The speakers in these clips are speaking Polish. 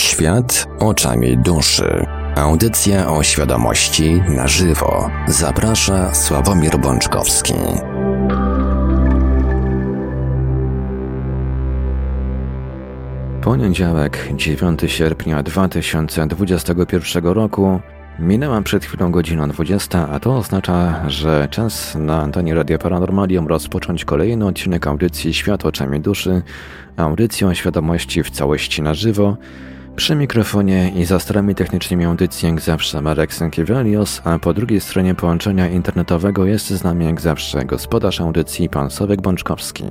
Świat oczami duszy. Audycja o świadomości na żywo. Zaprasza Sławomir Bączkowski. Poniedziałek, 9 sierpnia 2021 roku. Minęła przed chwilą godzina 20, a to oznacza, że czas na antenie Radia Paranormalium rozpocząć kolejny odcinek audycji Świat oczami duszy, audycją świadomości w całości na żywo. Przy mikrofonie i za starami technicznymi audycji jak zawsze Marek Sękiewelios, a po drugiej stronie połączenia internetowego jest z nami jak zawsze gospodarz audycji pan Sławek Bączkowski.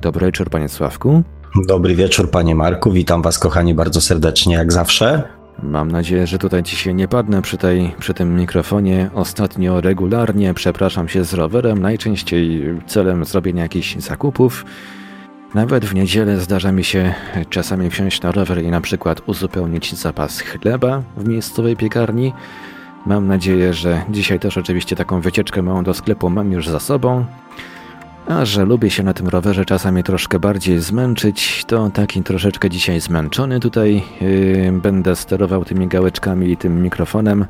Dobry wieczór panie Sławku. Dobry wieczór panie Marku, witam was kochani bardzo serdecznie jak zawsze. Mam nadzieję, że tutaj dzisiaj nie padnę przy, tej, przy tym mikrofonie. Ostatnio regularnie przepraszam się z rowerem, najczęściej celem zrobienia jakichś zakupów. Nawet w niedzielę zdarza mi się czasami wsiąść na rower i na przykład uzupełnić zapas chleba w miejscowej piekarni. Mam nadzieję, że dzisiaj też oczywiście taką wycieczkę małą do sklepu mam już za sobą. A że lubię się na tym rowerze czasami troszkę bardziej zmęczyć, to taki troszeczkę dzisiaj zmęczony tutaj yy, będę sterował tymi gałeczkami i tym mikrofonem.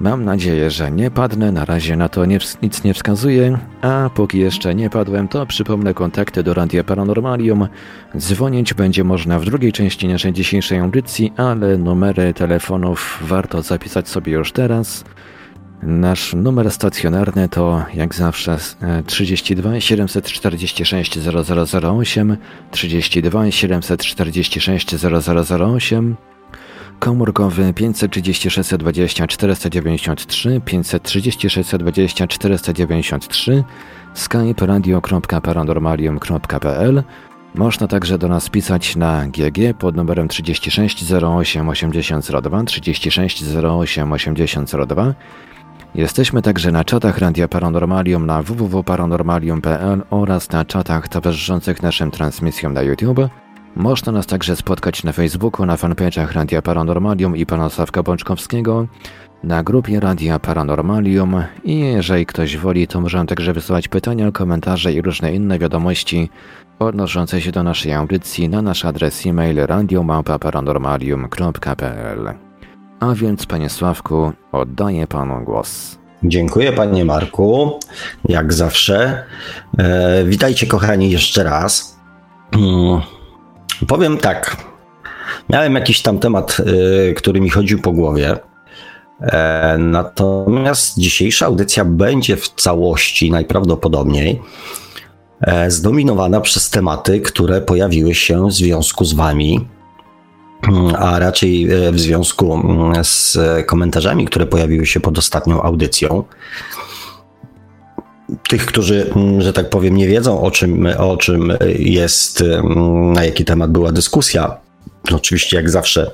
Mam nadzieję, że nie padnę, na razie na to nie, nic nie wskazuje, a póki jeszcze nie padłem, to przypomnę kontakty do Radia Paranormalium. Dzwonić będzie można w drugiej części naszej dzisiejszej audycji, ale numery telefonów warto zapisać sobie już teraz. Nasz numer stacjonarny to jak zawsze 32 746 0008, 32 746 0008, komórkowy 536 20 493, 536 20 493, skype radio.paranormalium.pl można także do nas pisać na GG pod numerem 36 08 8002, 36 08 8002 Jesteśmy także na czatach Radia Paranormalium na www.paranormalium.pl oraz na czatach towarzyszących naszym transmisjom na YouTube. Można nas także spotkać na Facebooku, na fanpage'ach Radia Paranormalium i pana Sławka Bączkowskiego, na grupie Radia Paranormalium i jeżeli ktoś woli, to możemy także wysyłać pytania, komentarze i różne inne wiadomości odnoszące się do naszej audycji na nasz adres e-mail radiomałpa-paranormalium.pl. A więc, panie Sławku, oddaję panu głos. Dziękuję, panie Marku. Jak zawsze. E, witajcie, kochani, jeszcze raz. Powiem tak. Miałem jakiś tam temat, y, który mi chodził po głowie. E, natomiast dzisiejsza audycja będzie w całości najprawdopodobniej e, zdominowana przez tematy, które pojawiły się w związku z wami a raczej e, w związku mm, z komentarzami, które pojawiły się pod ostatnią audycją. Tych, którzy, mm, że tak powiem, nie wiedzą o czym, o czym jest, mm, na jaki temat była dyskusja, oczywiście jak zawsze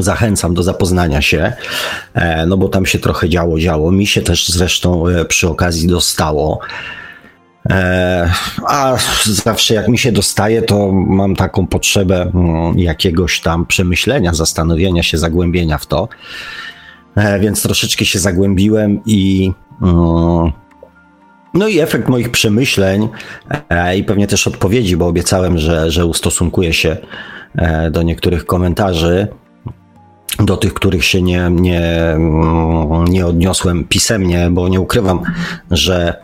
zachęcam do zapoznania się, e, no bo tam się trochę działo, działo. Mi się też zresztą e, przy okazji dostało. E, a zawsze jak mi się dostaje, to mam taką potrzebę mm, jakiegoś tam przemyślenia, zastanowienia się, zagłębienia w to. Więc troszeczkę się zagłębiłem i. Mm, no i efekt moich przemyśleń e, i pewnie też odpowiedzi, bo obiecałem, że, że ustosunkuję się do niektórych komentarzy, do tych, których się nie, nie, mm, nie odniosłem pisemnie, bo nie ukrywam, że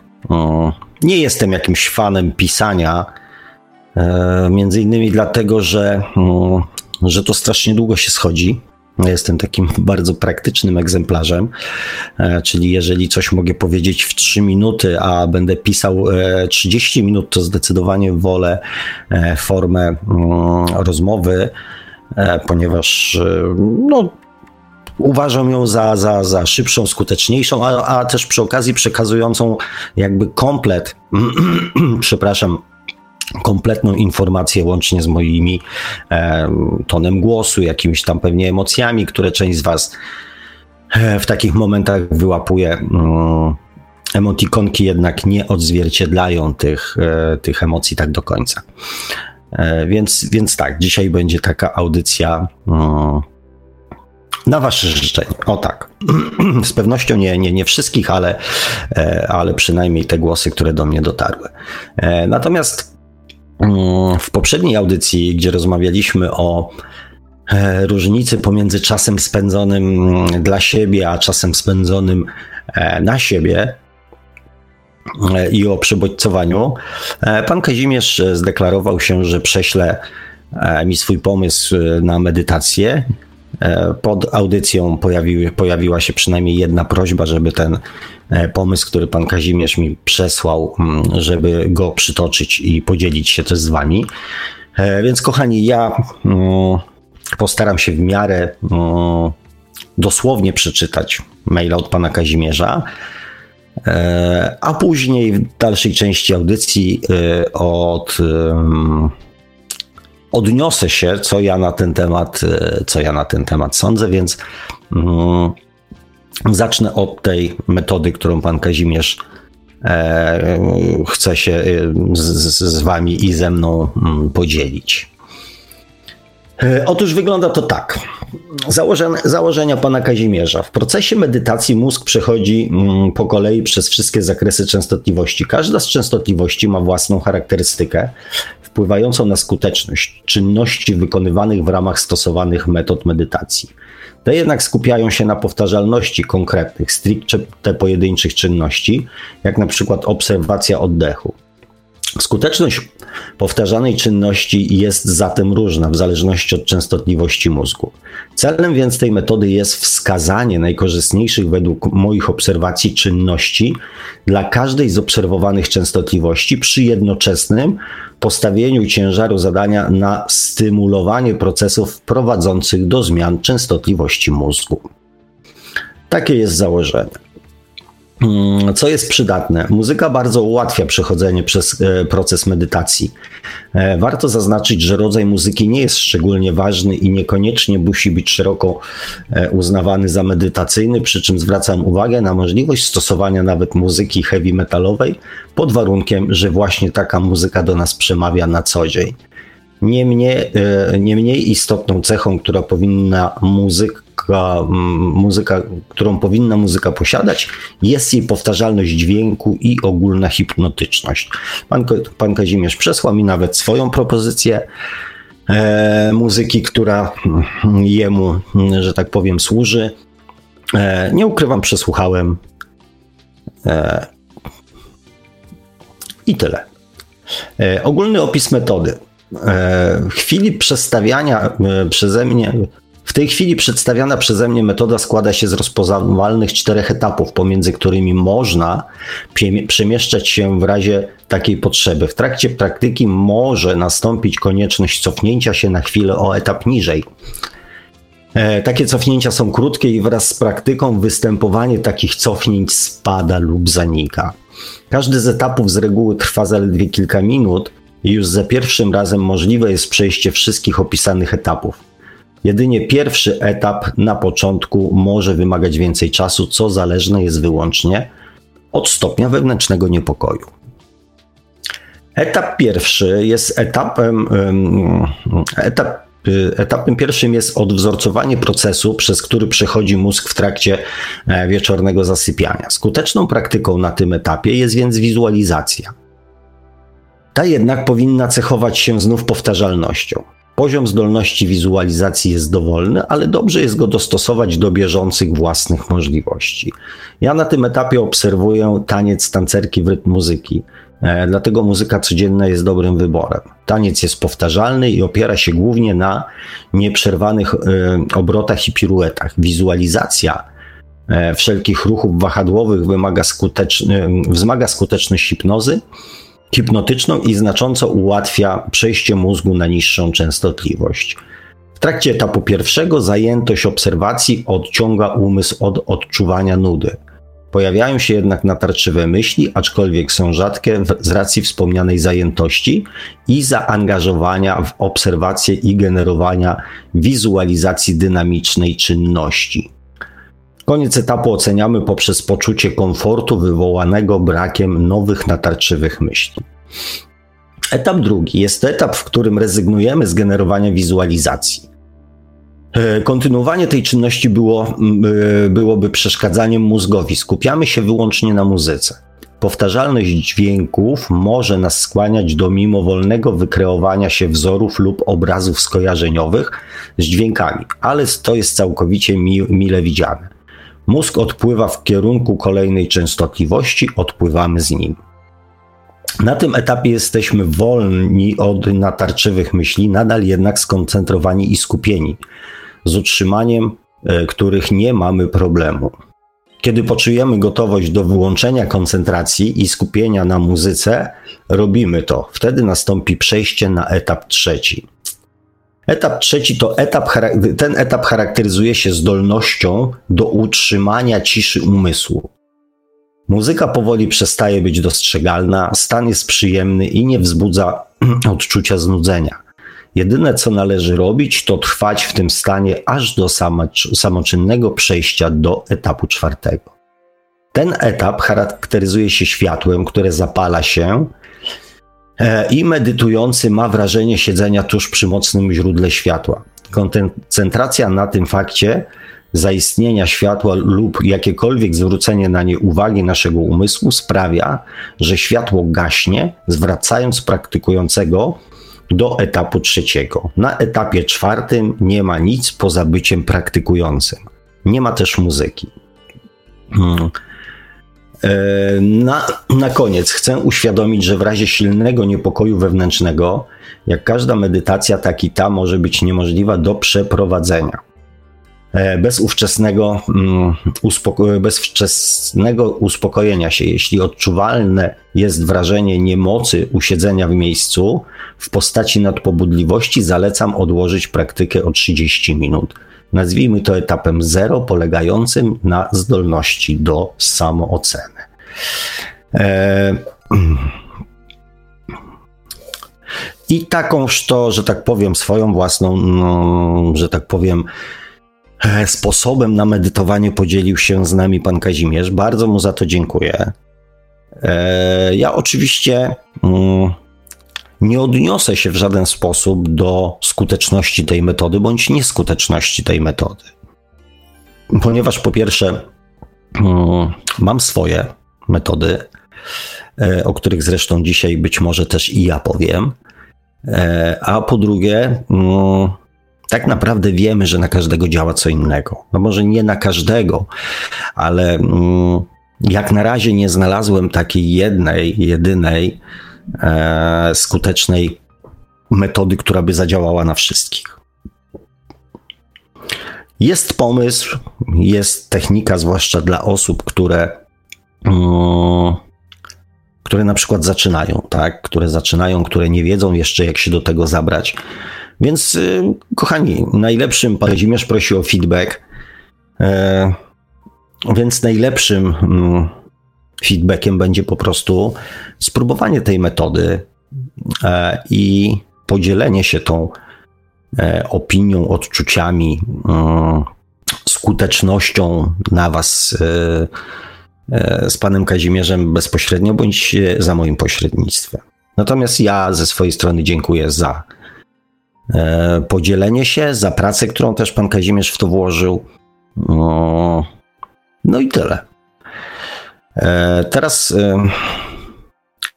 nie jestem jakimś fanem pisania, e, między innymi dlatego, że, mm, że to strasznie długo się schodzi. Jestem takim bardzo praktycznym egzemplarzem, e, czyli jeżeli coś mogę powiedzieć w 3 minuty, a będę pisał 30 e, minut, to zdecydowanie wolę formę mm, rozmowy, ponieważ no, uważam ją za, za, za szybszą, skuteczniejszą, a, a też przy okazji przekazującą jakby komplet, przepraszam, kompletną informację łącznie z moimi e, tonem głosu, jakimiś tam pewnie emocjami, które część z Was e, w takich momentach wyłapuje. Mm, emotikonki jednak nie odzwierciedlają tych, e, tych emocji tak do końca. E, więc, więc tak, dzisiaj będzie taka audycja mm, na wasze życzenie. O tak. Z pewnością nie, nie, nie wszystkich, ale, e, ale przynajmniej te głosy, które do mnie dotarły. E, natomiast w poprzedniej audycji, gdzie rozmawialiśmy o e, różnicy pomiędzy czasem spędzonym mm, dla siebie, a czasem spędzonym e, na siebie e, i o przebodźcowaniu, pan Kazimierz zdeklarował się, że prześle mi swój pomysł na medytację. Pod audycją pojawił, pojawiła się przynajmniej jedna prośba, żeby ten pomysł, który pan Kazimierz mi przesłał, mm, żeby go przytoczyć i podzielić się też z wami. Więc kochani, ja mm, postaram się w miarę no, dosłownie przeczytać maila od pana Kazimierza, e, a później w dalszej części audycji e, od, odniosę się, co ja na ten temat, e, co ja na ten temat sądzę, więc mm, zacznę od tej metody, którą pan Kazimierz chce się z, z wami i ze mną mm, podzielić. E, otóż wygląda to tak. Założenia, założenia pana Kazimierza. W procesie medytacji mózg przechodzi mm, po kolei przez wszystkie zakresy częstotliwości. Każda z częstotliwości ma własną charakterystykę wpływającą na skuteczność czynności wykonywanych w ramach stosowanych metod medytacji. Te jednak skupiają się na powtarzalności konkretnych, stricte pojedynczych czynności, jak na przykład obserwacja oddechu. Skuteczność powtarzanej czynności jest zatem różna w zależności od częstotliwości mózgu. Celem więc tej metody jest wskazanie najkorzystniejszych według moich obserwacji czynności dla każdej z obserwowanych częstotliwości przy jednoczesnym postawieniu ciężaru zadania na stymulowanie procesów prowadzących do zmian częstotliwości mózgu. Takie jest założenie. Mm, co jest przydatne? Muzyka bardzo ułatwia przechodzenie przez e, proces medytacji. E, warto zaznaczyć, że rodzaj muzyki nie jest szczególnie ważny i niekoniecznie musi być szeroko e, uznawany za medytacyjny, przy czym zwracam uwagę na możliwość stosowania nawet muzyki heavy metalowej pod warunkiem, że właśnie taka muzyka do nas przemawia na co dzień. Niemniej, niemniej istotną cechą, która powinna muzyk, muzyka, muzyka, którą powinna muzyka posiadać, jest jej powtarzalność dźwięku i ogólna hipnotyczność. Pan, pan Kazimierz przesłał mi nawet swoją propozycję e, muzyki, która jemu, że tak powiem, służy. E, nie ukrywam, przesłuchałem. E, I tyle. E, ogólny opis metody. E, w chwili przestawiania e, przeze mnie w tej chwili przedstawiana przeze mnie metoda składa się z rozpoznawalnych czterech etapów, pomiędzy którymi można przemieszczać się w razie takiej potrzeby. W trakcie praktyki może nastąpić konieczność cofnięcia się na chwilę o etap niżej. E, takie cofnięcia są krótkie i wraz z praktyką występowanie takich cofnięć spada lub zanika. Każdy z etapów z reguły trwa zaledwie kilka minut i już za pierwszym razem możliwe jest przejście wszystkich opisanych etapów. Jedynie pierwszy etap na początku może wymagać więcej czasu, co zależne jest wyłącznie od stopnia wewnętrznego niepokoju. Etap pierwszy jest etapem, etap, etapem pierwszym jest odwzorcowanie procesu, przez który przechodzi mózg w trakcie e, wieczornego zasypiania. Skuteczną praktyką na tym etapie jest więc wizualizacja. Ta jednak powinna cechować się znów powtarzalnością. Poziom zdolności wizualizacji jest dowolny, ale dobrze jest go dostosować do bieżących własnych możliwości. Ja na tym etapie obserwuję taniec tancerki w rytm muzyki. E, dlatego muzyka codzienna jest dobrym wyborem. Taniec jest powtarzalny i opiera się głównie na nieprzerwanych e, obrotach i piruetach. Wizualizacja e, wszelkich ruchów wahadłowych wymaga skuteczny, wzmaga skuteczność hipnozy hipnotyczną i znacząco ułatwia przejście mózgu na niższą częstotliwość. W trakcie etapu pierwszego zajętość obserwacji odciąga umysł od odczuwania nudy. Pojawiają się jednak natarczywe myśli, aczkolwiek są rzadkie z racji wspomnianej zajętości i zaangażowania w obserwację i generowania wizualizacji dynamicznej czynności. Koniec etapu oceniamy poprzez poczucie komfortu wywołanego brakiem nowych natarczywych myśli. Etap drugi jest to etap, w którym rezygnujemy z generowania wizualizacji. E, kontynuowanie tej czynności było, e, byłoby przeszkadzaniem mózgowi. Skupiamy się wyłącznie na muzyce. Powtarzalność dźwięków może nas skłaniać do mimowolnego wykreowania się wzorów lub obrazów skojarzeniowych z dźwiękami, ale to jest całkowicie mi, mile widziane. Mózg odpływa w kierunku kolejnej częstotliwości, odpływamy z nim. Na tym etapie jesteśmy wolni od natarczywych myśli, nadal jednak skoncentrowani i skupieni, z utrzymaniem e, których nie mamy problemu. Kiedy poczujemy gotowość do wyłączenia koncentracji i skupienia na muzyce, robimy to. Wtedy nastąpi przejście na etap trzeci. Etap trzeci to etap, ten etap charakteryzuje się zdolnością do utrzymania ciszy umysłu. Muzyka powoli przestaje być dostrzegalna, stan jest przyjemny i nie wzbudza odczucia znudzenia. Jedyne co należy robić, to trwać w tym stanie aż do samoczynnego przejścia do etapu czwartego. Ten etap charakteryzuje się światłem, które zapala się i medytujący ma wrażenie siedzenia tuż przy mocnym źródle światła. Koncentracja na tym fakcie zaistnienia światła lub jakiekolwiek zwrócenie na nie uwagi naszego umysłu sprawia, że światło gaśnie, zwracając praktykującego do etapu trzeciego. Na etapie czwartym nie ma nic poza byciem praktykującym. Nie ma też muzyki. Hmm. E, na, na koniec chcę uświadomić, że w razie silnego niepokoju wewnętrznego, jak każda medytacja, tak i ta może być niemożliwa do przeprowadzenia. E, bez ówczesnego, mm, uspoko- bez wczesnego uspokojenia się, jeśli odczuwalne jest wrażenie niemocy usiedzenia w miejscu w postaci nadpobudliwości, zalecam odłożyć praktykę o 30 minut. Nazwijmy to etapem zero, polegającym na zdolności do samooceny. E, I takąż to, że tak powiem, swoją własną, no, że tak powiem, E, sposobem na medytowanie podzielił się z nami pan Kazimierz. Bardzo mu za to dziękuję. E, ja oczywiście mm, nie odniosę się w żaden sposób do skuteczności tej metody bądź nieskuteczności tej metody. Ponieważ po pierwsze, mm, mam swoje metody, e, o których zresztą dzisiaj być może też i ja powiem. A po drugie, mm, tak naprawdę wiemy, że na każdego działa co innego. No może nie na każdego, ale mm, jak na razie nie znalazłem takiej jednej, jedynej e, skutecznej metody, która by zadziałała na wszystkich. Jest pomysł, jest technika, zwłaszcza dla osób, które, mm, które na przykład zaczynają, tak? które zaczynają, które nie wiedzą jeszcze, jak się do tego zabrać. Więc, y, kochani, najlepszym, pan Kazimierz prosi o feedback, e, więc najlepszym mm, feedbackiem będzie po prostu spróbowanie tej metody e, i podzielenie się tą e, opinią, odczuciami, mm, skutecznością na Was z panem Kazimierzem bezpośrednio bądź za moim pośrednictwem. Natomiast ja ze swojej strony dziękuję za E, podzielenie się, za pracę, którą też pan Kazimierz w to włożył. No, no i tyle. E, teraz e,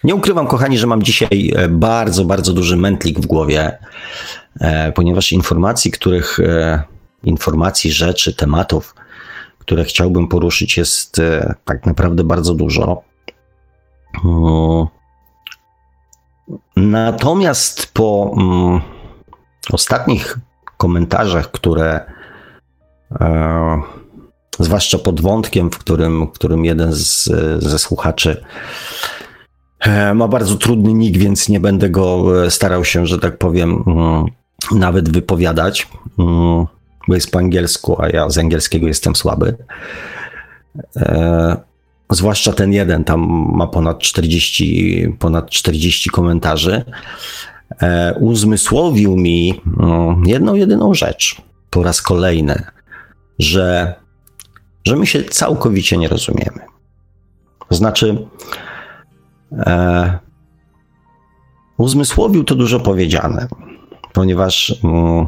nie ukrywam, kochani, że mam dzisiaj bardzo, bardzo duży mętlik w głowie, ponieważ informacji, których, informacji, rzeczy, tematów, które chciałbym poruszyć, jest tak naprawdę bardzo dużo. Natomiast po mm, ostatnich komentarzach, które e, zwłaszcza pod wątkiem, w którym, w którym jeden z, ze słuchaczy e, ma bardzo trudny nick, więc nie będę go e, starał się, że tak powiem, mm, nawet wypowiadać, mm, bo jest po angielsku, a ja z angielskiego jestem słaby. E, zwłaszcza ten jeden, tam ma ponad 40, ponad 40 komentarzy. Uzmysłowił mi no, jedną, jedyną rzecz po raz kolejny, że, że my się całkowicie nie rozumiemy. Znaczy, e, uzmysłowił to dużo powiedziane, ponieważ mm,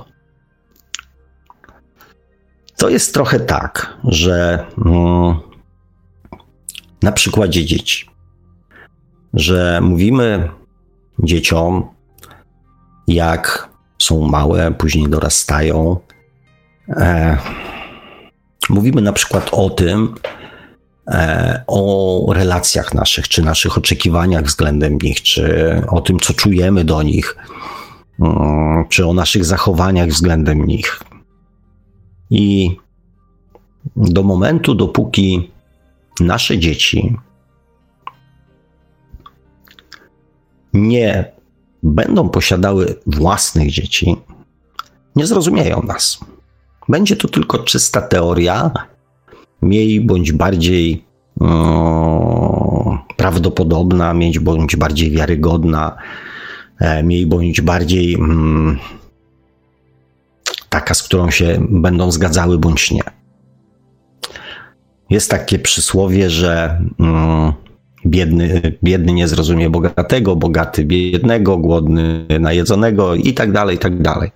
to jest trochę tak, że mm, na przykładzie dzieci. że mówimy dzieciom, jak są małe, później dorastają. E, mówimy na przykład o tym, e, o relacjach naszych, czy naszych oczekiwaniach względem nich, czy o tym, co czujemy do nich, mm, czy o naszych zachowaniach względem nich. I do momentu, dopóki nasze dzieci nie będą posiadały własnych dzieci, nie zrozumieją nas. Będzie to tylko czysta teoria, mniej bądź bardziej prawdopodobna, mniej bądź bardziej wiarygodna, e, mniej bądź bardziej um, taka, z którą się będą zgadzały bądź nie. Jest takie przysłowie, że um, biedny, biedny nie zrozumie bogatego, bogaty biednego, głodny najedzonego i tak dalej, i tak dalej.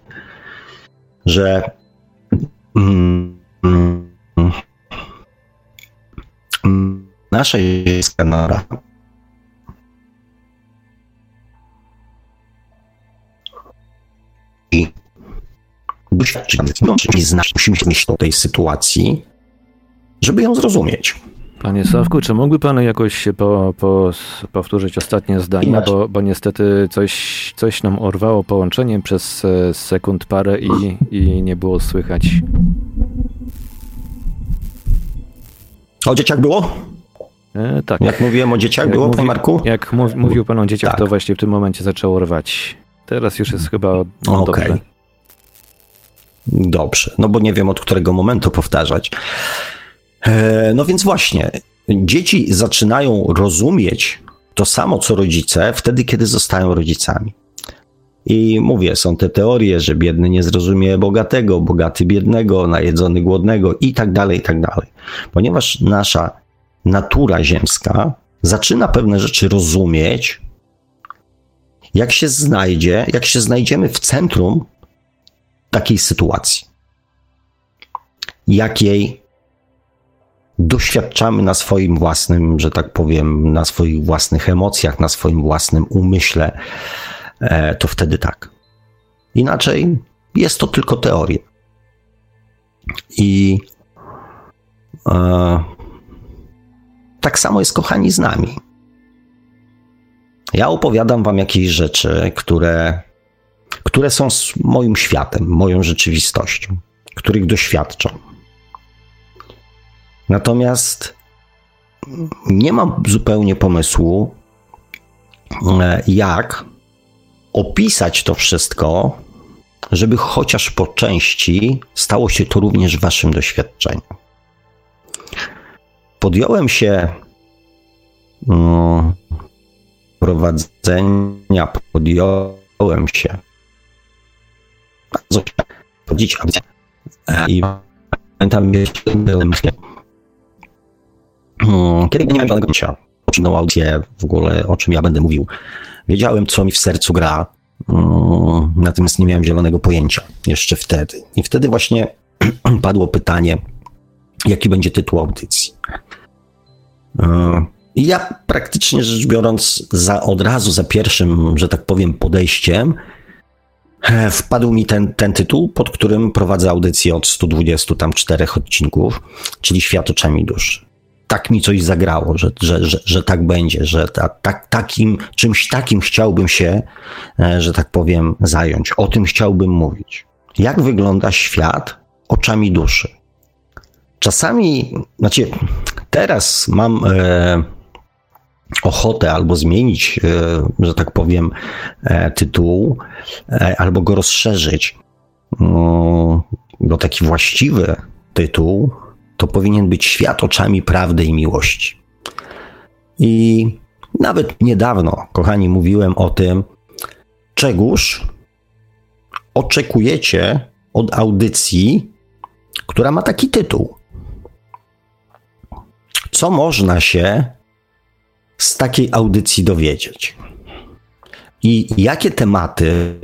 Że mm, mm, nasza jest nora i doświadczamy, musimy się myśleć o tej sytuacji, żeby ją zrozumieć. Panie Sławku, czy mógłby Pan jakoś po, po, powtórzyć ostatnie zdanie, bo, bo niestety coś, coś nam orwało połączenie przez e, sekund parę i, i nie było słychać. O dzieciach było? E, tak. Jak mówiłem o dzieciach, jak było, mówi, panie Marku? Jak mów, mówił Pan o dzieciach, tak. to właśnie w tym momencie zaczęło rwać. Teraz już jest chyba no, Okej. Okay. Dobrze, no bo nie wiem od którego momentu powtarzać. E, no więc właśnie, dzieci zaczynają rozumieć to samo co rodzice wtedy, kiedy zostają rodzicami. I mówię, są te teorie, że biedny nie zrozumie bogatego, bogaty biednego, najedzony głodnego i tak dalej, i tak dalej. Ponieważ nasza natura ziemska zaczyna pewne rzeczy rozumieć, jak się znajdzie, jak się znajdziemy w centrum takiej sytuacji, jakiej doświadczamy na swoim własnym, że tak powiem, na swoich własnych emocjach, na swoim własnym umyśle, e, to wtedy tak. Inaczej jest to tylko teoria. I e, tak samo jest, kochani, z nami. Ja opowiadam wam jakieś rzeczy, które, które są moim światem, moją rzeczywistością, których doświadczam. Natomiast nie mam zupełnie pomysłu, e, jak opisać to wszystko, żeby chociaż po części stało się to również waszym doświadczeniem. Podjąłem się no, prowadzenia, podjąłem się bardzo chodzić i pamiętam, że byłem Hmm, kiedy nie miałem żadnego pojęcia, poczynną audycję w ogóle, o czym ja będę mówił. Wiedziałem, co mi w sercu gra, hmm, natomiast nie miałem zielonego pojęcia jeszcze wtedy. I wtedy właśnie padło pytanie, jaki będzie tytuł audycji. Hmm, I ja praktycznie rzecz biorąc, za, od razu za pierwszym, że tak powiem, podejściem, wpadł mi ten, ten tytuł, pod którym prowadzę audycję od 120 tam czterech odcinków, czyli Świat oczami duszy tak mi coś zagrało, że, że, że, że tak będzie, że ta, tak, takim, czymś takim chciałbym się, e, że tak powiem, zająć. O tym chciałbym mówić. Jak wygląda świat oczami duszy? Czasami, znaczy, teraz mam e, ochotę albo zmienić, e, że tak powiem, e, tytuł, albo go rozszerzyć, mm, bo taki właściwy tytuł to powinien być świat oczami prawdy i miłości. I nawet niedawno, kochani, mówiłem o tym, czegóż oczekujecie od audycji, która ma taki tytuł. Co można się z takiej audycji dowiedzieć? I jakie tematy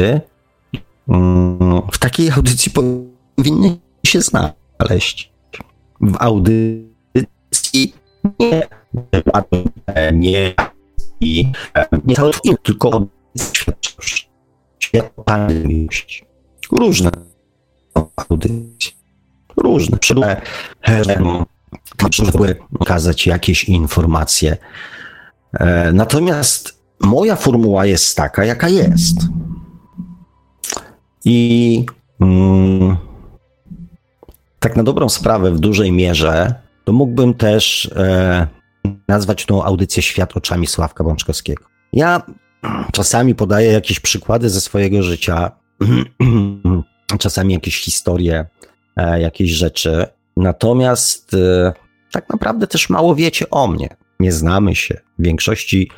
mm, w takiej audycji powinny się znaleźć? W audycji nie, nie i nie cały tylko. Różne audycje, różne, różne, żeby okazać jakieś informacje. E, natomiast moja formuła jest taka, jaka jest. I mm, tak na dobrą sprawę, w dużej mierze, to mógłbym też e, nazwać tą audycję Świat oczami Sławka Bączkowskiego. Ja czasami podaję jakieś przykłady ze swojego życia, czasami jakieś historie, e, jakieś rzeczy, natomiast e, tak naprawdę też mało wiecie o mnie. Nie znamy się. W większości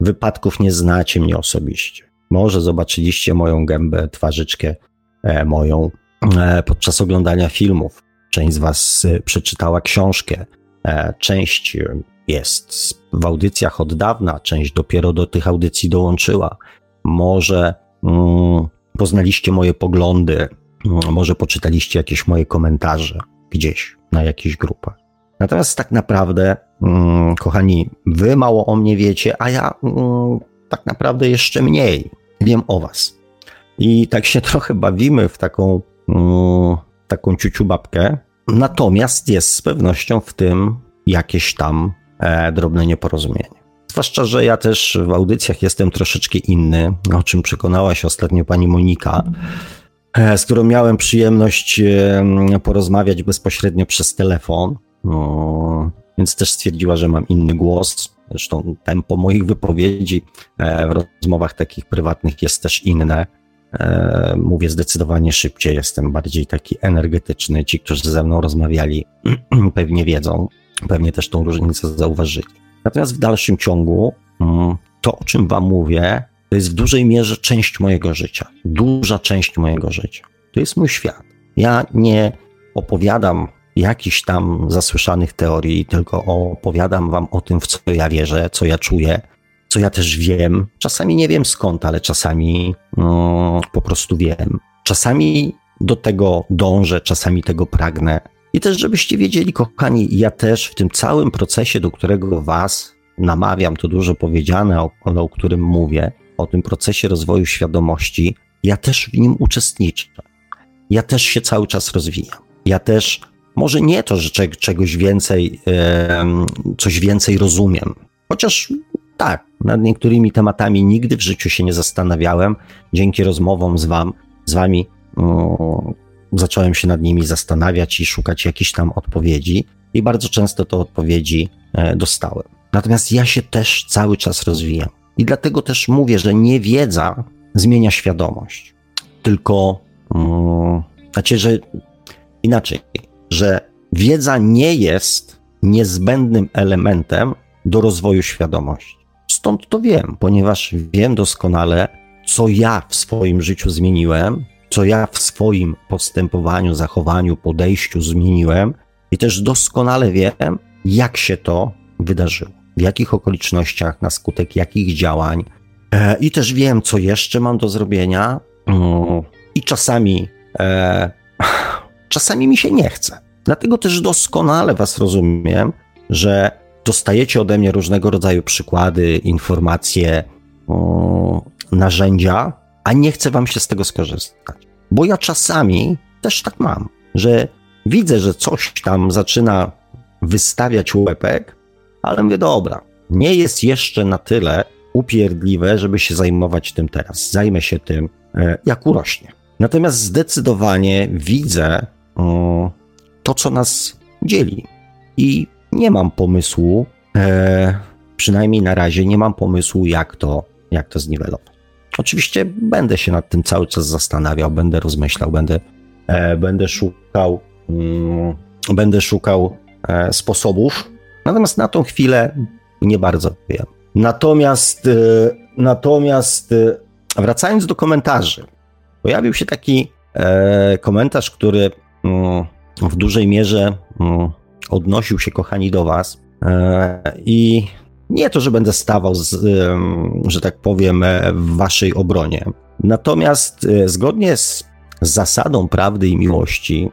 wypadków nie znacie mnie osobiście. Może zobaczyliście moją gębę, twarzyczkę e, moją podczas oglądania filmów. Część z Was przeczytała książkę, część jest w audycjach od dawna, część dopiero do tych audycji dołączyła. Może mm, poznaliście moje poglądy, mm, może poczytaliście jakieś moje komentarze gdzieś na jakichś grupach. Natomiast tak naprawdę, mm, kochani, wy mało o mnie wiecie, a ja mm, tak naprawdę jeszcze mniej wiem o was. I tak się trochę bawimy w taką, taką ciuciu babkę. Natomiast jest z pewnością w tym jakieś tam e, drobne nieporozumienie. Zwłaszcza, że ja też w audycjach jestem troszeczkę inny, o czym przekonała się ostatnio pani Monika, e, z którą miałem przyjemność e, porozmawiać bezpośrednio przez telefon. No, więc też stwierdziła, że mam inny głos. Zresztą tempo moich wypowiedzi e, w rozmowach takich prywatnych jest też inne. E, mówię zdecydowanie szybciej, jestem bardziej taki energetyczny. Ci, którzy ze mną rozmawiali, pewnie wiedzą, pewnie też tą różnicę zauważyli. Natomiast w dalszym ciągu mm, to, o czym Wam mówię, to jest w dużej mierze część mojego życia. Duża część mojego życia. To jest mój świat. Ja nie opowiadam jakichś tam zasłyszanych teorii, tylko opowiadam Wam o tym, w co ja wierzę, co ja czuję, co ja też wiem. Czasami nie wiem skąd, ale czasami no, po prostu wiem. Czasami do tego dążę, czasami tego pragnę. I też, żebyście wiedzieli, kochani, ja też w tym całym procesie, do którego Was namawiam, to dużo powiedziane, o, o którym mówię, o tym procesie rozwoju świadomości, ja też w nim uczestniczę. Ja też się cały czas rozwijam. Ja też, może nie to, że czegoś więcej, coś więcej rozumiem, chociaż tak, nad niektórymi tematami nigdy w życiu się nie zastanawiałem. Dzięki rozmowom z Wam, z Wami, zacząłem się nad nimi zastanawiać i szukać jakichś tam odpowiedzi, i bardzo często te odpowiedzi e, dostałem. Natomiast ja się też cały czas rozwijam. I dlatego też mówię, że nie wiedza zmienia świadomość, tylko znaczy, że inaczej, że wiedza nie jest niezbędnym elementem do rozwoju świadomości. Stąd to wiem, ponieważ wiem doskonale, co ja w swoim życiu zmieniłem, co ja w swoim postępowaniu, zachowaniu, podejściu zmieniłem i też doskonale wiem, jak się to wydarzyło, w jakich okolicznościach, na skutek jakich działań. E, I też wiem, co jeszcze mam do zrobienia. Mm, I czasami, e, czasami mi się nie chce. Dlatego też doskonale Was rozumiem, że dostajecie ode mnie różnego rodzaju przykłady, informacje, narzędzia, a nie chcę wam się z tego skorzystać. Bo ja czasami też tak mam, że widzę, że coś tam zaczyna wystawiać łepek, ale mówię, dobra, nie jest jeszcze na tyle upierdliwe, żeby się zajmować tym teraz. Zajmę się tym, e, jak urośnie. Natomiast zdecydowanie widzę to, co nas dzieli. I nie mam pomysłu, e, przynajmniej na razie nie mam pomysłu, jak to, jak to zniwelować. Oczywiście będę się nad tym cały czas zastanawiał, będę rozmyślał, będę, e, będę szukał, mm, będę szukał e, sposobów. Natomiast na tą chwilę nie bardzo wiem. Natomiast, e, natomiast e, wracając do komentarzy, pojawił się taki e, komentarz, który mm, w dużej mierze mm, odnosił się, kochani, do Was. E, I nie to, że będę stawał, z, że tak powiem, e, w waszej obronie. Natomiast e, zgodnie z zasadą prawdy i miłości,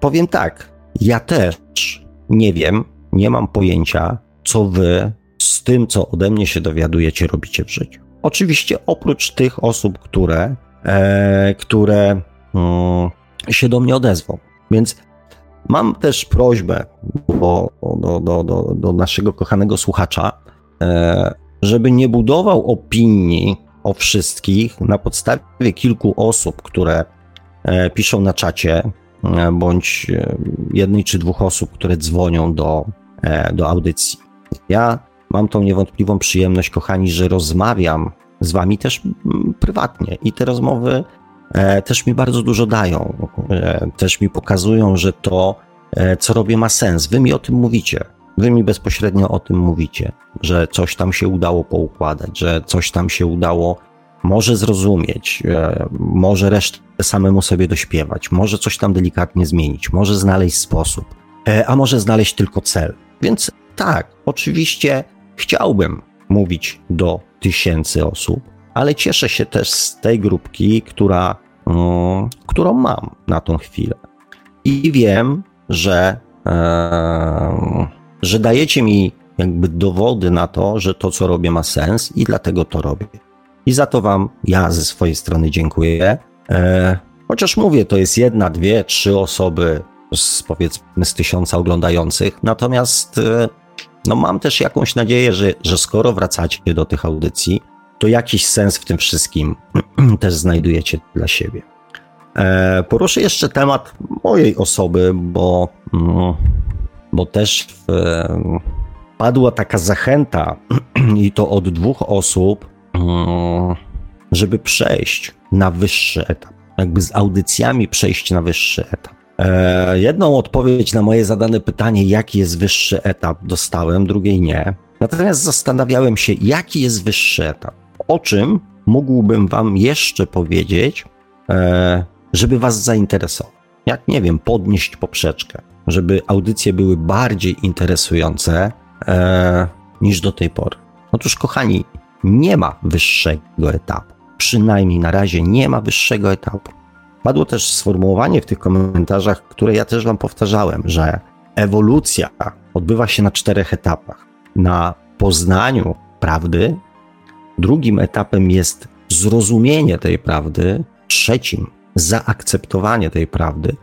powiem tak, ja też nie wiem, nie mam pojęcia, co wy z tym, co ode mnie się dowiadujecie, robicie w życiu. Oczywiście oprócz tych osób, które, które mm, się do mnie odezwą. Więc mam też prośbę do, do, do, do, naszego kochanego słuchacza, e, żeby nie budował opinii o wszystkich na podstawie kilku osób, które e, piszą na czacie, e, bądź jednej czy dwóch osób, które dzwonią do, do audycji. Ja mam tą niewątpliwą przyjemność, kochani, że rozmawiam z wami też prywatnie i te rozmowy też mi bardzo dużo dają. Też mi pokazują, że to, co robię, ma sens. Wy mi o tym mówicie. Wy mi bezpośrednio o tym mówicie, że coś tam się udało poukładać, że coś tam się udało może zrozumieć, e, może resztę samemu sobie dośpiewać, może coś tam delikatnie zmienić, może znaleźć sposób, e, a może znaleźć tylko cel. Więc tak, oczywiście chciałbym mówić do tysięcy osób, ale cieszę się też z tej grupki, która, którą mam na tą chwilę. I wiem, że. Um, że dajecie mi jakby dowody na to, że to, co robię, ma sens i dlatego to robię. I za to Wam ja ze swojej strony dziękuję. E, chociaż mówię, to jest jedna, dwie, trzy osoby z powiedzmy z tysiąca oglądających. Natomiast e, no, mam też jakąś nadzieję, że, że skoro wracacie do tych audycji, to jakiś sens w tym wszystkim też znajdujecie dla siebie. E, poruszę jeszcze temat mojej osoby, bo. Mm, bo też w, padła taka zachęta i to od dwóch osób, mm, żeby przejść na wyższy etap, jakby z audycjami przejść na wyższy etap. E, jedną odpowiedź na moje zadane pytanie, jaki jest wyższy etap, dostałem, drugiej nie. Natomiast zastanawiałem się, jaki jest wyższy etap. O czym mógłbym Wam jeszcze powiedzieć, e, żeby Was zainteresować? Jak nie wiem, podnieść poprzeczkę żeby audycje były bardziej interesujące e, niż do tej pory. Otóż, kochani, nie ma wyższego etapu. Przynajmniej na razie nie ma wyższego etapu. Padło też sformułowanie w tych komentarzach, które ja też Wam powtarzałem, że ewolucja odbywa się na czterech etapach. Na poznaniu prawdy, drugim etapem jest zrozumienie tej prawdy, trzecim zaakceptowanie tej prawdy,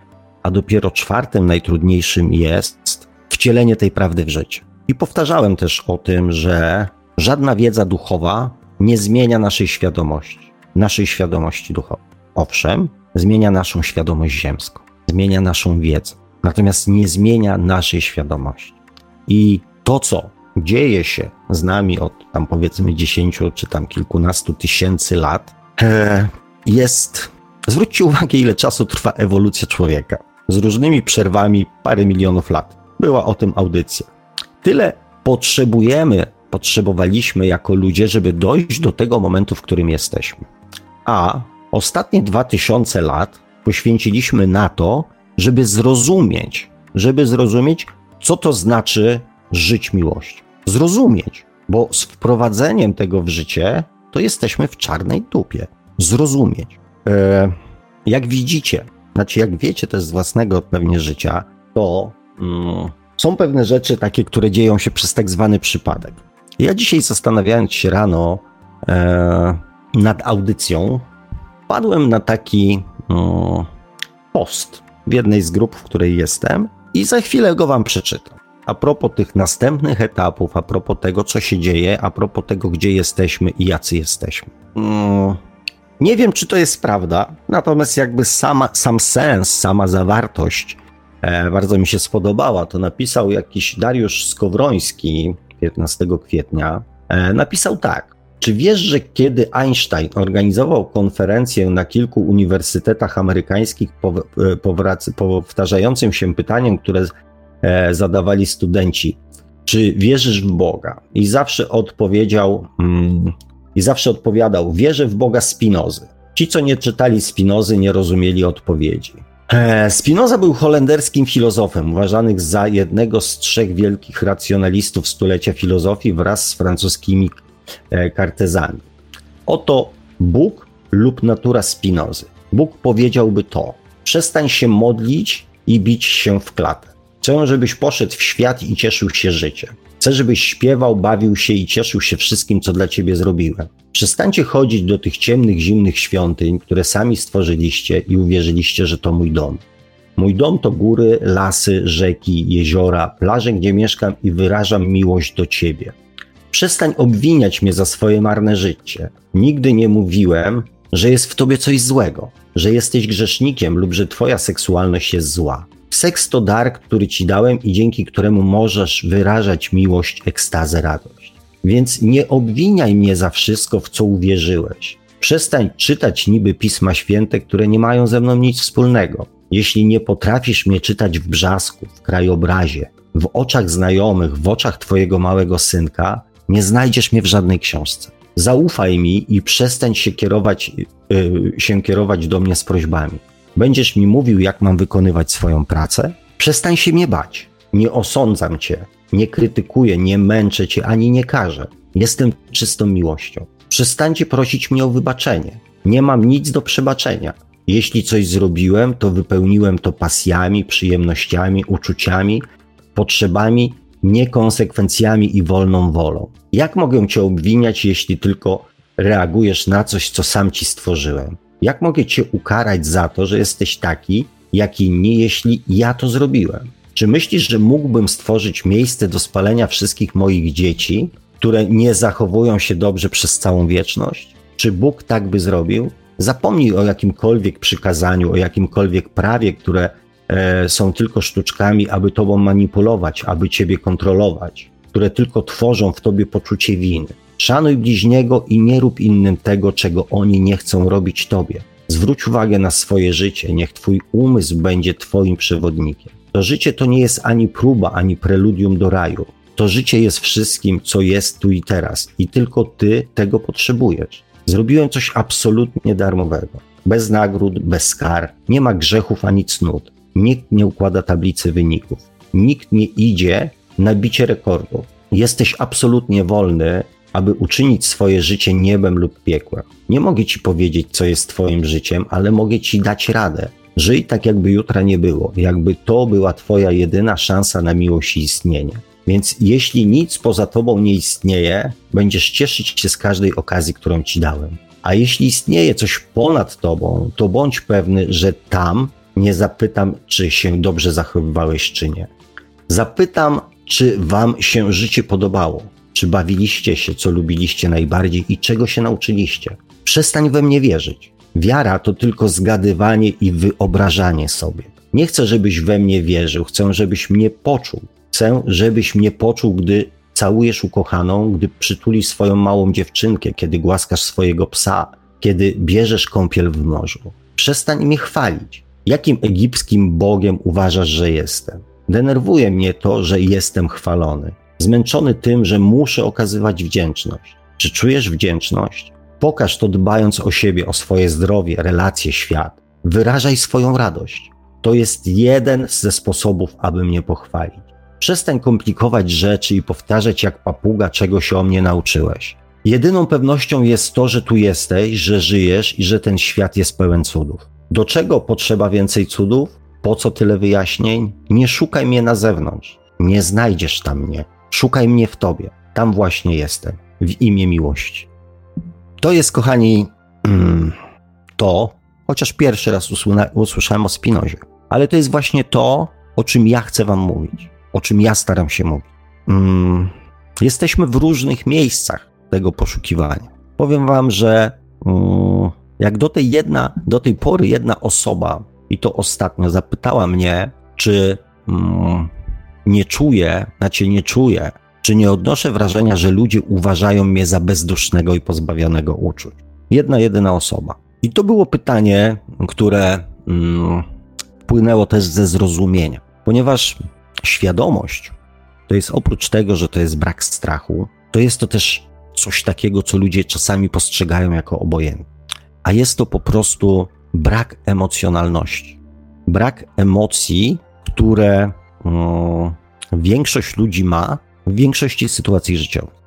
a dopiero czwartym najtrudniejszym jest wcielenie tej prawdy w życie. I powtarzałem też o tym, że żadna wiedza duchowa nie zmienia naszej świadomości, naszej świadomości duchowej. Owszem, zmienia naszą świadomość ziemską, zmienia naszą wiedzę, natomiast nie zmienia naszej świadomości. I to, co dzieje się z nami od tam powiedzmy 10 czy tam kilkunastu tysięcy lat, e, jest. Zwróćcie uwagę, ile czasu trwa ewolucja człowieka z różnymi przerwami parę milionów lat. Była o tym audycja. Tyle potrzebujemy, potrzebowaliśmy jako ludzie, żeby dojść do tego momentu, w którym jesteśmy. A ostatnie 2000 lat poświęciliśmy na to, żeby zrozumieć, żeby zrozumieć, co to znaczy żyć miłością. Zrozumieć, bo z wprowadzeniem tego w życie, to jesteśmy w czarnej dupie. Zrozumieć. E, jak widzicie, znaczy, jak wiecie też z własnego pewnie życia, to mm, są pewne rzeczy takie, które dzieją się przez tak zwany przypadek. Ja dzisiaj zastanawiając się rano e, nad audycją, padłem na taki mm, post w jednej z grup, w której jestem i za chwilę go wam przeczytam. A propos tych następnych etapów, a propos tego, co się dzieje, a propos tego, gdzie jesteśmy i jacy jesteśmy. Mm, nie wiem, czy to jest prawda, natomiast jakby sama, sam sens, sama zawartość e, bardzo mi się spodobała. To napisał jakiś Dariusz Skowroński 15 kwietnia. E, napisał tak. Czy wiesz, że kiedy Einstein organizował konferencję na kilku uniwersytetach amerykańskich e, powtarzającym się pytaniem, które zadawali studenci, czy wierzysz w Boga? I zawsze odpowiedział, mm, i zawsze odpowiadał: Wierzę w Boga Spinozy. Ci, co nie czytali Spinozy, nie rozumieli odpowiedzi. E, Spinoza był holenderskim filozofem, uważanym za jednego z trzech wielkich racjonalistów stulecia filozofii wraz z francuskimi e, kartezami. Oto Bóg lub natura Spinozy. Bóg powiedziałby to: przestań się modlić i bić się w klatę. Chcę, żebyś poszedł w świat i cieszył się życiem. Chcę, żebyś śpiewał, bawił się i cieszył się wszystkim, co dla ciebie zrobiłem. Przestańcie chodzić do tych ciemnych, zimnych świątyń, które sami stworzyliście i uwierzyliście, że to mój dom. Mój dom to góry, lasy, rzeki, jeziora, plaże, gdzie mieszkam i wyrażam miłość do ciebie. Przestań obwiniać mnie za swoje marne życie. Nigdy nie mówiłem, że jest w tobie coś złego, że jesteś grzesznikiem lub że twoja seksualność jest zła. Seks to dar, który ci dałem i dzięki któremu możesz wyrażać miłość, ekstazę, radość. Więc nie obwiniaj mnie za wszystko, w co uwierzyłeś. Przestań czytać niby pisma święte, które nie mają ze mną nic wspólnego. Jeśli nie potrafisz mnie czytać w brzasku, w krajobrazie, w oczach znajomych, w oczach twojego małego synka, nie znajdziesz mnie w żadnej książce. Zaufaj mi i przestań się kierować, yy, się kierować do mnie z prośbami. Będziesz mi mówił, jak mam wykonywać swoją pracę? Przestań się mnie bać. Nie osądzam cię, nie krytykuję, nie męczę cię ani nie karzę. Jestem czystą miłością. Przestańcie prosić mnie o wybaczenie. Nie mam nic do przebaczenia. Jeśli coś zrobiłem, to wypełniłem to pasjami, przyjemnościami, uczuciami, potrzebami, niekonsekwencjami i wolną wolą. Jak mogę cię obwiniać, jeśli tylko reagujesz na coś, co sam ci stworzyłem? Jak mogę cię ukarać za to, że jesteś taki, jak inni, jeśli ja to zrobiłem? Czy myślisz, że mógłbym stworzyć miejsce do spalenia wszystkich moich dzieci, które nie zachowują się dobrze przez całą wieczność? Czy Bóg tak by zrobił? Zapomnij o jakimkolwiek przykazaniu, o jakimkolwiek prawie, które e, są tylko sztuczkami, aby tobą manipulować, aby ciebie kontrolować, które tylko tworzą w tobie poczucie winy. Szanuj bliźniego i nie rób innym tego, czego oni nie chcą robić tobie. Zwróć uwagę na swoje życie, niech twój umysł będzie twoim przewodnikiem. To życie to nie jest ani próba, ani preludium do raju. To życie jest wszystkim, co jest tu i teraz, i tylko ty tego potrzebujesz. Zrobiłem coś absolutnie darmowego. Bez nagród, bez kar, nie ma grzechów ani cnót. Nikt nie układa tablicy wyników. Nikt nie idzie na bicie rekordów. Jesteś absolutnie wolny aby uczynić swoje życie niebem lub piekłem. Nie mogę ci powiedzieć, co jest twoim życiem, ale mogę ci dać radę. Żyj tak, jakby jutra nie było, jakby to była twoja jedyna szansa na miłość i istnienie. Więc jeśli nic poza tobą nie istnieje, będziesz cieszyć się z każdej okazji, którą ci dałem. A jeśli istnieje coś ponad tobą, to bądź pewny, że tam nie zapytam, czy się dobrze zachowywałeś, czy nie. Zapytam, czy wam się życie podobało. Czy bawiliście się, co lubiliście najbardziej i czego się nauczyliście? Przestań we mnie wierzyć. Wiara to tylko zgadywanie i wyobrażanie sobie. Nie chcę, żebyś we mnie wierzył, chcę, żebyś mnie poczuł. Chcę, żebyś mnie poczuł, gdy całujesz ukochaną, gdy przytulisz swoją małą dziewczynkę, kiedy głaskasz swojego psa, kiedy bierzesz kąpiel w morzu. Przestań mnie chwalić. Jakim egipskim bogiem uważasz, że jestem? Denerwuje mnie to, że jestem chwalony zmęczony tym, że muszę okazywać wdzięczność. Czy czujesz wdzięczność? Pokaż to dbając o siebie, o swoje zdrowie, relacje, świat. Wyrażaj swoją radość. To jest jeden ze sposobów, aby mnie pochwalić. Przestań komplikować rzeczy i powtarzać jak papuga, czego się o mnie nauczyłeś. Jedyną pewnością jest to, że tu jesteś, że żyjesz i że ten świat jest pełen cudów. Do czego potrzeba więcej cudów? Po co tyle wyjaśnień? Nie szukaj mnie na zewnątrz. Nie znajdziesz tam mnie. Szukaj mnie w Tobie. Tam właśnie jestem, w imię miłości. To jest, kochani, mm, to, chociaż pierwszy raz usłyszałem o Spinozie, ale to jest właśnie to, o czym ja chcę Wam mówić, o czym ja staram się mówić. Mm, jesteśmy w różnych miejscach tego poszukiwania. Powiem Wam, że mm, jak do tej, jedna, do tej pory jedna osoba, i to ostatnio, zapytała mnie, czy nie czuję, znaczy nie czuję, czy nie odnoszę wrażenia, że ludzie uważają mnie za bezdusznego i pozbawionego uczuć. Jedna, jedyna osoba. I to było pytanie, które mm, płynęło też ze zrozumienia, ponieważ świadomość to jest oprócz tego, że to jest brak strachu, to jest to też coś takiego, co ludzie czasami postrzegają jako obojętne. A jest to po prostu brak emocjonalności. Brak emocji, które większość ludzi ma w większości sytuacji życiowych.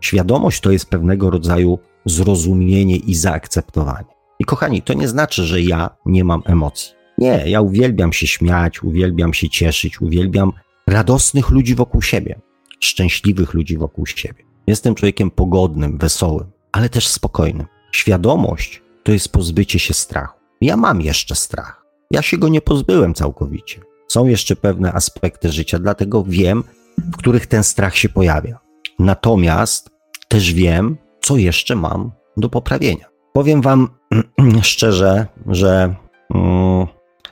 Świadomość to jest pewnego rodzaju zrozumienie i zaakceptowanie. I kochani, to nie znaczy, że ja nie mam emocji. Nie, ja uwielbiam się śmiać, uwielbiam się cieszyć, uwielbiam radosnych ludzi wokół siebie. szczęśliwych ludzi wokół siebie. Jestem człowiekiem pogodnym, wesołym, ale też spokojnym. Świadomość to jest pozbycie się strachu. Ja mam jeszcze strach. Ja się go nie pozbyłem całkowicie. Są jeszcze pewne aspekty życia, dlatego wiem, w których ten strach się pojawia. Natomiast też wiem, co jeszcze mam do poprawienia. Powiem Wam szczerze, że mm,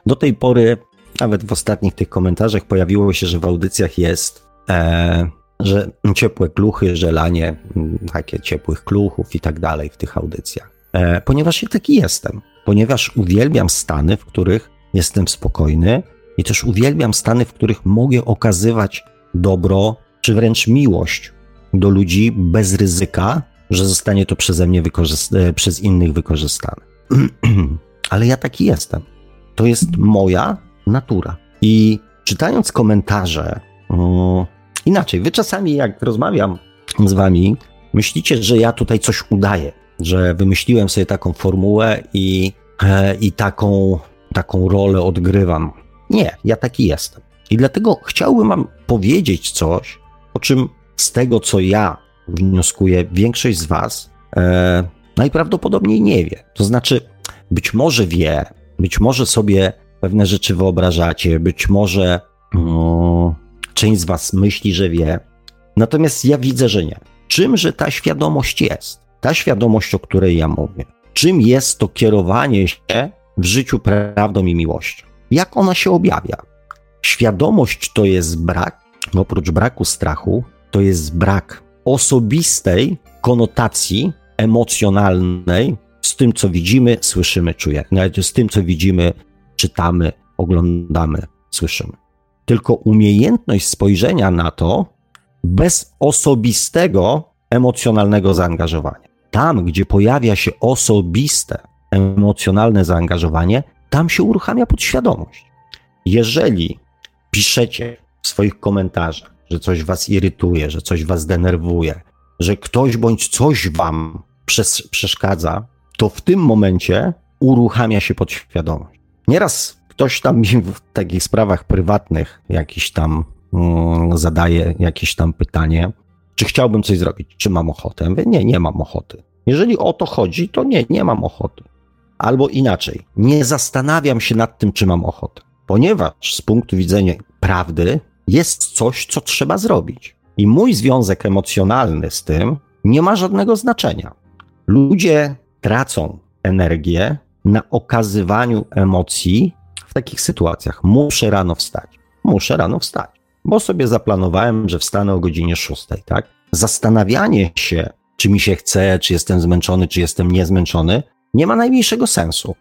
do tej pory, nawet w ostatnich tych komentarzach, pojawiło się, że w audycjach jest, e, że ciepłe kluchy, żelanie, mm, takie ciepłych kluchów i tak dalej w tych audycjach. E, ponieważ ja taki jestem, ponieważ uwielbiam stany, w których jestem spokojny i też uwielbiam stany, w których mogę okazywać dobro czy wręcz miłość do ludzi bez ryzyka, że zostanie to przeze mnie e, przez innych wykorzystane. Ale ja taki jestem. To jest moja natura. I czytając komentarze, um, inaczej, wy czasami jak rozmawiam z wami, myślicie, że ja tutaj coś udaję, że wymyśliłem sobie taką formułę i, e, i taką, taką rolę odgrywam. Nie, ja taki jestem. I dlatego chciałbym wam powiedzieć coś, o czym z tego, co ja wnioskuję, większość z Was e, najprawdopodobniej nie wie. To znaczy, być może wie, być może sobie pewne rzeczy wyobrażacie, być może no, część z Was myśli, że wie, natomiast ja widzę, że nie. Czymże ta świadomość jest? Ta świadomość, o której ja mówię. Czym jest to kierowanie się w życiu prawdą i miłością? Jak ona się objawia? Świadomość to jest brak, oprócz braku strachu, to jest brak osobistej konotacji emocjonalnej z tym, co widzimy, słyszymy, czujemy, z tym, co widzimy, czytamy, oglądamy, słyszymy. Tylko umiejętność spojrzenia na to bez osobistego emocjonalnego zaangażowania. Tam, gdzie pojawia się osobiste emocjonalne zaangażowanie, tam się uruchamia podświadomość. Jeżeli piszecie w swoich komentarzach, że coś was irytuje, że coś was denerwuje, że ktoś bądź coś wam przes- przeszkadza, to w tym momencie uruchamia się podświadomość. Nieraz ktoś tam mi w takich sprawach prywatnych jakiś tam mm, zadaje jakieś tam pytanie, czy chciałbym coś zrobić, czy mam ochotę. Ja mówię, nie, nie mam ochoty. Jeżeli o to chodzi, to nie, nie mam ochoty. Albo inaczej, nie zastanawiam się nad tym, czy mam ochotę, ponieważ z punktu widzenia prawdy jest coś, co trzeba zrobić. I mój związek emocjonalny z tym nie ma żadnego znaczenia. Ludzie tracą energię na okazywaniu emocji w takich sytuacjach. Muszę rano wstać. Muszę rano wstać, bo sobie zaplanowałem, że wstanę o godzinie 6, tak? Zastanawianie się, czy mi się chce, czy jestem zmęczony, czy jestem niezmęczony, nie ma najmniejszego sensu.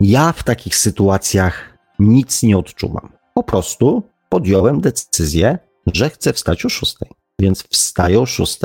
Ja w takich sytuacjach nic nie odczuwam. Po prostu podjąłem decyzję, że chcę wstać o 6. Więc wstaję o 6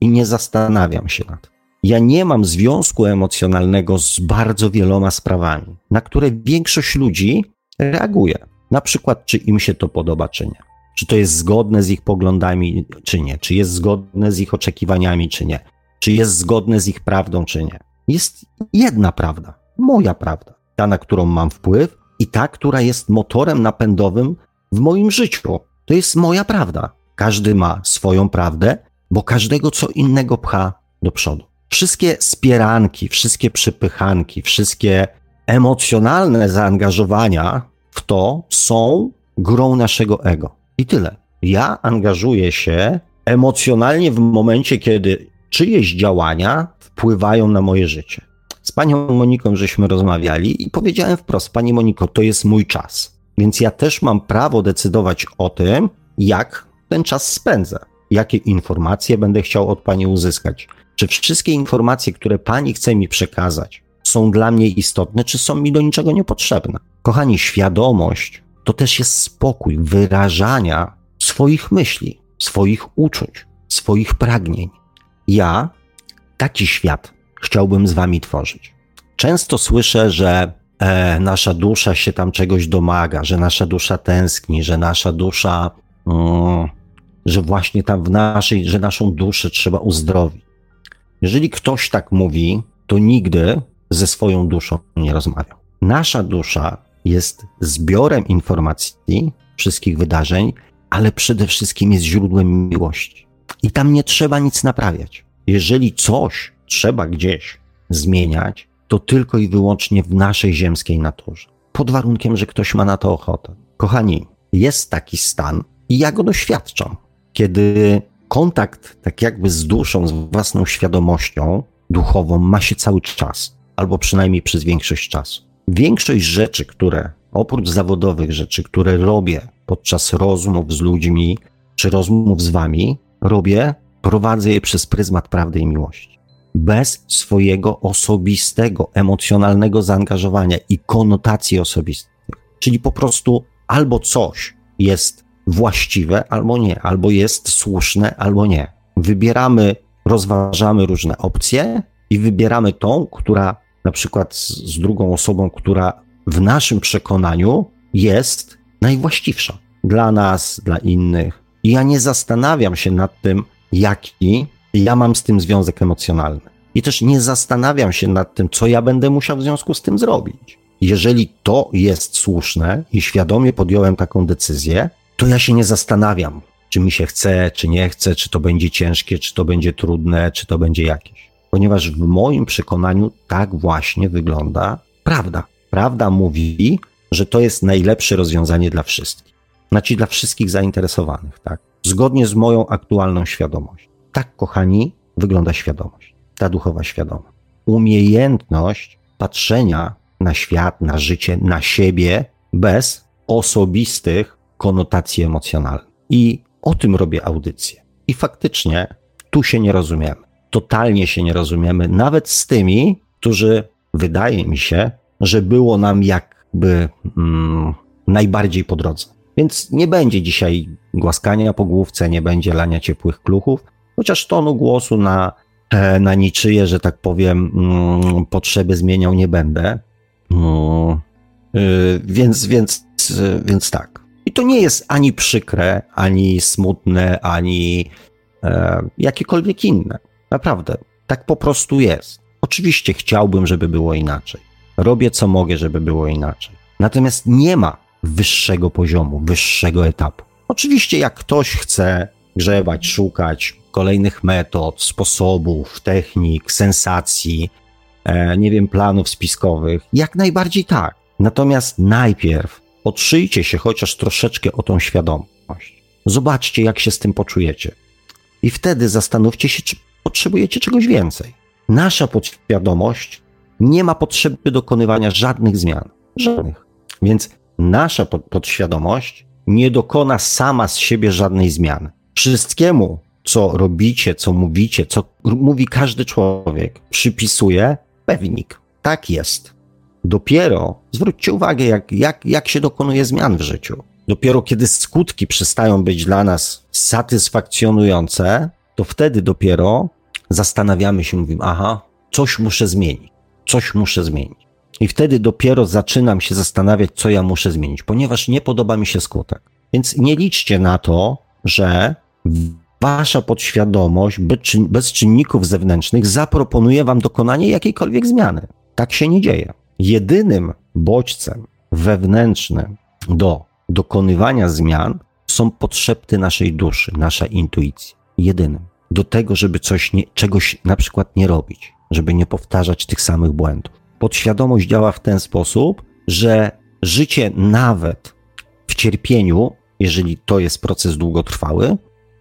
i nie zastanawiam się nad tym. Ja nie mam związku emocjonalnego z bardzo wieloma sprawami, na które większość ludzi reaguje. Na przykład, czy im się to podoba, czy nie. Czy to jest zgodne z ich poglądami, czy nie. Czy jest zgodne z ich oczekiwaniami, czy nie. Czy jest zgodne z ich prawdą, czy nie. Jest jedna prawda, moja prawda, ta, na którą mam wpływ i ta, która jest motorem napędowym w moim życiu. To jest moja prawda. Każdy ma swoją prawdę, bo każdego co innego pcha do przodu. Wszystkie spieranki, wszystkie przypychanki, wszystkie emocjonalne zaangażowania w to są grą naszego ego. I tyle. Ja angażuję się emocjonalnie w momencie, kiedy czyjeś działania wpływają na moje życie. Z panią Moniką żeśmy rozmawiali i powiedziałem wprost: Pani Moniko, to jest mój czas. Więc ja też mam prawo decydować o tym, jak ten czas spędzę, jakie informacje będę chciał od Pani uzyskać. Czy wszystkie informacje, które Pani chce mi przekazać, są dla mnie istotne, czy są mi do niczego niepotrzebne? Kochani, świadomość to też jest spokój wyrażania swoich myśli, swoich uczuć, swoich pragnień. Ja taki świat chciałbym z Wami tworzyć. Często słyszę, że e, nasza dusza się tam czegoś domaga, że nasza dusza tęskni, że nasza dusza, mm, że właśnie tam w naszej, że naszą duszę trzeba uzdrowić. Jeżeli ktoś tak mówi, to nigdy ze swoją duszą nie rozmawiał. Nasza dusza jest zbiorem informacji, wszystkich wydarzeń ale przede wszystkim jest źródłem miłości. I tam nie trzeba nic naprawiać. Jeżeli coś trzeba gdzieś zmieniać, to tylko i wyłącznie w naszej ziemskiej naturze. Pod warunkiem, że ktoś ma na to ochotę. Kochani, jest taki stan i ja go doświadczam, kiedy kontakt, tak jakby z duszą, z własną świadomością duchową, ma się cały czas, albo przynajmniej przez większość czasu. Większość rzeczy, które, oprócz zawodowych rzeczy, które robię podczas rozmów z ludźmi, czy rozmów z wami, robię, prowadzę je przez pryzmat prawdy i miłości. Bez swojego osobistego, emocjonalnego zaangażowania i konotacji osobistych. Czyli po prostu albo coś jest właściwe, albo nie, albo jest słuszne, albo nie. Wybieramy, rozważamy różne opcje i wybieramy tą, która na przykład z, drugą osobą, która w naszym przekonaniu jest najwłaściwsza dla nas, dla innych. I ja nie zastanawiam się nad tym, jaki ja mam z tym związek emocjonalny. I też nie zastanawiam się nad tym, co ja będę musiał w związku z tym zrobić. Jeżeli to jest słuszne i świadomie podjąłem taką decyzję, to ja się nie zastanawiam, czy mi się chce, czy nie chce, czy to będzie ciężkie, czy to będzie trudne, czy to będzie jakieś. Ponieważ w moim przekonaniu tak właśnie wygląda prawda. Prawda mówi, że to jest najlepsze rozwiązanie dla wszystkich. Znaczy dla wszystkich zainteresowanych, tak? Zgodnie z moją aktualną świadomością. Tak, kochani, wygląda świadomość. Ta duchowa świadomość. Umiejętność patrzenia na świat, na życie, na siebie bez osobistych konotacji emocjonalnych. I o tym robię audycję. I faktycznie tu się nie rozumiemy. Totalnie się nie rozumiemy, nawet z tymi, którzy wydaje mi się, że było nam jakby mm, najbardziej po drodze. Więc nie będzie dzisiaj głaskania po główce, nie będzie lania ciepłych kluchów, chociaż tonu głosu na, e, na niczyje, że tak powiem, mm, potrzeby zmieniał nie będę. No, yy, więc, więc, yy, więc tak. I to nie jest ani przykre, ani smutne, ani e, jakiekolwiek inne. Naprawdę, tak po prostu jest. Oczywiście chciałbym, żeby było inaczej. Robię co mogę, żeby było inaczej. Natomiast nie ma wyższego poziomu, wyższego etapu. Oczywiście, jak ktoś chce grzebać, szukać kolejnych metod, sposobów, technik, sensacji, e, nie wiem, planów spiskowych, jak najbardziej tak. Natomiast najpierw otrzyjcie się chociaż troszeczkę o tą świadomość. Zobaczcie, jak się z tym poczujecie. I wtedy zastanówcie się, czy potrzebujecie czegoś więcej. Nasza podświadomość nie ma potrzeby dokonywania żadnych zmian. Żadnych. Więc nasza podświadomość nie dokona sama z siebie żadnej zmiany. Wszystkiemu, co robicie, co mówicie, co mówi każdy człowiek, przypisuje pewnik. Tak jest. Dopiero zwróćcie uwagę, jak, jak, jak się dokonuje zmian w życiu. Dopiero kiedy skutki przestają być dla nas satysfakcjonujące, to wtedy dopiero zastanawiamy się, mówimy, aha, coś muszę zmienić, coś muszę zmienić. I wtedy dopiero zaczynam się zastanawiać, co ja muszę zmienić, ponieważ nie podoba mi się skutek. Więc nie liczcie na to, że wasza podświadomość bez czynników zewnętrznych zaproponuje wam dokonanie jakiejkolwiek zmiany. Tak się nie dzieje. Jedynym bodźcem wewnętrznym do dokonywania zmian są potrzeby naszej duszy, nasza intuicja. Jedynym. Do tego, żeby coś nie, czegoś na przykład nie robić, żeby nie powtarzać tych samych błędów. Podświadomość działa w ten sposób, że życie nawet w cierpieniu, jeżeli to jest proces długotrwały,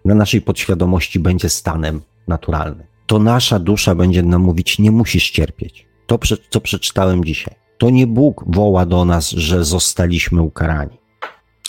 na naszej podświadomości będzie stanem naturalnym. To nasza dusza będzie nam mówić: Nie musisz cierpieć. To, co przeczytałem dzisiaj. To nie Bóg woła do nas, że zostaliśmy ukarani.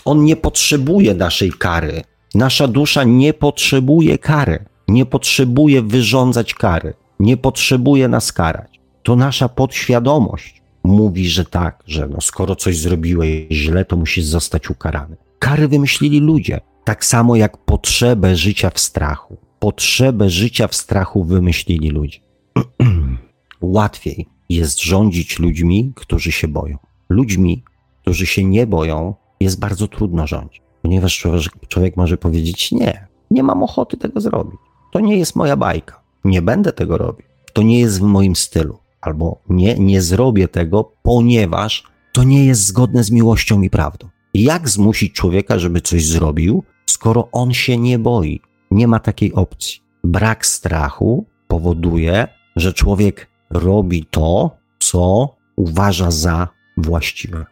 On nie potrzebuje naszej kary. Nasza dusza nie potrzebuje kary. Nie potrzebuje wyrządzać kary. Nie potrzebuje nas karać. To nasza podświadomość mówi, że tak, że no skoro coś zrobiłeś źle, to musisz zostać ukarany. Kary wymyślili ludzie. Tak samo jak potrzebę życia w strachu. Potrzebę życia w strachu wymyślili ludzie. Łatwiej jest rządzić ludźmi, którzy się boją. Ludźmi, którzy się nie boją, jest bardzo trudno rządzić, ponieważ człowiek, człowiek może powiedzieć: Nie, nie mam ochoty tego zrobić. To nie jest moja bajka. Nie będę tego robił. To nie jest w moim stylu. Albo nie, nie zrobię tego, ponieważ to nie jest zgodne z miłością i prawdą. Jak zmusić człowieka, żeby coś zrobił, skoro on się nie boi. Nie ma takiej opcji. Brak strachu powoduje, że człowiek robi to, co uważa za właściwe.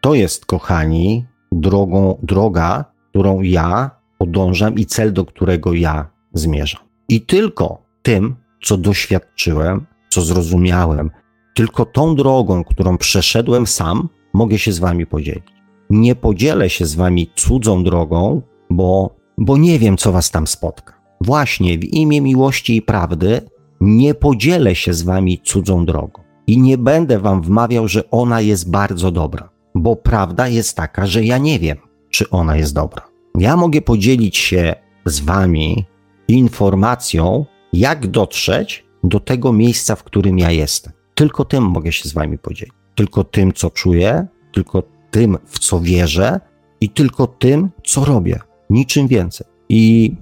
To jest, kochani, drogą, droga, którą ja podążam i cel, do którego ja zmierzam. I tylko tym, co doświadczyłem, co zrozumiałem, tylko tą drogą, którą przeszedłem sam, mogę się z wami podzielić. Nie podzielę się z wami cudzą drogą, bo, bo nie wiem, co was tam spotka. Właśnie w imię miłości i prawdy nie podzielę się z wami cudzą drogą i nie będę wam wmawiał, że ona jest bardzo dobra, bo prawda jest taka, że ja nie wiem, czy ona jest dobra. Ja mogę podzielić się z wami informacją, jak dotrzeć do tego miejsca, w którym ja jestem. Tylko tym mogę się z wami podzielić. Tylko tym, co czuję, tylko tym, w co wierzę i tylko tym, co robię. Niczym więcej. I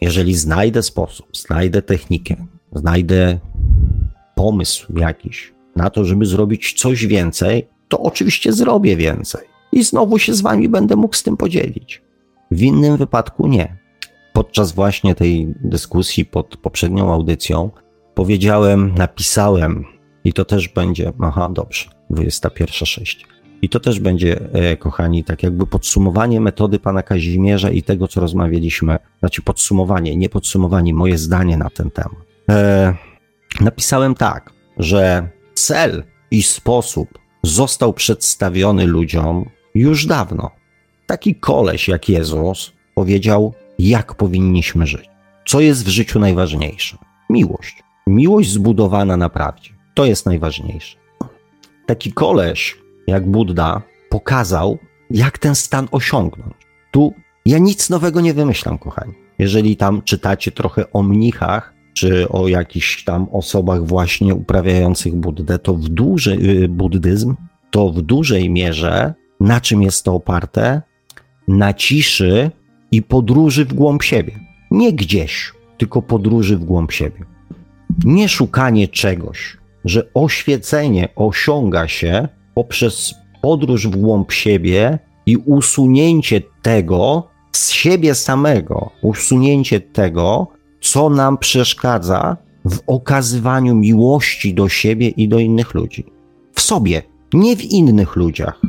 jeżeli znajdę sposób, znajdę technikę, znajdę pomysł jakiś na to, żeby zrobić coś więcej, to oczywiście zrobię więcej. I znowu się z wami będę mógł z tym podzielić. W innym wypadku nie. Podczas właśnie tej dyskusji pod poprzednią audycją powiedziałem, napisałem, i to też będzie, aha, dobrze, 21.06. I to też będzie, e, kochani, tak jakby podsumowanie metody pana Kazimierza i tego, co rozmawialiśmy. Znaczy podsumowanie, nie podsumowanie, moje zdanie na ten temat. E, napisałem tak, że cel i sposób został przedstawiony ludziom już dawno. Taki koleś jak Jezus powiedział, jak powinniśmy żyć. Co jest w życiu najważniejsze? Miłość. Miłość zbudowana na prawdzie. To jest najważniejsze. Taki koleś jak Buddha pokazał, jak ten stan osiągnąć. Tu ja nic nowego nie wymyślam, kochani. Jeżeli tam czytacie trochę o mnichach, czy o jakichś tam osobach właśnie uprawiających Buddę, to w duży, y, buddyzm, to w dużej mierze na czym jest to oparte? Na ciszy i podróży w głąb siebie. Nie gdzieś, tylko podróży w głąb siebie. Nie szukanie czegoś, że oświecenie osiąga się poprzez podróż w głąb siebie i usunięcie tego z siebie samego, usunięcie tego, co nam przeszkadza w okazywaniu miłości do siebie i do innych ludzi. W sobie, nie w innych ludziach.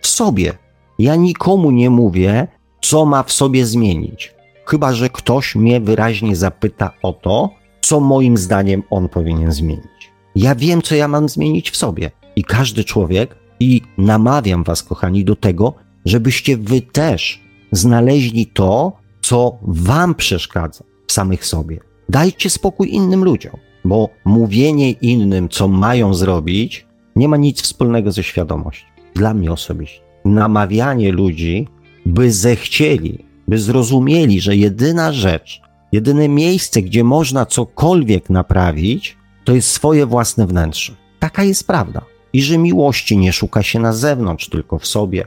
W sobie. Ja nikomu nie mówię, co ma w sobie zmienić. Chyba, że ktoś mnie wyraźnie zapyta o to, co moim zdaniem on powinien zmienić. Ja wiem, co ja mam zmienić w sobie. I każdy człowiek, i namawiam Was, kochani, do tego, żebyście Wy też znaleźli to, co Wam przeszkadza w samych sobie. Dajcie spokój innym ludziom, bo mówienie innym, co mają zrobić, nie ma nic wspólnego ze świadomością. Dla mnie osobiście. Namawianie ludzi, by zechcieli, by zrozumieli, że jedyna rzecz, jedyne miejsce, gdzie można cokolwiek naprawić, to jest swoje własne wnętrze. Taka jest prawda. I że miłości nie szuka się na zewnątrz, tylko w sobie.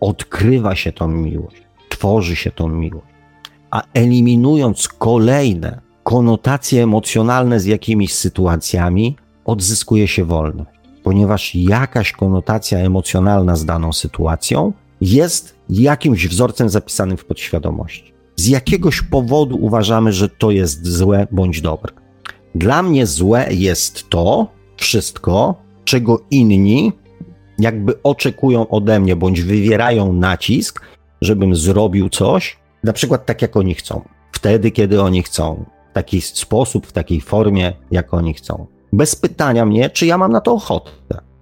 Odkrywa się tą miłość, tworzy się tą miłość. A eliminując kolejne konotacje emocjonalne z jakimiś sytuacjami, odzyskuje się wolność, ponieważ jakaś konotacja emocjonalna z daną sytuacją jest jakimś wzorcem zapisanym w podświadomości. Z jakiegoś powodu uważamy, że to jest złe bądź dobre. Dla mnie złe jest to wszystko, czego inni jakby oczekują ode mnie, bądź wywierają nacisk, żebym zrobił coś, na przykład tak, jak oni chcą. Wtedy, kiedy oni chcą. W taki sposób, w takiej formie, jak oni chcą. Bez pytania mnie, czy ja mam na to ochotę.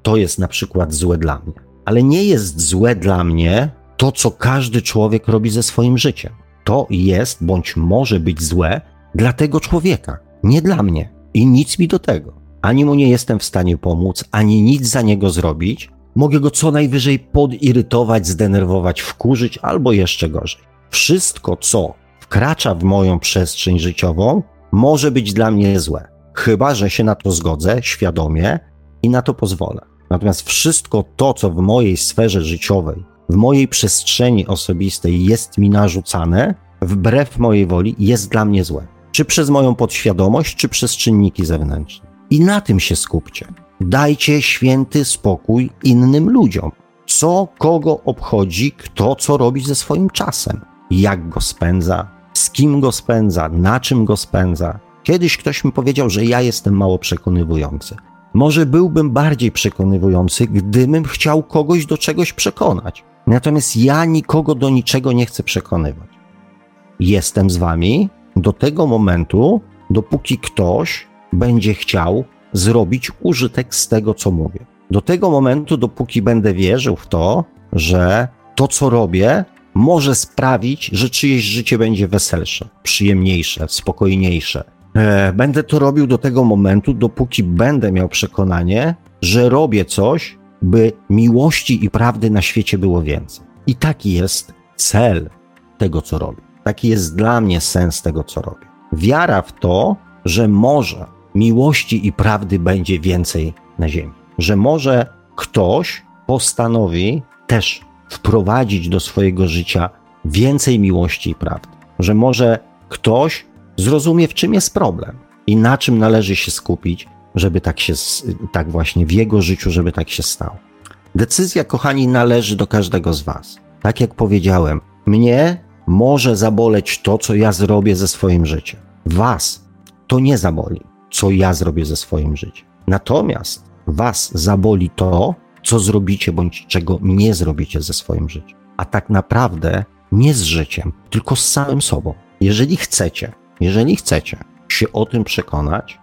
To jest na przykład złe dla mnie. Ale nie jest złe dla mnie to, co każdy człowiek robi ze swoim życiem. To jest, bądź może być złe dla tego człowieka, nie dla mnie. I nic mi do tego. Ani mu nie jestem w stanie pomóc, ani nic za niego zrobić. Mogę go co najwyżej podirytować, zdenerwować, wkurzyć albo jeszcze gorzej. Wszystko, co wkracza w moją przestrzeń życiową, może być dla mnie złe. Chyba, że się na to zgodzę świadomie i na to pozwolę. Natomiast wszystko to, co w mojej sferze życiowej, w mojej przestrzeni osobistej jest mi narzucane, wbrew mojej woli, jest dla mnie złe. Czy przez moją podświadomość, czy przez czynniki zewnętrzne. I na tym się skupcie. Dajcie święty spokój innym ludziom. Co kogo obchodzi, kto co robi ze swoim czasem. jak go spędza, z kim go spędza, na czym go spędza. Kiedyś ktoś mi powiedział, że ja jestem mało przekonywujący. Może byłbym bardziej przekonywujący, gdybym chciał kogoś do czegoś przekonać. Natomiast ja nikogo do niczego nie chcę przekonywać. Jestem z wami do tego momentu, dopóki ktoś będzie chciał zrobić użytek z tego, co mówię. Do tego momentu, dopóki będę wierzył w to, że to, co robię, może sprawić, że czyjeś życie będzie weselsze, przyjemniejsze, spokojniejsze. E, będę to robił do tego momentu, dopóki będę miał przekonanie, że robię coś, by miłości i prawdy na świecie było więcej. I taki jest cel tego, co robię. Taki jest dla mnie sens tego, co robię. Wiara w to, że może miłości i prawdy będzie więcej na ziemi. Że może ktoś postanowi też wprowadzić do swojego życia więcej miłości i prawdy. Że może ktoś zrozumie, w czym jest problem i na czym należy się skupić, żeby tak się, tak właśnie w jego życiu, żeby tak się stało. Decyzja, kochani, należy do każdego z Was. Tak jak powiedziałem, mnie może zaboleć to, co ja zrobię ze swoim życiem. Was to nie zaboli, co ja zrobię ze swoim życiem. Natomiast Was zaboli to, co zrobicie bądź czego nie zrobicie ze swoim życiem. A tak naprawdę nie z życiem, tylko z samym sobą. Jeżeli chcecie, jeżeli chcecie się o tym przekonać,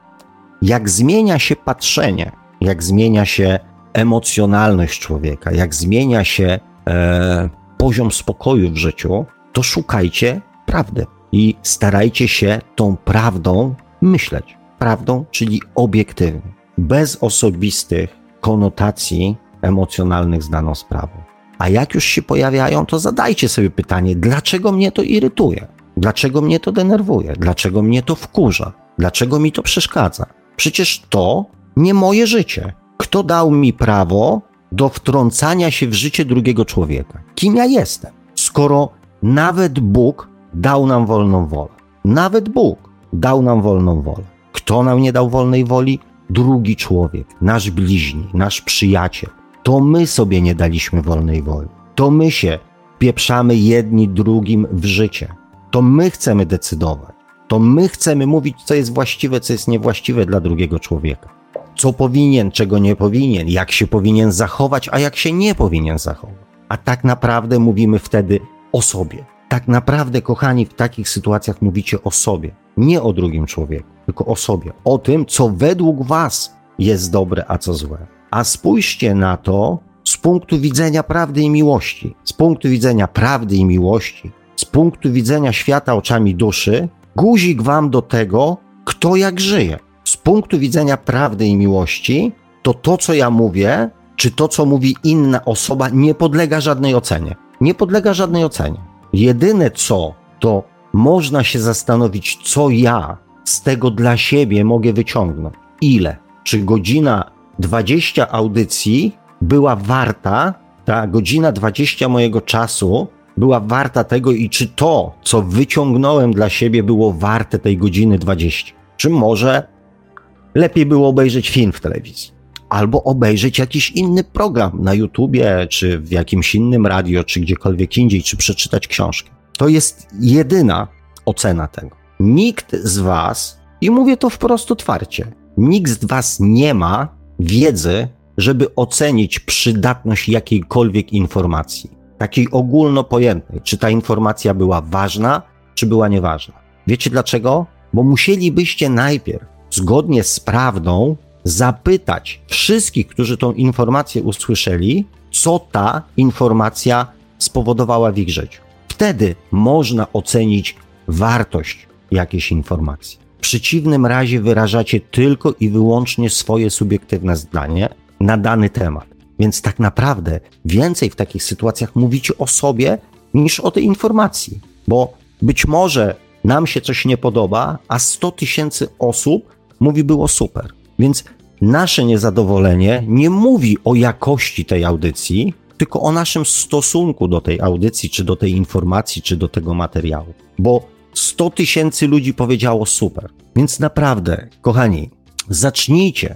jak zmienia się patrzenie, jak zmienia się emocjonalność człowieka, jak zmienia się e, poziom spokoju w życiu, to szukajcie prawdy i starajcie się tą prawdą myśleć. Prawdą, czyli obiektywnie, bez osobistych konotacji emocjonalnych z daną sprawą. A jak już się pojawiają, to zadajcie sobie pytanie, dlaczego mnie to irytuje? Dlaczego mnie to denerwuje? Dlaczego mnie to wkurza? Dlaczego mi to przeszkadza? Przecież to nie moje życie. Kto dał mi prawo do wtrącania się w życie drugiego człowieka? Kim ja jestem? Skoro nawet Bóg dał nam wolną wolę. Nawet Bóg dał nam wolną wolę. Kto nam nie dał wolnej woli? Drugi człowiek, nasz bliźni, nasz przyjaciel. To my sobie nie daliśmy wolnej woli. To my się pieprzamy jedni drugim w życie. To my chcemy decydować. To my chcemy mówić, co jest właściwe, co jest niewłaściwe dla drugiego człowieka. Co powinien, czego nie powinien, jak się powinien zachować, a jak się nie powinien zachować. A tak naprawdę mówimy wtedy o sobie. Tak naprawdę, kochani, w takich sytuacjach mówicie o sobie, nie o drugim człowieku, tylko o sobie, o tym, co według Was jest dobre, a co złe. A spójrzcie na to z punktu widzenia prawdy i miłości. Z punktu widzenia prawdy i miłości, z punktu widzenia świata oczami duszy, guzik Wam do tego, kto jak żyje. Z punktu widzenia prawdy i miłości, to to, co ja mówię, czy to, co mówi inna osoba, nie podlega żadnej ocenie nie podlega żadnej ocenie. Jedyne co, to można się zastanowić, co ja z tego dla siebie mogę wyciągnąć. Ile? Czy godzina 20 audycji była warta, ta godzina 20 mojego czasu była warta tego i czy to, co wyciągnąłem dla siebie, było warte tej godziny 20? Czy może lepiej było obejrzeć film w telewizji? albo obejrzeć jakiś inny program na YouTubie, czy w jakimś innym radio, czy gdziekolwiek indziej, czy przeczytać książkę. To jest jedyna ocena tego. Nikt z Was, i mówię to wprost otwarcie, nikt z Was nie ma wiedzy, żeby ocenić przydatność jakiejkolwiek informacji, takiej ogólnopojętnej, czy ta informacja była ważna, czy była nieważna. Wiecie dlaczego? Bo musielibyście najpierw, zgodnie z prawdą, zapytać wszystkich, którzy tą informację usłyszeli, co ta informacja spowodowała w ich życiu. Wtedy można ocenić wartość jakiejś informacji. W przeciwnym razie wyrażacie tylko i wyłącznie swoje subiektywne zdanie na dany temat. Więc tak naprawdę więcej w takich sytuacjach mówicie o sobie niż o tej informacji, bo być może nam się coś nie podoba, a 100 tysięcy osób mówi było super. Więc nasze niezadowolenie nie mówi o jakości tej audycji, tylko o naszym stosunku do tej audycji, czy do tej informacji, czy do tego materiału. Bo 100 tysięcy ludzi powiedziało super. Więc naprawdę, kochani, zacznijcie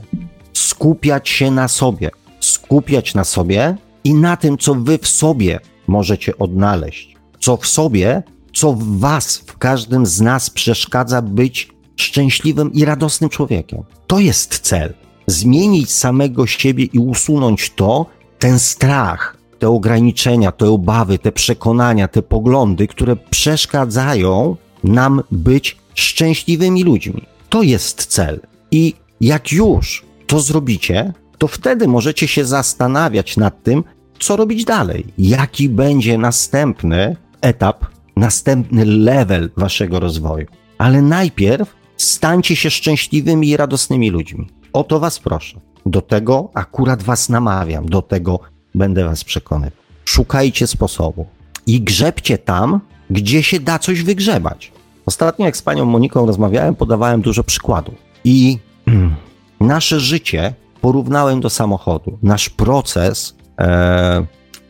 skupiać się na sobie, skupiać na sobie i na tym, co wy w sobie możecie odnaleźć, co w sobie co w was, w każdym z nas przeszkadza być szczęśliwym i radosnym człowiekiem. To jest cel. Zmienić samego siebie i usunąć to, ten strach, te ograniczenia, te obawy, te przekonania, te poglądy, które przeszkadzają nam być szczęśliwymi ludźmi. To jest cel. I jak już to zrobicie, to wtedy możecie się zastanawiać nad tym, co robić dalej, jaki będzie następny etap, następny level waszego rozwoju. Ale najpierw stańcie się szczęśliwymi i radosnymi ludźmi. O to was proszę. Do tego akurat was namawiam, do tego będę was przekonywał. Szukajcie sposobu i grzebcie tam, gdzie się da coś wygrzebać. Ostatnio, jak z panią Moniką rozmawiałem, podawałem dużo przykładów. I nasze życie porównałem do samochodu. Nasz proces e,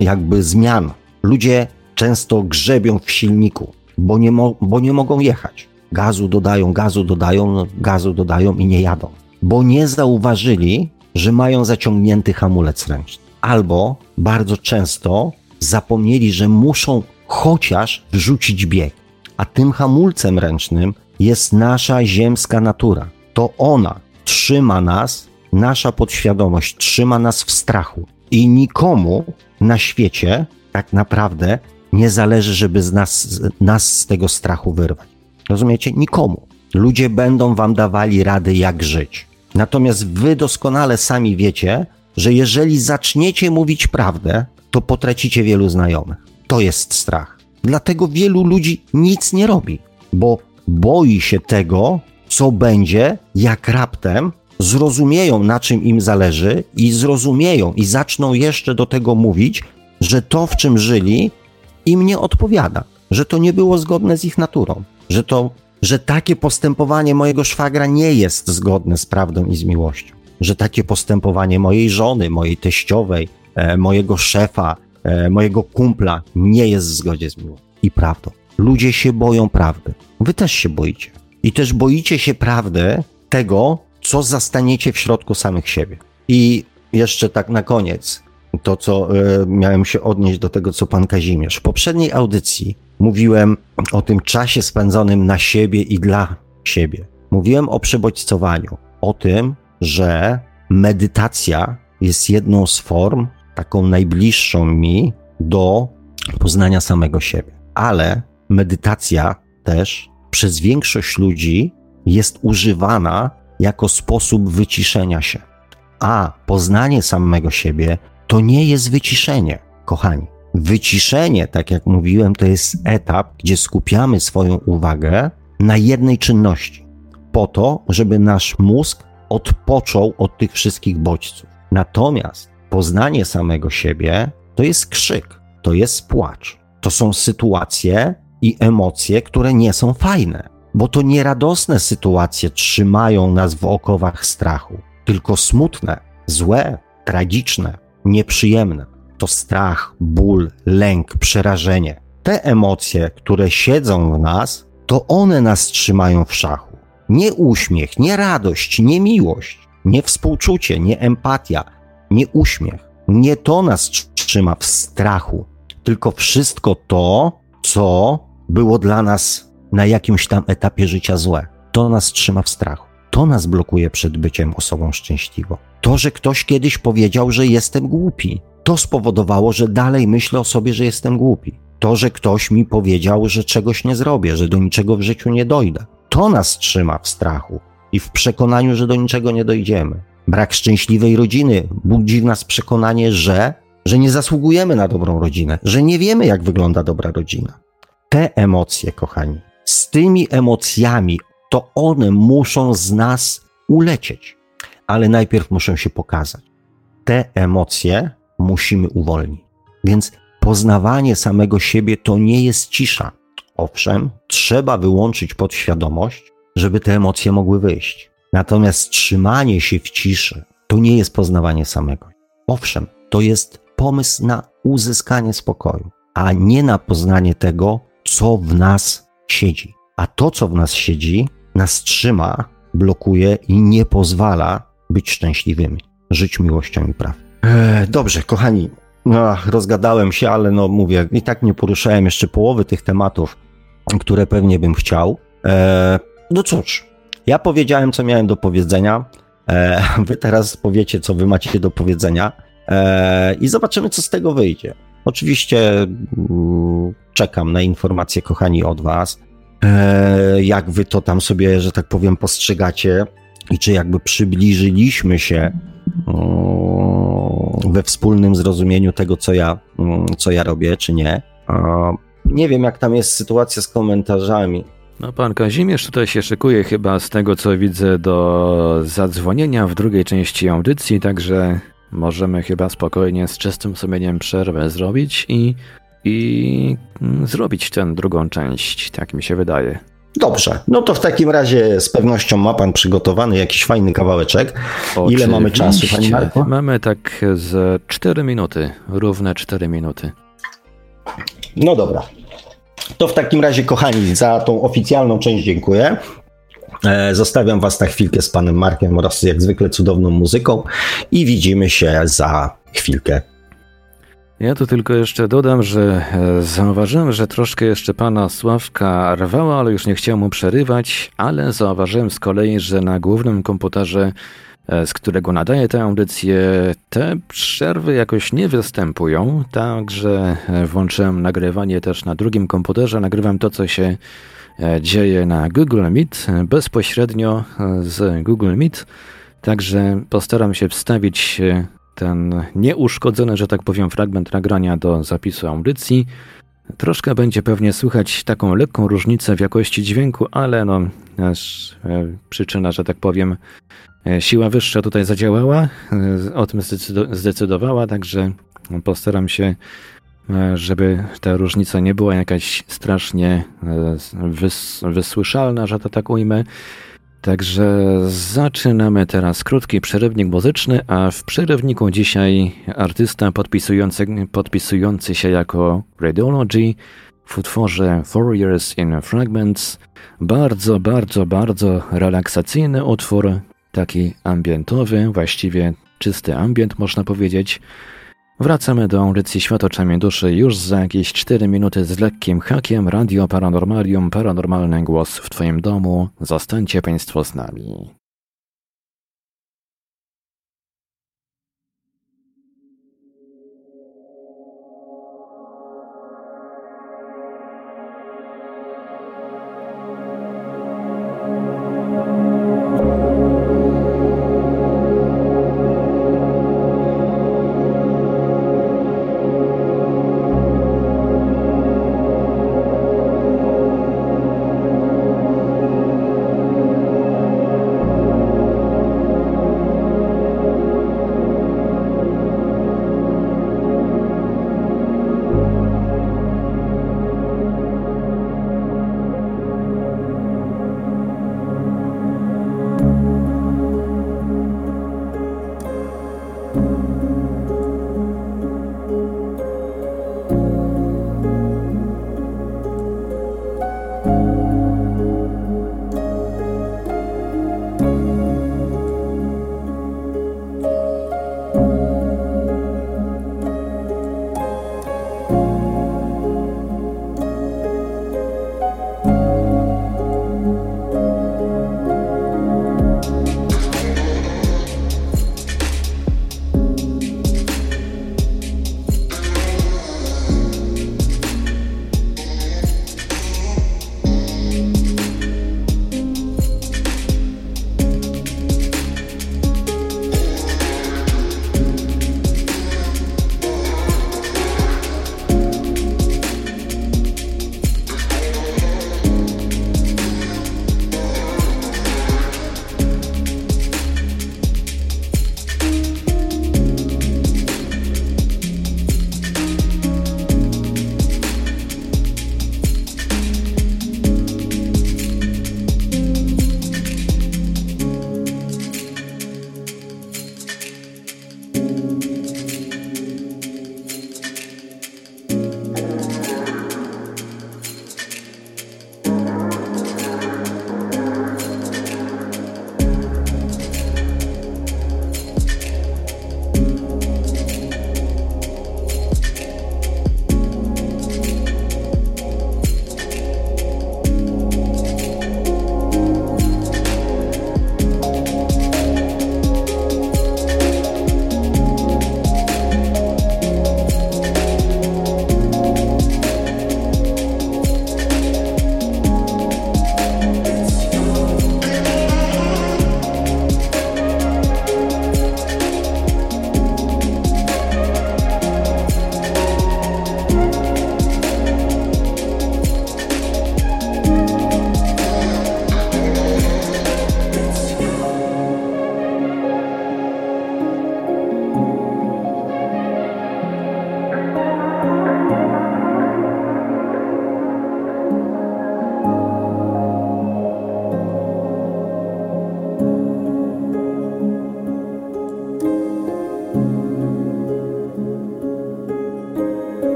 jakby zmian. Ludzie często grzebią w silniku, bo nie, mo- bo nie mogą jechać. Gazu dodają, gazu dodają, no, gazu dodają i nie jadą. Bo nie zauważyli, że mają zaciągnięty hamulec ręczny. Albo bardzo często zapomnieli, że muszą chociaż wrzucić bieg. A tym hamulcem ręcznym jest nasza ziemska natura. To ona trzyma nas, nasza podświadomość trzyma nas w strachu. I nikomu na świecie tak naprawdę nie zależy, żeby z nas, nas z tego strachu wyrwać. Rozumiecie? Nikomu. Ludzie będą wam dawali rady, jak żyć. Natomiast wy doskonale sami wiecie, że jeżeli zaczniecie mówić prawdę, to potracicie wielu znajomych. To jest strach. Dlatego wielu ludzi nic nie robi, bo boi się tego, co będzie, jak raptem zrozumieją, na czym im zależy, i zrozumieją, i zaczną jeszcze do tego mówić, że to, w czym żyli, im nie odpowiada, że to nie było zgodne z ich naturą, że to, że takie postępowanie mojego szwagra nie jest zgodne z prawdą i z miłością, że takie postępowanie mojej żony, mojej teściowej, e, mojego szefa, e, mojego kumpla nie jest w zgodzie z miłością i prawdą. Ludzie się boją prawdy. Wy też się boicie. I też boicie się prawdy tego, co zastaniecie w środku samych siebie. I jeszcze tak na koniec, to co y, miałem się odnieść do tego, co pan Kazimierz. W poprzedniej audycji mówiłem o tym czasie spędzonym na siebie i dla siebie. Mówiłem o przebodźcowaniu, o tym, że medytacja jest jedną z form, taką najbliższą mi do poznania samego siebie. Ale medytacja też przez większość ludzi jest używana jako sposób wyciszenia się. A poznanie samego siebie to nie jest wyciszenie, kochani. Wyciszenie, tak jak mówiłem, to jest etap, gdzie skupiamy swoją uwagę na jednej czynności, po to, żeby nasz mózg odpoczął od tych wszystkich bodźców. Natomiast poznanie samego siebie to jest krzyk, to jest płacz, to są sytuacje i emocje, które nie są fajne, bo to nieradosne sytuacje trzymają nas w okowach strachu, tylko smutne, złe, tragiczne, nieprzyjemne. To strach, ból, lęk, przerażenie. Te emocje, które siedzą w nas, to one nas trzymają w szachu. Nie uśmiech, nie radość, nie miłość, nie współczucie, nie empatia, nie uśmiech. Nie to nas trzyma w strachu, tylko wszystko to, co było dla nas na jakimś tam etapie życia złe. To nas trzyma w strachu. To nas blokuje przed byciem osobą szczęśliwą. To, że ktoś kiedyś powiedział, że jestem głupi, to spowodowało, że dalej myślę o sobie, że jestem głupi. To, że ktoś mi powiedział, że czegoś nie zrobię, że do niczego w życiu nie dojdę, to nas trzyma w strachu i w przekonaniu, że do niczego nie dojdziemy. Brak szczęśliwej rodziny budzi w nas przekonanie, że, że nie zasługujemy na dobrą rodzinę, że nie wiemy, jak wygląda dobra rodzina. Te emocje, kochani, z tymi emocjami, to one muszą z nas ulecieć, ale najpierw muszą się pokazać. Te emocje musimy uwolnić. Więc poznawanie samego siebie to nie jest cisza. Owszem, trzeba wyłączyć podświadomość, żeby te emocje mogły wyjść. Natomiast trzymanie się w ciszy to nie jest poznawanie samego. Owszem, to jest pomysł na uzyskanie spokoju, a nie na poznanie tego, co w nas siedzi. A to, co w nas siedzi, nas trzyma, blokuje i nie pozwala być szczęśliwymi, żyć miłością i prawdą. E, dobrze, kochani, no, rozgadałem się, ale no mówię, i tak nie poruszałem jeszcze połowy tych tematów. które pewnie bym chciał. E, no cóż, ja powiedziałem, co miałem do powiedzenia. E, wy teraz powiecie, co wy macie do powiedzenia e, i zobaczymy, co z tego wyjdzie. Oczywiście mm, czekam na informacje, kochani, od was. E, jak wy to tam sobie, że tak powiem, postrzegacie i czy jakby przybliżyliśmy się mm, we wspólnym zrozumieniu tego, co ja, mm, co ja robię, czy nie. Nie wiem, jak tam jest sytuacja z komentarzami. No, pan Kazimierz tutaj się szykuje chyba z tego, co widzę, do zadzwonienia w drugiej części audycji, także możemy chyba spokojnie z czystym sumieniem przerwę zrobić i, i mm, zrobić tę drugą część, tak mi się wydaje. Dobrze, no to w takim razie z pewnością ma pan przygotowany jakiś fajny kawałeczek. Oczywiście. Ile mamy czasu, pani Marko? Mamy tak z 4 minuty, równe 4 minuty. No dobra. To w takim razie, kochani, za tą oficjalną część dziękuję. E, zostawiam Was na chwilkę z panem Markiem oraz jak zwykle cudowną muzyką i widzimy się za chwilkę. Ja tu tylko jeszcze dodam, że e, zauważyłem, że troszkę jeszcze pana Sławka rwało, ale już nie chciałem mu przerywać, ale zauważyłem z kolei, że na głównym komputerze, e, z którego nadaję tę audycję, te przerwy jakoś nie występują, także włączyłem nagrywanie też na drugim komputerze, nagrywam to, co się dzieje na Google Meet, e, bezpośrednio e, z Google Meet. Także postaram się wstawić ten nieuszkodzony, że tak powiem, fragment nagrania do zapisu audycji. Troszkę będzie pewnie słychać taką lekką różnicę w jakości dźwięku, ale no, przyczyna, że tak powiem, siła wyższa tutaj zadziałała, o tym zdecydowała, także postaram się E, żeby ta różnica nie była jakaś strasznie e, wys wysłyszalna, że to tak ujmę. Także zaczynamy teraz krótki przerywnik muzyczny, a w przerywniku dzisiaj artysta podpisujący, podpisujący się jako Radiology w utworze Four Years in Fragments. Bardzo, bardzo, bardzo relaksacyjny utwór, taki ambientowy, właściwie czysty ambient można powiedzieć. Wracamy do audycji Świat oczami duszy już za jakieś 4 minuty z lekkim hakiem Radio Paranormalium, paranormalny głos w Twoim domu. Zostańcie Państwo z nami.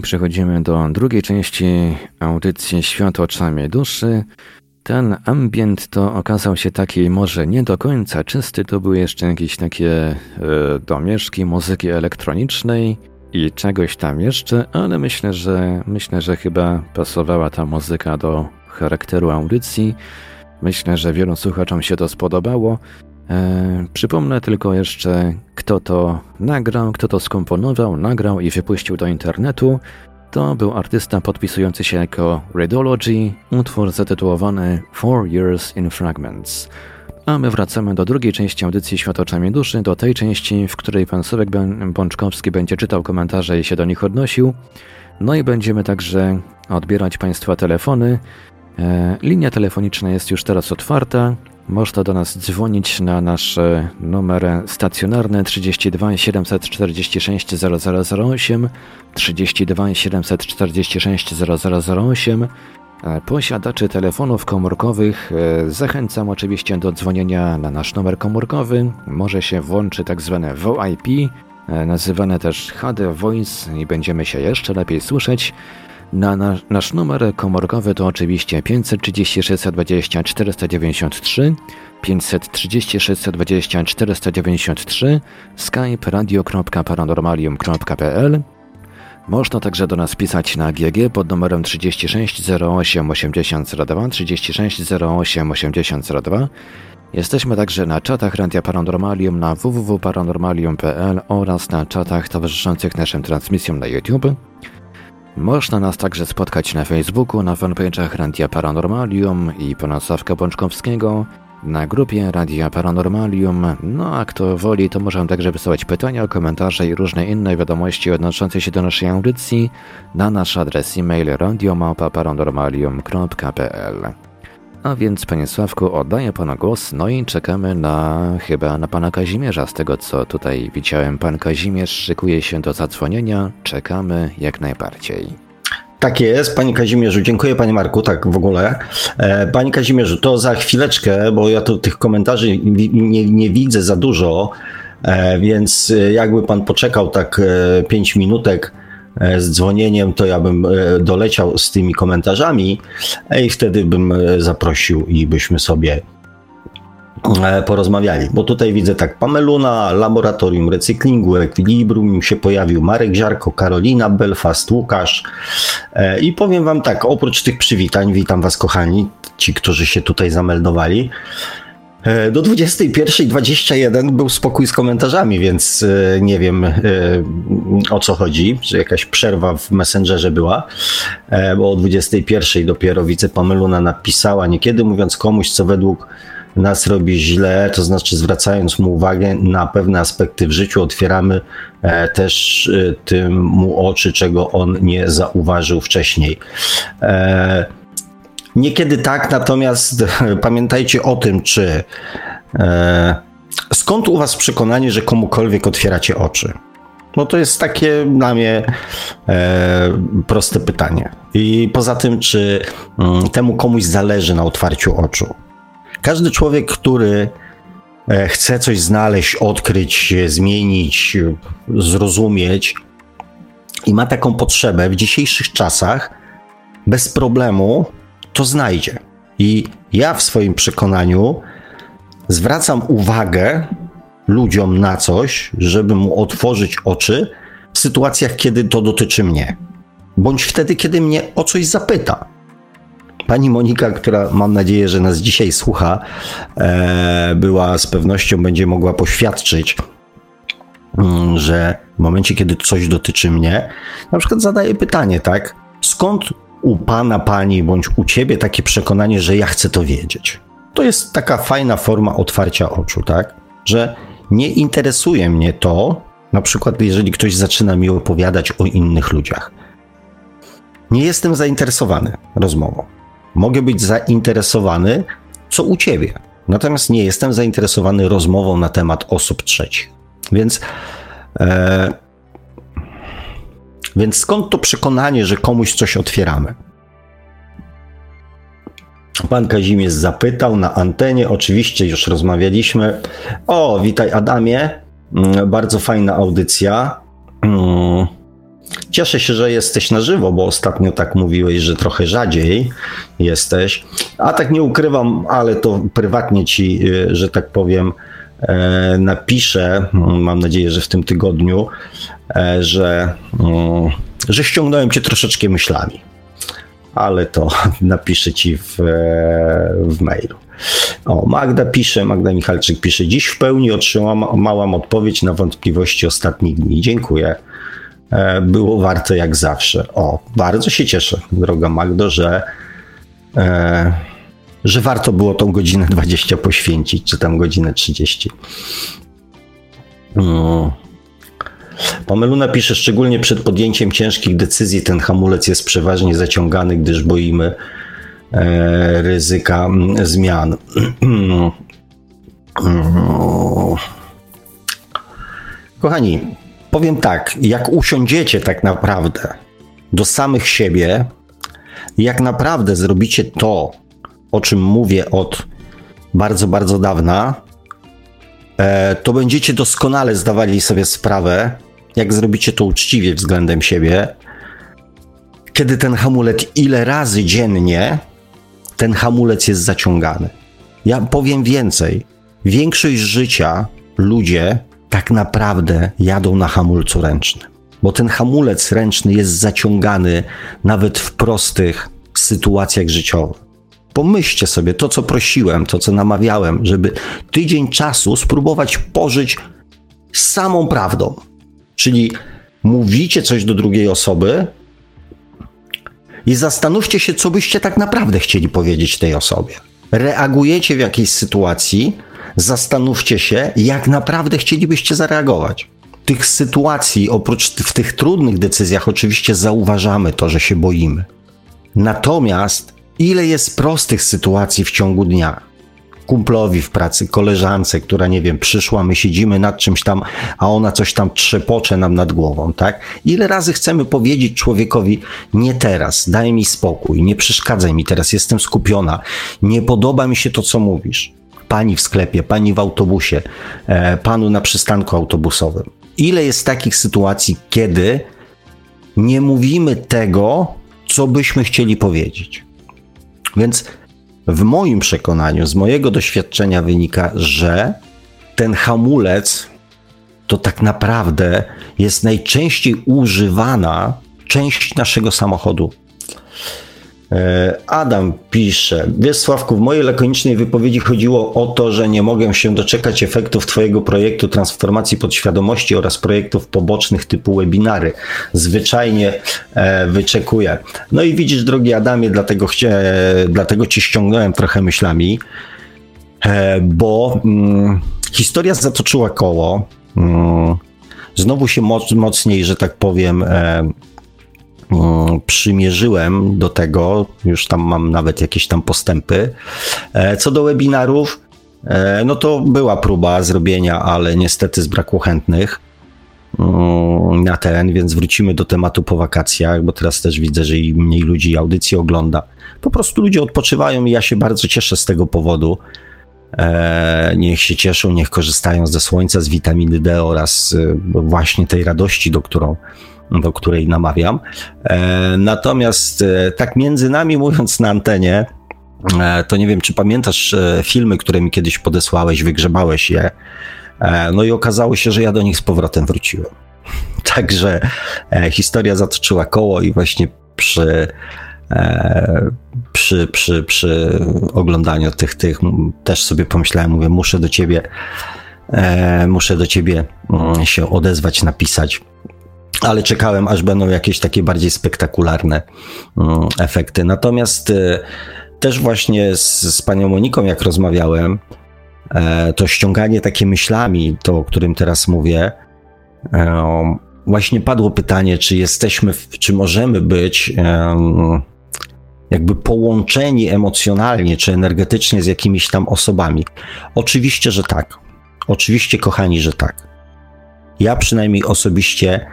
Przechodzimy do drugiej części audycji Świat oczami duszy. Ten ambient to okazał się taki może nie do końca czysty, to były jeszcze jakieś takie y, domieszki muzyki elektronicznej i czegoś tam jeszcze, ale myślę, że myślę, że chyba pasowała ta muzyka do charakteru audycji. Myślę, że wielu słuchaczom się to spodobało. E, przypomnę tylko jeszcze, kto to nagrał, kto to skomponował, nagrał i wypuścił do internetu. To był artysta podpisujący się jako Redology, utwór zatytułowany Four Years in Fragments. A my wracamy do drugiej części audycji Świat oczami duszy, do tej części, w której pan Sławek Bączkowski będzie czytał komentarze i się do nich odnosił. No i będziemy także odbierać Państwa telefony. E, linia telefoniczna jest już teraz otwarta. Można do nas dzwonić na nasz numer stacjonarny 32 746 0008 32 746 0008 Posiadaczy telefonów komórkowych e, zachęcam oczywiście do dzwonienia na nasz numer komórkowy. Może się włączy tak zwane VoIP, e, nazywane też HD Voice i będziemy się jeszcze lepiej słyszeć. Na nasz, nasz numer komórkowy to oczywiście 530 620 493, 530 620 493, skype radio.paranormalium.pl. Można także do nas pisać na GG pod numerem 36 08 8002, 36 08 8002. Jesteśmy także na czatach Radia Paranormalium na www.paranormalium.pl oraz na czatach towarzyszących naszym transmisjom na YouTube. Można nas także spotkać na Facebooku, na fanpage'ach Radia Paranormalium i pana Sławka Bączkowskiego, na grupie Radia Paranormalium, no a kto woli, to możemy także wysyłać pytania, komentarze i różne inne wiadomości odnoszące się do naszej audycji na nasz adres e-mail radiomałpa-paranormalium.pl A więc, panie Sławku, oddaję panu głos, no i czekamy na chyba na pana Kazimierza. Z tego co tutaj widziałem, pan Kazimierz szykuje się do zadzwonienia. Czekamy jak najbardziej. Tak jest, Panie Kazimierzu. Dziękuję Panie Marku, tak w ogóle. E, Panie Kazimierzu, to za chwileczkę, bo ja tu tych komentarzy nie, nie widzę za dużo, e, więc jakby Pan poczekał tak 5 e, minutek z dzwonieniem, to ja bym doleciał z tymi komentarzami i wtedy bym zaprosił i byśmy sobie E, porozmawiali, bo tutaj widzę tak Pameluna, Laboratorium Recyklingu, Equilibrium się pojawił, Marek Ziarko, Karolina, Belfast, Łukasz. E, i powiem wam tak, oprócz tych przywitań, witam was kochani, ci, którzy się tutaj zameldowali, e, do 21.21 był spokój z komentarzami, więc nie wiem o co chodzi, że jakaś przerwa w Messengerze była, bo o 21.00 dopiero widzę Pameluna napisała niekiedy mówiąc komuś, co według nas robi źle, to znaczy zwracając mu uwagę na pewne aspekty w życiu, otwieramy e, też e, tym mu oczy, czego on nie zauważył wcześniej. E, niekiedy tak, natomiast pamiętajcie o tym, czy skąd u Was przekonanie, że komukolwiek otwieracie oczy? No to jest takie dla mnie e, proste pytanie. I poza tym, czy m, mm, temu komuś zależy na otwarciu oczu? Każdy człowiek, który e, chce coś znaleźć, odkryć, zmienić, zrozumieć i ma taką potrzebę w dzisiejszych czasach, bez problemu to znajdzie. I ja w swoim przekonaniu zwracam uwagę ludziom na coś, żeby mu otworzyć oczy w sytuacjach, kiedy to dotyczy mnie, bądź wtedy, kiedy mnie o coś zapyta. Pani Monika, która mam nadzieję, że nas dzisiaj słucha, e, była z pewnością będzie mogła poświadczyć, mm, że w momencie, kiedy coś dotyczy mnie, na przykład zadaję pytanie, tak? Skąd u pana, pani bądź u ciebie takie przekonanie, że ja chcę to wiedzieć? To jest taka fajna forma otwarcia oczu, tak? Że nie interesuje mnie to, na przykład jeżeli ktoś zaczyna mi opowiadać o innych ludziach. Nie jestem zainteresowany rozmową. Mogę być zainteresowany, co u ciebie. Natomiast nie jestem zainteresowany rozmową na temat osób trzecich. Więc, e, więc skąd to przekonanie, że komuś coś otwieramy? Pan Kazimierz zapytał na antenie, oczywiście już rozmawialiśmy. O, witaj Adamie, mm, bardzo fajna audycja. Mm, Cieszę się, że jesteś na żywo, bo ostatnio tak mówiłeś, że trochę rzadziej jesteś. A tak nie ukrywam, ale to prywatnie ci, y, że tak powiem, napiszę. Mam nadzieję, że w tym tygodniu, e, że, mm, że ściągnąłem cię troszeczkę myślami. Ale to napiszę ci w, e, w mailu. O, Magda pisze, Magda Michalczyk pisze, dziś w pełni otrzymałam odpowiedź na wątpliwości ostatnich dni. Dziękuję. E, było warto jak zawsze. O, bardzo się cieszę, droga Magdo, że, e, że warto było tą godzinę 20 poświęcić, czy tam godzinę 30. Hmm. Pameluna pisze, szczególnie przed podjęciem ciężkich decyzji ten hamulec jest przeważnie zaciągany, gdyż boimy e, ryzyka mm, zmian. Kochani, powiem tak, jak usiądziecie tak naprawdę do samych siebie, jak naprawdę zrobicie to, o czym mówię od bardzo, bardzo dawna, e, to będziecie doskonale zdawali sobie sprawę, jak zrobicie to uczciwie względem siebie, kiedy ten hamulec, ile razy dziennie ten hamulec jest zaciągany. Ja powiem więcej. Większość życia ludzie tak naprawdę jadą na hamulcu ręcznym, bo ten hamulec ręczny jest zaciągany nawet w prostych sytuacjach życiowych. Pomyślcie sobie to, co prosiłem, to, co namawiałem, żeby tydzień czasu spróbować pożyć samą prawdą. Czyli mówicie coś do drugiej osoby i zastanówcie się, co byście tak naprawdę chcieli powiedzieć tej osobie. Reagujecie w jakiejś sytuacji, zastanówcie się, jak naprawdę chcielibyście zareagować. Tych sytuacji, oprócz w tych trudnych decyzjach, oczywiście zauważamy to, że się boimy. Natomiast ile jest prostych sytuacji w ciągu dnia? kumplowi w pracy, koleżance, która, nie wiem, przyszła, my siedzimy nad czymś tam, a ona coś tam trzepocze nam nad głową, tak? Ile razy chcemy powiedzieć człowiekowi, nie teraz, daj mi spokój, nie przeszkadzaj mi teraz, jestem skupiona, nie podoba mi się to, co mówisz. Pani w sklepie, pani w autobusie, e, panu na przystanku autobusowym. Ile jest takich sytuacji, kiedy nie mówimy tego, co byśmy chcieli powiedzieć? Więc w moim przekonaniu, z mojego doświadczenia wynika, że ten hamulec to tak naprawdę jest najczęściej używana część naszego samochodu. E, Adam pisze, wiesz Sławku, w mojej lakonicznej wypowiedzi chodziło o to, że nie mogę się doczekać efektów Twojego projektu transformacji podświadomości oraz projektów pobocznych typu webinary. Zwyczajnie e, wyczekuję. No i widzisz, drogi Adamie, dlatego, chcia, dlatego Ci ściągnąłem trochę myślami, e, bo mm, historia zatoczyła koło. Mm, znowu się moc, mocniej, że tak powiem, e, przymierzyłem do tego, już tam mam nawet jakieś tam postępy. E, co do webinarów, e, no to była próba zrobienia, ale niestety zbrakło chętnych mm, na ten, więc wrócimy do tematu po wakacjach, bo teraz też widzę, że i mniej ludzi audycję ogląda. Po prostu ludzie odpoczywają i ja się bardzo cieszę z tego powodu. E, niech się cieszą, niech korzystają ze słońca, z witaminy D oraz właśnie tej radości, do którą do której namawiam. E, natomiast e, tak między nami mówiąc na antenie, e, to nie wiem, czy pamiętasz filmy, które mi kiedyś podesłałeś, wygrzebałeś je. No i okazało się, że ja do nich z powrotem wróciłem. Także historia zatoczyła koło i właśnie przy, przy, przy, przy oglądaniu tych, tych też sobie pomyślałem, mówię, muszę do ciebie, muszę do ciebie mm, się odezwać, napisać ale czekałem, aż będą jakieś takie bardziej spektakularne mm, efekty. Natomiast y, też właśnie z, z panią Moniką, jak rozmawiałem, e, to ściąganie takie myślami, to o którym teraz mówię, e, właśnie padło pytanie, czy jesteśmy, czy możemy być jakby połączeni emocjonalnie czy energetycznie z jakimiś tam osobami. Oczywiście, że tak. Oczywiście, kochani, że tak. Ja przynajmniej osobiście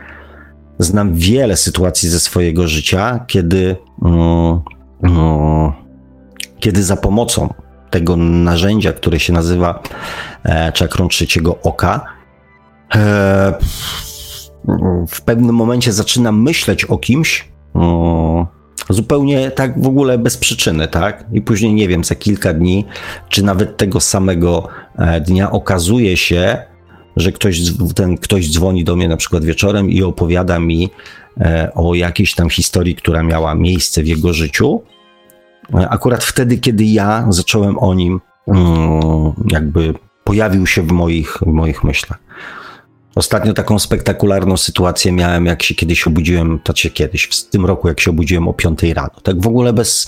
Znam wiele sytuacji ze swojego życia, kiedy, kiedy za pomocą tego narzędzia, które się nazywa e, czakrą trzeciego oka, e, w pewnym momencie zaczynam myśleć o kimś, zupełnie tak w ogóle bez przyczyny, tak? I później nie wiem, za kilka dni, czy nawet tego samego e, dnia okazuje się, że ktoś, ten ktoś dzwoni do mnie na przykład wieczorem i opowiada mi e, o jakiejś tam historii, która miała miejsce w jego życiu. E, akurat wtedy, kiedy ja zacząłem o nim, mm, jakby pojawił się w moich, w moich myślach. Ostatnio taką spektakularną sytuację miałem, jak się kiedyś obudziłem, to się kiedyś, w tym roku, jak się obudziłem o 5 rano. Tak w ogóle bez,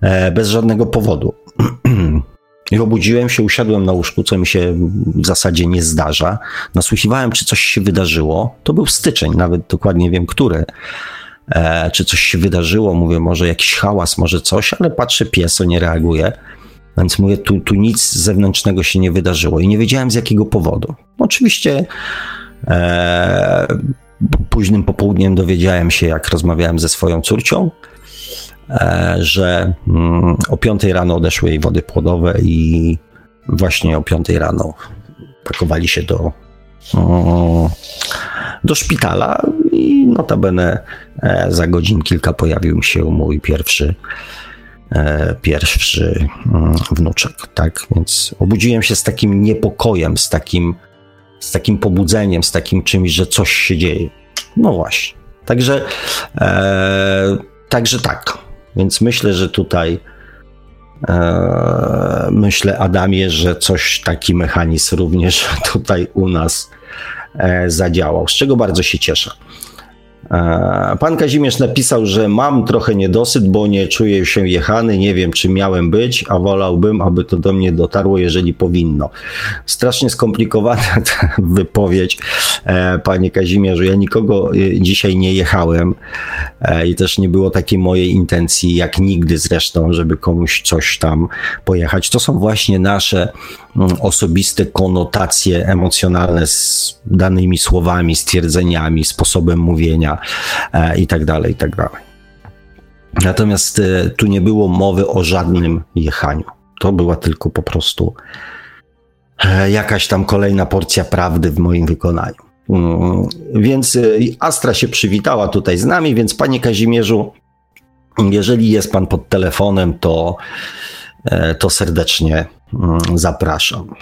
e, bez żadnego powodu. I obudziłem się, usiadłem na łóżku, co mi się w zasadzie nie zdarza. Nasłuchiwałem, czy coś się wydarzyło. To był styczeń, nawet dokładnie wiem, który. E, czy coś się wydarzyło, mówię, może jakiś hałas, może coś, ale patrzę, pieso nie reaguje. Więc mówię, tu, tu nic zewnętrznego się nie wydarzyło i nie wiedziałem z jakiego powodu. Oczywiście e, późnym popołudniem dowiedziałem się, jak rozmawiałem ze swoją córcią, że mm, o 5 rano odeszły jej wody płodowe i właśnie o 5 rano pakowali się do, o, do szpitala i notabene e, za godzin kilka pojawił się mój pierwszy E, pierwszy mm, wnuczek, tak? Więc obudziłem się z takim niepokojem, z takim, z takim pobudzeniem, z takim czymś, że coś się dzieje. No właśnie. Także, e, także tak. Więc myślę, że tutaj e, myślę, Adamie, że coś, taki mechanizm również tutaj u nas e, zadziałał, z czego bardzo się cieszę. E, pan Kazimierz napisał, że mam trochę niedosyt, bo nie czuję się jechany, nie wiem czy miałem być, a wolałbym, aby to do mnie dotarło, jeżeli powinno. Strasznie skomplikowana ta wypowiedź, e, panie Kazimierzu. Ja nikogo e, dzisiaj nie jechałem i też nie było takiej mojej intencji, jak nigdy zresztą, żeby komuś coś tam pojechać. To są właśnie nasze osobiste konotacje emocjonalne z danymi słowami, stwierdzeniami, sposobem mówienia E, i tak tak. Natomiast e, tu nie było mowy o żadnym jechaniu. To była tylko po prostu e, jakaś tam kolejna porcja prawdy w moim wykonaniu. Mm, więc Astra się przywitała tutaj z nami, więc panie Kazimierzu, jeżeli jest pan pod telefonem, to, to serdecznie mm, zapraszam.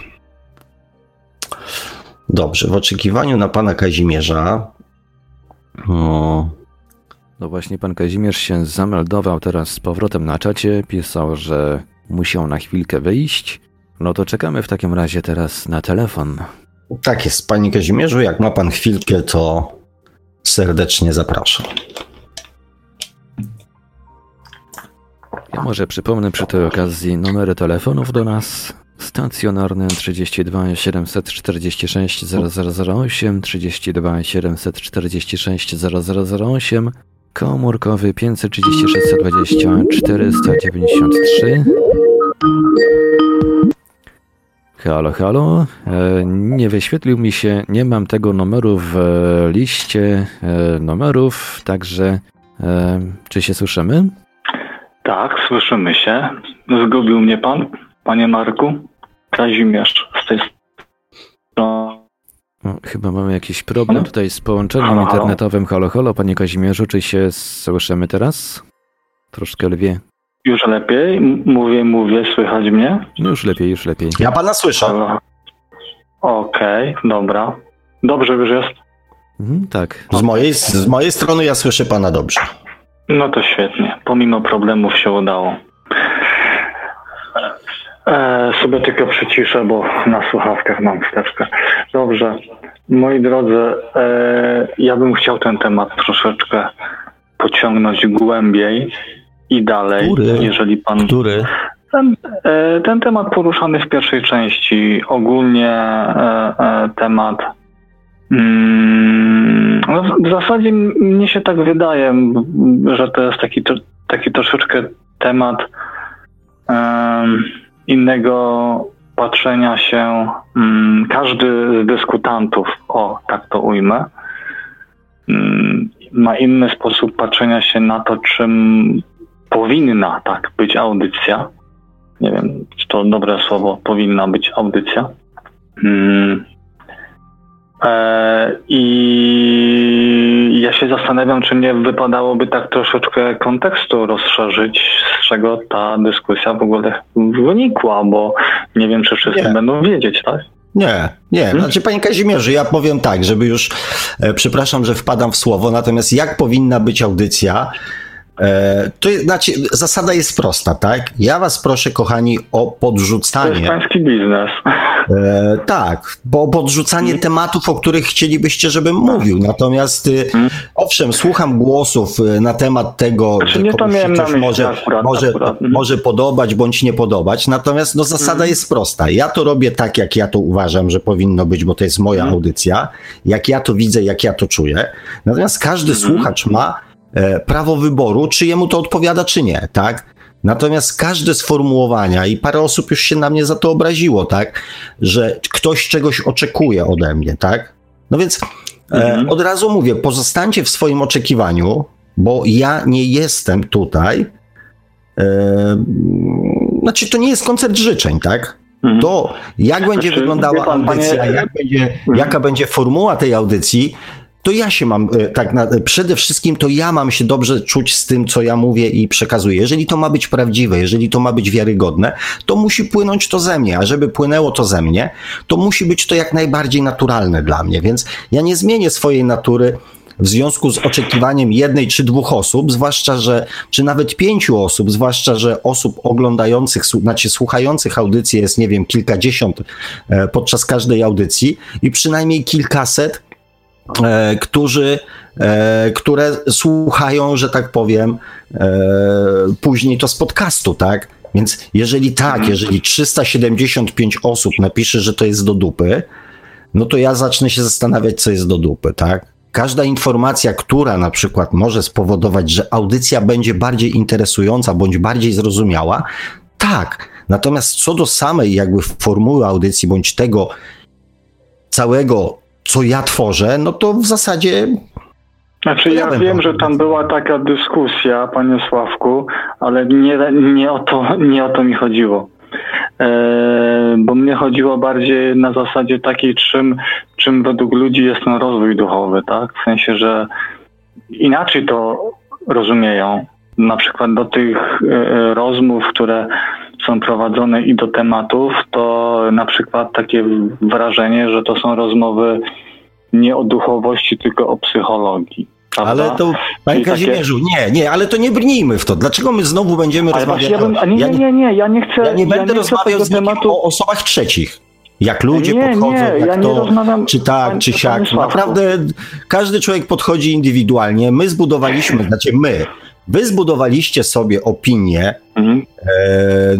Dobrze, w oczekiwaniu na pana Kazimierza o. No właśnie, pan Kazimierz się zameldował teraz z powrotem na czacie. Pisał, że musiał na chwilkę wyjść. No to czekamy w takim razie teraz na telefon. Tak jest, panie Kazimierzu. Jak ma pan chwilkę, to serdecznie zapraszam. Ja może przypomnę przy tej okazji numery telefonów do nas. Stacjonarny 32 746 0008, 32 746 0008, komórkowy 536 120 493. Halo, halo. E, nie wyświetlił mi się, nie mam tego numeru w liście e, numerów, także e, czy się słyszymy? Tak, słyszymy się. Zgubił mnie pan, panie Marku? Kazimierz z tej strony. chyba mamy jakiś problem tutaj z połączeniem halo, internetowym. Halo, halo, panie Kazimierzu, czy się słyszymy teraz? Troszkę lwie. Już lepiej? Mówię, mówię, słychać mnie? No już lepiej, już lepiej. Ja pana słyszę. Okej, okay, dobra. Dobrze już jest? Mhm, tak. Z mojej, z mojej strony ja słyszę pana dobrze. No to świetnie. Pomimo problemów się udało. E, sobie tylko przyciszę, bo na słuchawkach mam wsteczkę. Dobrze. Moi drodzy, e, ja bym chciał ten temat troszeczkę pociągnąć głębiej i dalej, Który? jeżeli pan. Który? Ten, e, ten temat poruszany w pierwszej części, ogólnie e, e, temat. Mm, no w zasadzie mnie się tak wydaje, że to jest taki, taki troszeczkę temat innego patrzenia się mm, każdy z dyskutantów, o tak to ujmę, mm, ma inny sposób patrzenia się na to, czym powinna tak być audycja. Nie wiem, czy to dobre słowo, powinna być audycja. I ja się zastanawiam, czy nie wypadałoby tak troszeczkę kontekstu rozszerzyć, z czego ta dyskusja w ogóle wynikła, bo nie wiem, czy wszyscy nie. będą wiedzieć, tak? Nie, nie. Hmm? Znaczy, panie Kazimierzu, ja powiem tak, żeby już, e, przepraszam, że wpadam w słowo, natomiast jak powinna być audycja, E, to znaczy, zasada jest prosta, tak? Ja was proszę, kochani, o podrzucanie. To jest pański biznes. E, tak, bo podrzucanie hmm. tematów, o których chcielibyście, żebym mówił. Natomiast hmm. owszem, słucham głosów e, na temat tego, znaczy, że komuś się coś może, akurat, może, akurat. Hmm. może podobać bądź nie podobać. Natomiast no, zasada hmm. jest prosta. Ja to robię tak, jak ja to uważam, że powinno być, bo to jest moja hmm. audycja. Jak ja to widzę, jak ja to czuję. Natomiast każdy hmm. słuchacz ma E, prawo wyboru, czy jemu to odpowiada, czy nie, tak? Natomiast każde sformułowania, i parę osób już się na mnie za to obraziło, tak, że ktoś czegoś oczekuje ode mnie, tak? No więc e, mhm. e, od razu mówię, pozostańcie w swoim oczekiwaniu, bo ja nie jestem tutaj. E, znaczy, to nie jest koncert życzeń, tak? Mhm. To, jak będzie znaczy, wyglądała pan, audycja, panie... jak będzie, mhm. jaka będzie formuła tej audycji, to ja się mam, e, tak, na, przede wszystkim to ja mam się dobrze czuć z tym, co ja mówię i przekazuję. Jeżeli to ma być prawdziwe, jeżeli to ma być wiarygodne, to musi płynąć to ze mnie, a żeby płynęło to ze mnie, to musi być to jak najbardziej naturalne dla mnie, więc ja nie zmienię swojej natury w związku z oczekiwaniem jednej czy dwóch osób, zwłaszcza, że, czy nawet pięciu osób, zwłaszcza, że osób oglądających, znaczy słuchających audycji jest, nie wiem, kilkadziesiąt e, podczas każdej audycji i przynajmniej kilkaset E, którzy, e, które słuchają, że tak powiem, e, później to z podcastu, tak? Więc jeżeli tak, jeżeli 375 osób napisze, że to jest do dupy, no to ja zacznę się zastanawiać, co jest do dupy, tak? Każda informacja, która na przykład może spowodować, że audycja będzie bardziej interesująca bądź bardziej zrozumiała, tak. Natomiast co do samej jakby formuły audycji bądź tego całego co ja tworzę, no to w zasadzie. Znaczy ja, wiem, że tam była taka dyskusja, panie Sławku, ale nie, nie, o, to, nie o to mi chodziło. E, bo mnie chodziło bardziej na zasadzie takiej, czym, czym według ludzi jest ten rozwój duchowy, tak? W sensie, że inaczej to rozumieją. Na przykład do tych e, rozmów, które są prowadzone i do tematów, to na przykład takie wrażenie, że to są rozmowy nie o duchowości, tylko o psychologii. Prawda? Ale to, panie Kazimierzu, takie... nie, nie, ale to nie brnijmy w to. Dlaczego my znowu będziemy ale rozmawiać? Ja bym, nie, nie, nie, nie, ja nie chcę. Ja nie będę ja nie rozmawiał z tematu... o osobach trzecich. Jak ludzie nie, podchodzą, nie, jak ja to, czy tak, czy siak. Naprawdę każdy człowiek podchodzi indywidualnie. My zbudowaliśmy, znaczy my, Wy zbudowaliście sobie opinię mhm. e,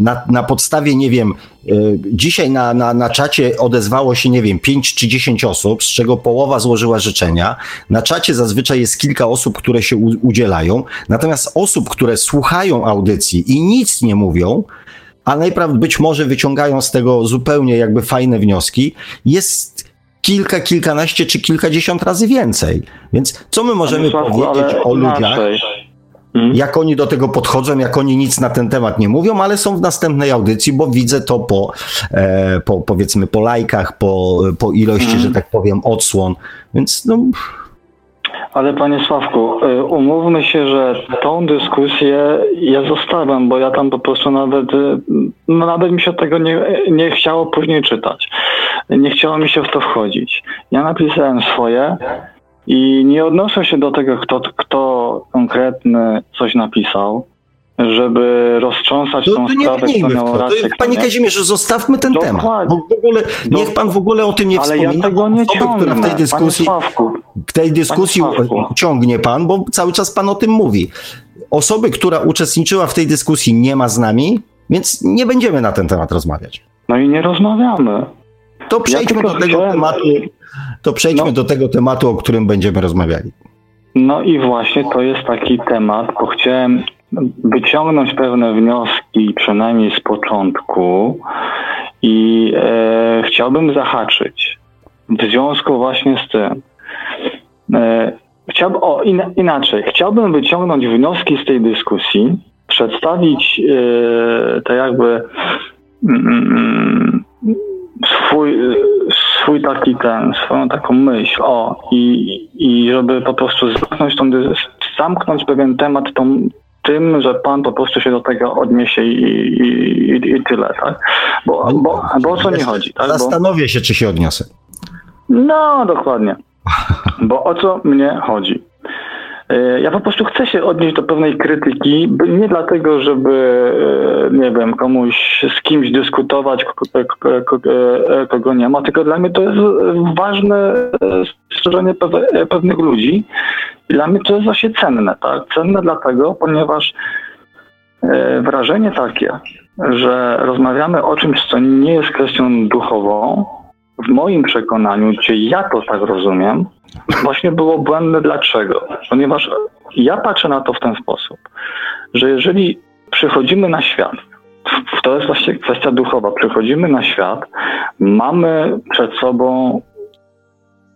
na, na podstawie, nie wiem, e, dzisiaj na, na, na czacie odezwało się, nie wiem, 5 czy 10 osób, z czego połowa złożyła życzenia. Na czacie zazwyczaj jest kilka osób, które się udzielają, natomiast osób, które słuchają audycji i nic nie mówią, a najprawdopodobniej być może wyciągają z tego zupełnie jakby fajne wnioski, jest kilka, kilkanaście czy kilkadziesiąt razy więcej. Więc co my możemy powiedzieć o ludziach? Inaczej Mhm. Jak oni do tego podchodzą, jak oni nic na ten temat nie mówią, ale są w następnej audycji, bo widzę to po, e, po powiedzmy, po lajkach, po, po ilości, mhm. że tak powiem, odsłon. Więc no. Ale panie Sławku, y, umówmy się, że tą dyskusję ja zostawiam, bo ja tam po prostu nawet, y, no nawet mi się tego nie, nie chciało później czytać. Nie chciało mi się w to wchodzić. Ja napisałem swoje, i nie odnoszę się do tego, kto, kto konkretny coś napisał, żeby roztrząsać to, tą to sprawę, nie kto miał rację. Panie Kazimierzu, zostawmy ten Dokładnie. temat. Bo w ogóle, niech pan w ogóle o tym nie Ale wspomina. Ja tego nie osoby, ciągnę, która w tej dyskusji, w tej dyskusji ciągnie pan, bo cały czas pan o tym mówi. Osoby, która uczestniczyła w tej dyskusji nie ma z nami, więc nie będziemy na ten temat rozmawiać. No i nie rozmawiamy. To przejdźmy ja do tego chciałem... tematu to przejdźmy no. do tego tematu, o którym będziemy rozmawiali. No i właśnie to jest taki temat, bo chciałem wyciągnąć pewne wnioski, przynajmniej z początku, i e, chciałbym zahaczyć w związku właśnie z tym. E, chciałbym, o, in, inaczej, chciałbym wyciągnąć wnioski z tej dyskusji, przedstawić e, to jakby mm, mm swój, swój taki ten, swoją taką myśl, o, i, i żeby po prostu zamknąć, tą, zamknąć pewien temat tą, tym, że pan po prostu się do tego odniesie i, i, i tyle, tak? Bo, bo, bo o co mi chodzi? Tak? Zastanowię się, czy się odniosę. No, dokładnie. Bo o co mnie chodzi? E, ja po prostu chcę się odnieść do pewnej krytyki, nie dlatego, żeby, e, nie wiem, komuś z kimś dyskutować, e, kogo nie ma, tylko dla mnie to jest ważne strzeżenie pewnych ludzi. Dla mnie to jest właśnie cenne, tak? Cenne dlatego, ponieważ wrażenie takie, że rozmawiamy o czymś, co nie jest kwestią duchową, w moim przekonaniu, czy ja to tak rozumiem, właśnie było błędne. Dlaczego? Ponieważ ja patrzę na to w ten sposób, że jeżeli przychodzimy na świat, to jest właśnie kwestia duchowa, przychodzimy na świat, mamy przed sobą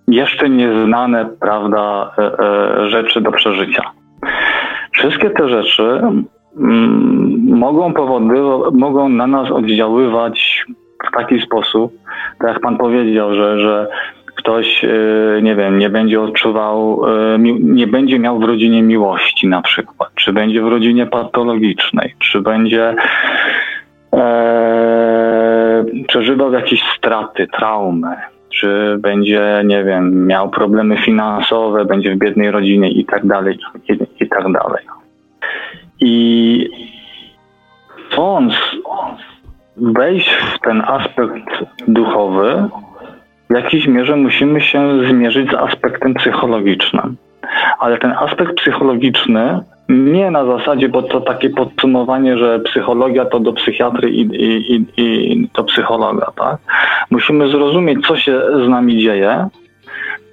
jeszcze nieznane, prawda, e, e, rzeczy do przeżycia. Wszystkie te rzeczy mm, mogą mogą na nas oddziaływać w taki sposób, tak jak pan powiedział, że, że ktoś, y, nie wiem, nie będzie odczuwał, y, nie będzie miał w rodzinie miłości na przykład, czy będzie w rodzinie patologicznej, czy będzie e, przeżywał jakieś straty, traumy, czy będzie, nie wiem, miał problemy finansowe, będzie w biednej rodzinie i tak dalej, i tak dalej. I chcąc wejść w ten aspekt duchowy, w jakiejś mierze musimy się zmierzyć z aspektem psychologicznym. Ale ten aspekt psychologiczny nie na zasadzie, bo to takie podsumowanie, że psychologia to do psychiatry i, i, i, i do psychologa, tak? Musimy zrozumieć, co się z nami dzieje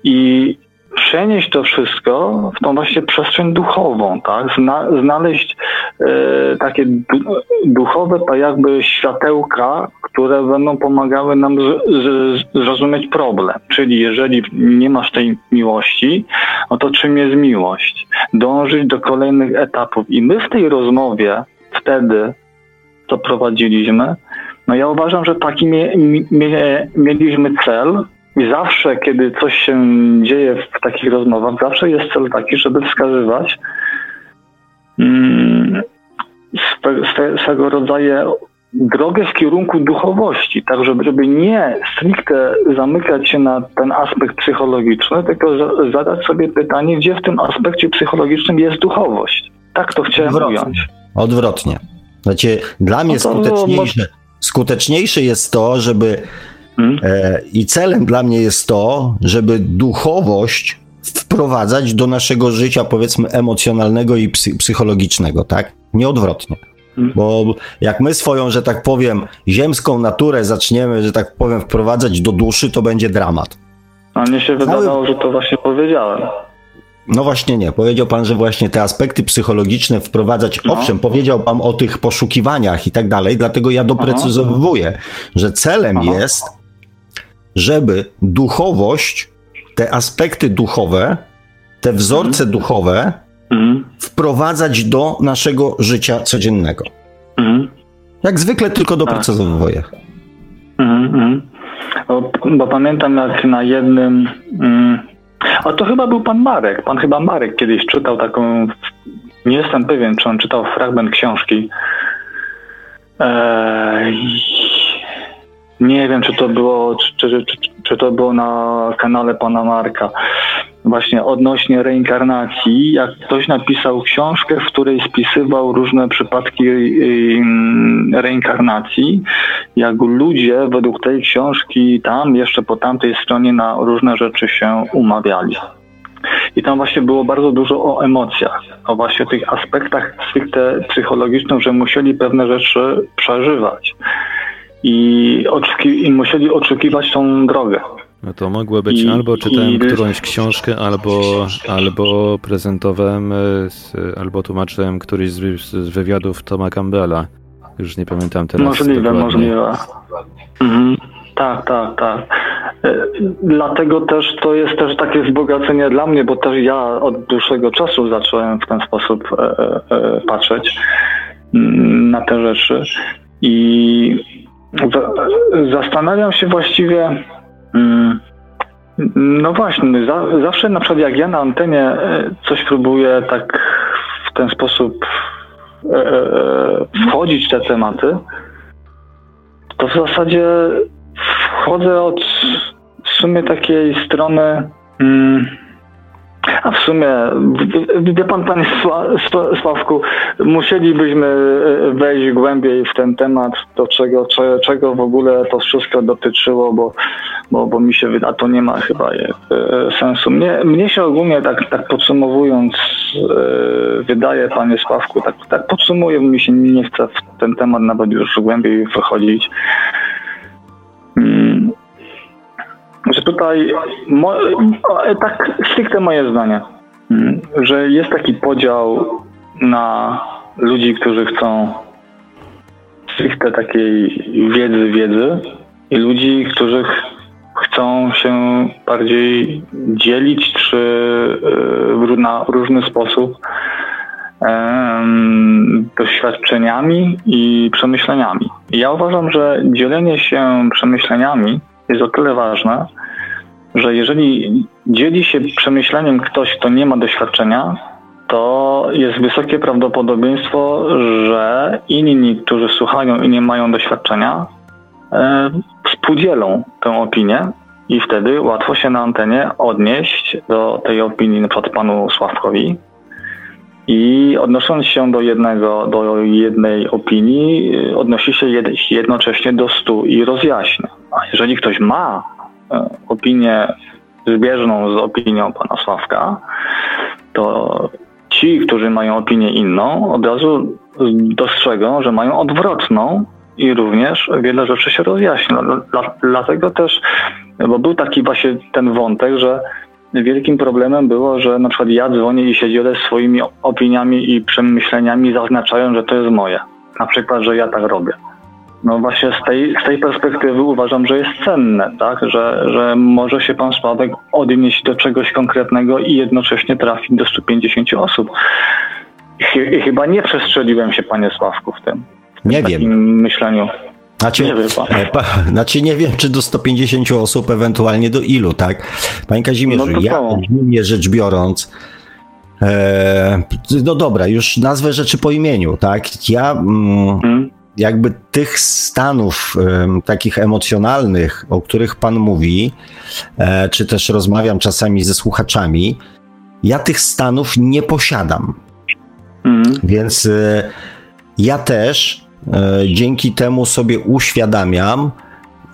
i przenieść to wszystko w tą właśnie przestrzeń duchową, tak? Zna, znaleźć e, takie du, duchowe to jakby światełka, które będą pomagały nam z, z, zrozumieć problem. Czyli jeżeli nie masz tej miłości, no to czym jest miłość? Dążyć do kolejnych etapów. I my w tej rozmowie wtedy, co prowadziliśmy, no ja uważam, że taki mie, mie, mieliśmy cel, i zawsze, kiedy coś się dzieje w takich rozmowach, zawsze jest cel taki, żeby wskazywać mm, swe, swego rodzaju drogę w kierunku duchowości, tak żeby, żeby nie stricte zamykać się na ten aspekt psychologiczny, tylko zadać sobie pytanie, gdzie w tym aspekcie psychologicznym jest duchowość. Tak to chciałem Odwrotnie. ująć. Odwrotnie. Znaczy, dla mnie no skuteczniejsze, skuteczniejsze jest to, żeby Hmm? E, I celem dla mnie jest to, żeby duchowość wprowadzać do naszego życia, powiedzmy, emocjonalnego i psychologicznego, tak? Nie odwrotnie. Hmm? Bo jak my swoją, że tak powiem, ziemską naturę zaczniemy, że tak powiem, wprowadzać do duszy, to będzie dramat. A mnie się wydawało, że to właśnie powiedziałem. No właśnie nie. Powiedział pan, że właśnie te aspekty psychologiczne wprowadzać. No. Owszem, powiedział pan o tych poszukiwaniach i tak dalej, dlatego ja doprecyzowuję, że celem Aha. jest żeby duchowość, te aspekty duchowe, te wzorce mhm. duchowe mhm. wprowadzać do naszego życia codziennego. Mhm. Jak zwykle tylko doprecyzowuję. Mhm. Bo, bo, pamiętam jak na jednym. Mm, a to chyba był pan Marek. Pan chyba Marek kiedyś czytał taką. Nie jestem pewien, czy on czytał fragment książki. Eee, nie wiem, czy to było, czy, czy, czy, czy to było na kanale pana Marka. Właśnie odnośnie reinkarnacji, jak ktoś napisał książkę, w której spisywał różne przypadki reinkarnacji, jak ludzie według tej książki tam, jeszcze po tamtej stronie na różne rzeczy się umawiali. I tam właśnie było bardzo dużo o emocjach, o właśnie tych aspektach stricte psychologicznych, że musieli pewne rzeczy przeżywać i, oczekiwali i musieli oczekiwać tą drogę. No to mogło być I, albo czytałem i, którąś książkę, albo, albo prezentowałem, albo tłumaczyłem któryś z, z wywiadów Toma Campbella. Już nie pamiętam teraz. Możliwe, dokładnie. możliwe. Mhm. Tak, tak, tak. E, dlatego też to jest też takie wzbogacenie dla mnie, bo też ja od dłuższego czasu zacząłem w ten sposób e, e, patrzeć mm, na te rzeczy. I Zastanawiam się właściwie, Mm. No właśnie, za, zawsze na przykład jak ja na antenie e, coś próbuję tak w ten sposób e, e, wchodzić w te tematy, to w zasadzie wchodzę od w sumie takiej strony. Mm, a w sumie, wie pan, panie Sławku, musielibyśmy e, wejść głębiej w ten temat, do czego, czego w ogóle to wszystko dotyczyło, bo, bo, bo mi się wydaje, a to nie ma chyba e, sensu. Mnie, mnie się ogólnie, tak, tak podsumowując, e, wydaje, panie Sławku, tak, tak podsumuję, mi się nie chce w ten temat nawet już głębiej wychodzić. Że tutaj mo, tak stricte moje zdanie, mm, że jest taki podział na ludzi, którzy chcą stricte takiej wiedzy, wiedzy i ludzi, którzy chcą się bardziej dzielić czy e, na różny sposób doświadczeniami i przemyśleniami. Ja uważam, że dzielenie się przemyśleniami jest o tyle ważne, że jeżeli dzieli się przemyśleniem ktoś, kto nie ma doświadczenia, to jest wysokie prawdopodobieństwo, że inni, którzy słuchają i nie mają doświadczenia, e, współdzielą tę opinię i wtedy łatwo się na antenie odnieść do tej opinii przykład panu Sławkowi i odnosząc się do jednego, do jednej opinii, odnosi się jednocześnie do stu i rozjaśnia. A jeżeli ktoś ma e, opinię zbieżną z opinią pana Sławka, to ci, którzy mają opinię inną, od razu dostrzegą, że mają odwrotną i również wiele rzeczy się rozjaśnia. Dlatego też, bo był taki właśnie ten wątek, że wielkim problemem było, że na przykład ja dzwonię i się dzielę swoimi opiniami i przemyśleniami, zaznaczając, że to jest moje. Na przykład, że ja tak robię. No właśnie z tej, z tej perspektywy uważam, że jest cenne, tak? że, że może się pan Sławek odnieść do czegoś konkretnego i jednocześnie trafić do 150 osób. I chyba nie przestrzeliłem się, panie Sławku, w tym. W nie wiem. myśleniu. Znaczy nie, wiem, e, znaczy nie wiem, czy do 150 osób, ewentualnie do ilu, tak? Panie Kazimierzu, no ja ogólnie rzecz biorąc, e, no dobra, już nazwę rzeczy po imieniu, tak? Ja mm, hmm. jakby tych stanów e, takich emocjonalnych, o których Pan mówi, e, czy też rozmawiam czasami ze słuchaczami, ja tych stanów nie posiadam. Hmm. Więc e, ja też dzięki temu sobie uświadamiam,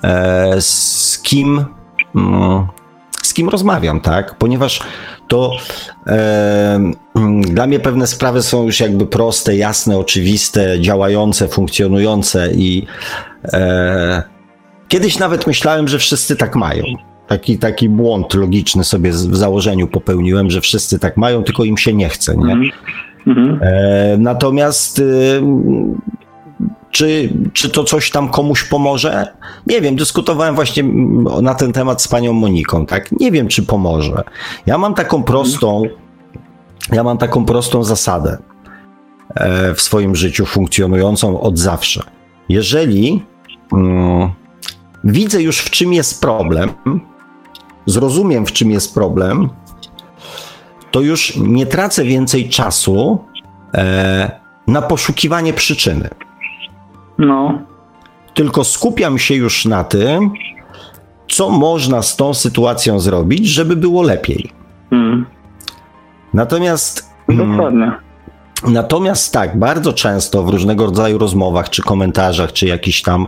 e, z kim, mm, z kim rozmawiam, tak? Ponieważ to e, mm, dla mnie pewne sprawy są już jakby proste, jasne, oczywiste, działające, funkcjonujące i e, kiedyś nawet myślałem, że wszyscy tak mają. Taki, taki błąd logiczny sobie w założeniu popełniłem, że wszyscy tak mają, tylko im się nie chce, nie? -hmm. E, natomiast y, czy, czy to coś tam komuś pomoże? Nie wiem, dyskutowałem właśnie na ten temat z panią Moniką, tak? Nie wiem, czy pomoże. Ja mam taką prostą, ja mam taką prostą zasadę e, w swoim życiu funkcjonującą od zawsze. Jeżeli mm, widzę już w czym jest problem, zrozumiem w czym jest problem, to już nie tracę więcej czasu e, na poszukiwanie przyczyny. No. Tylko skupiam się już na tym, co można z tą sytuacją zrobić, żeby było lepiej. Mm. Natomiast. Mm, Dokładnie. Natomiast tak, bardzo często w różnego rodzaju rozmowach, czy komentarzach, czy jakichś tam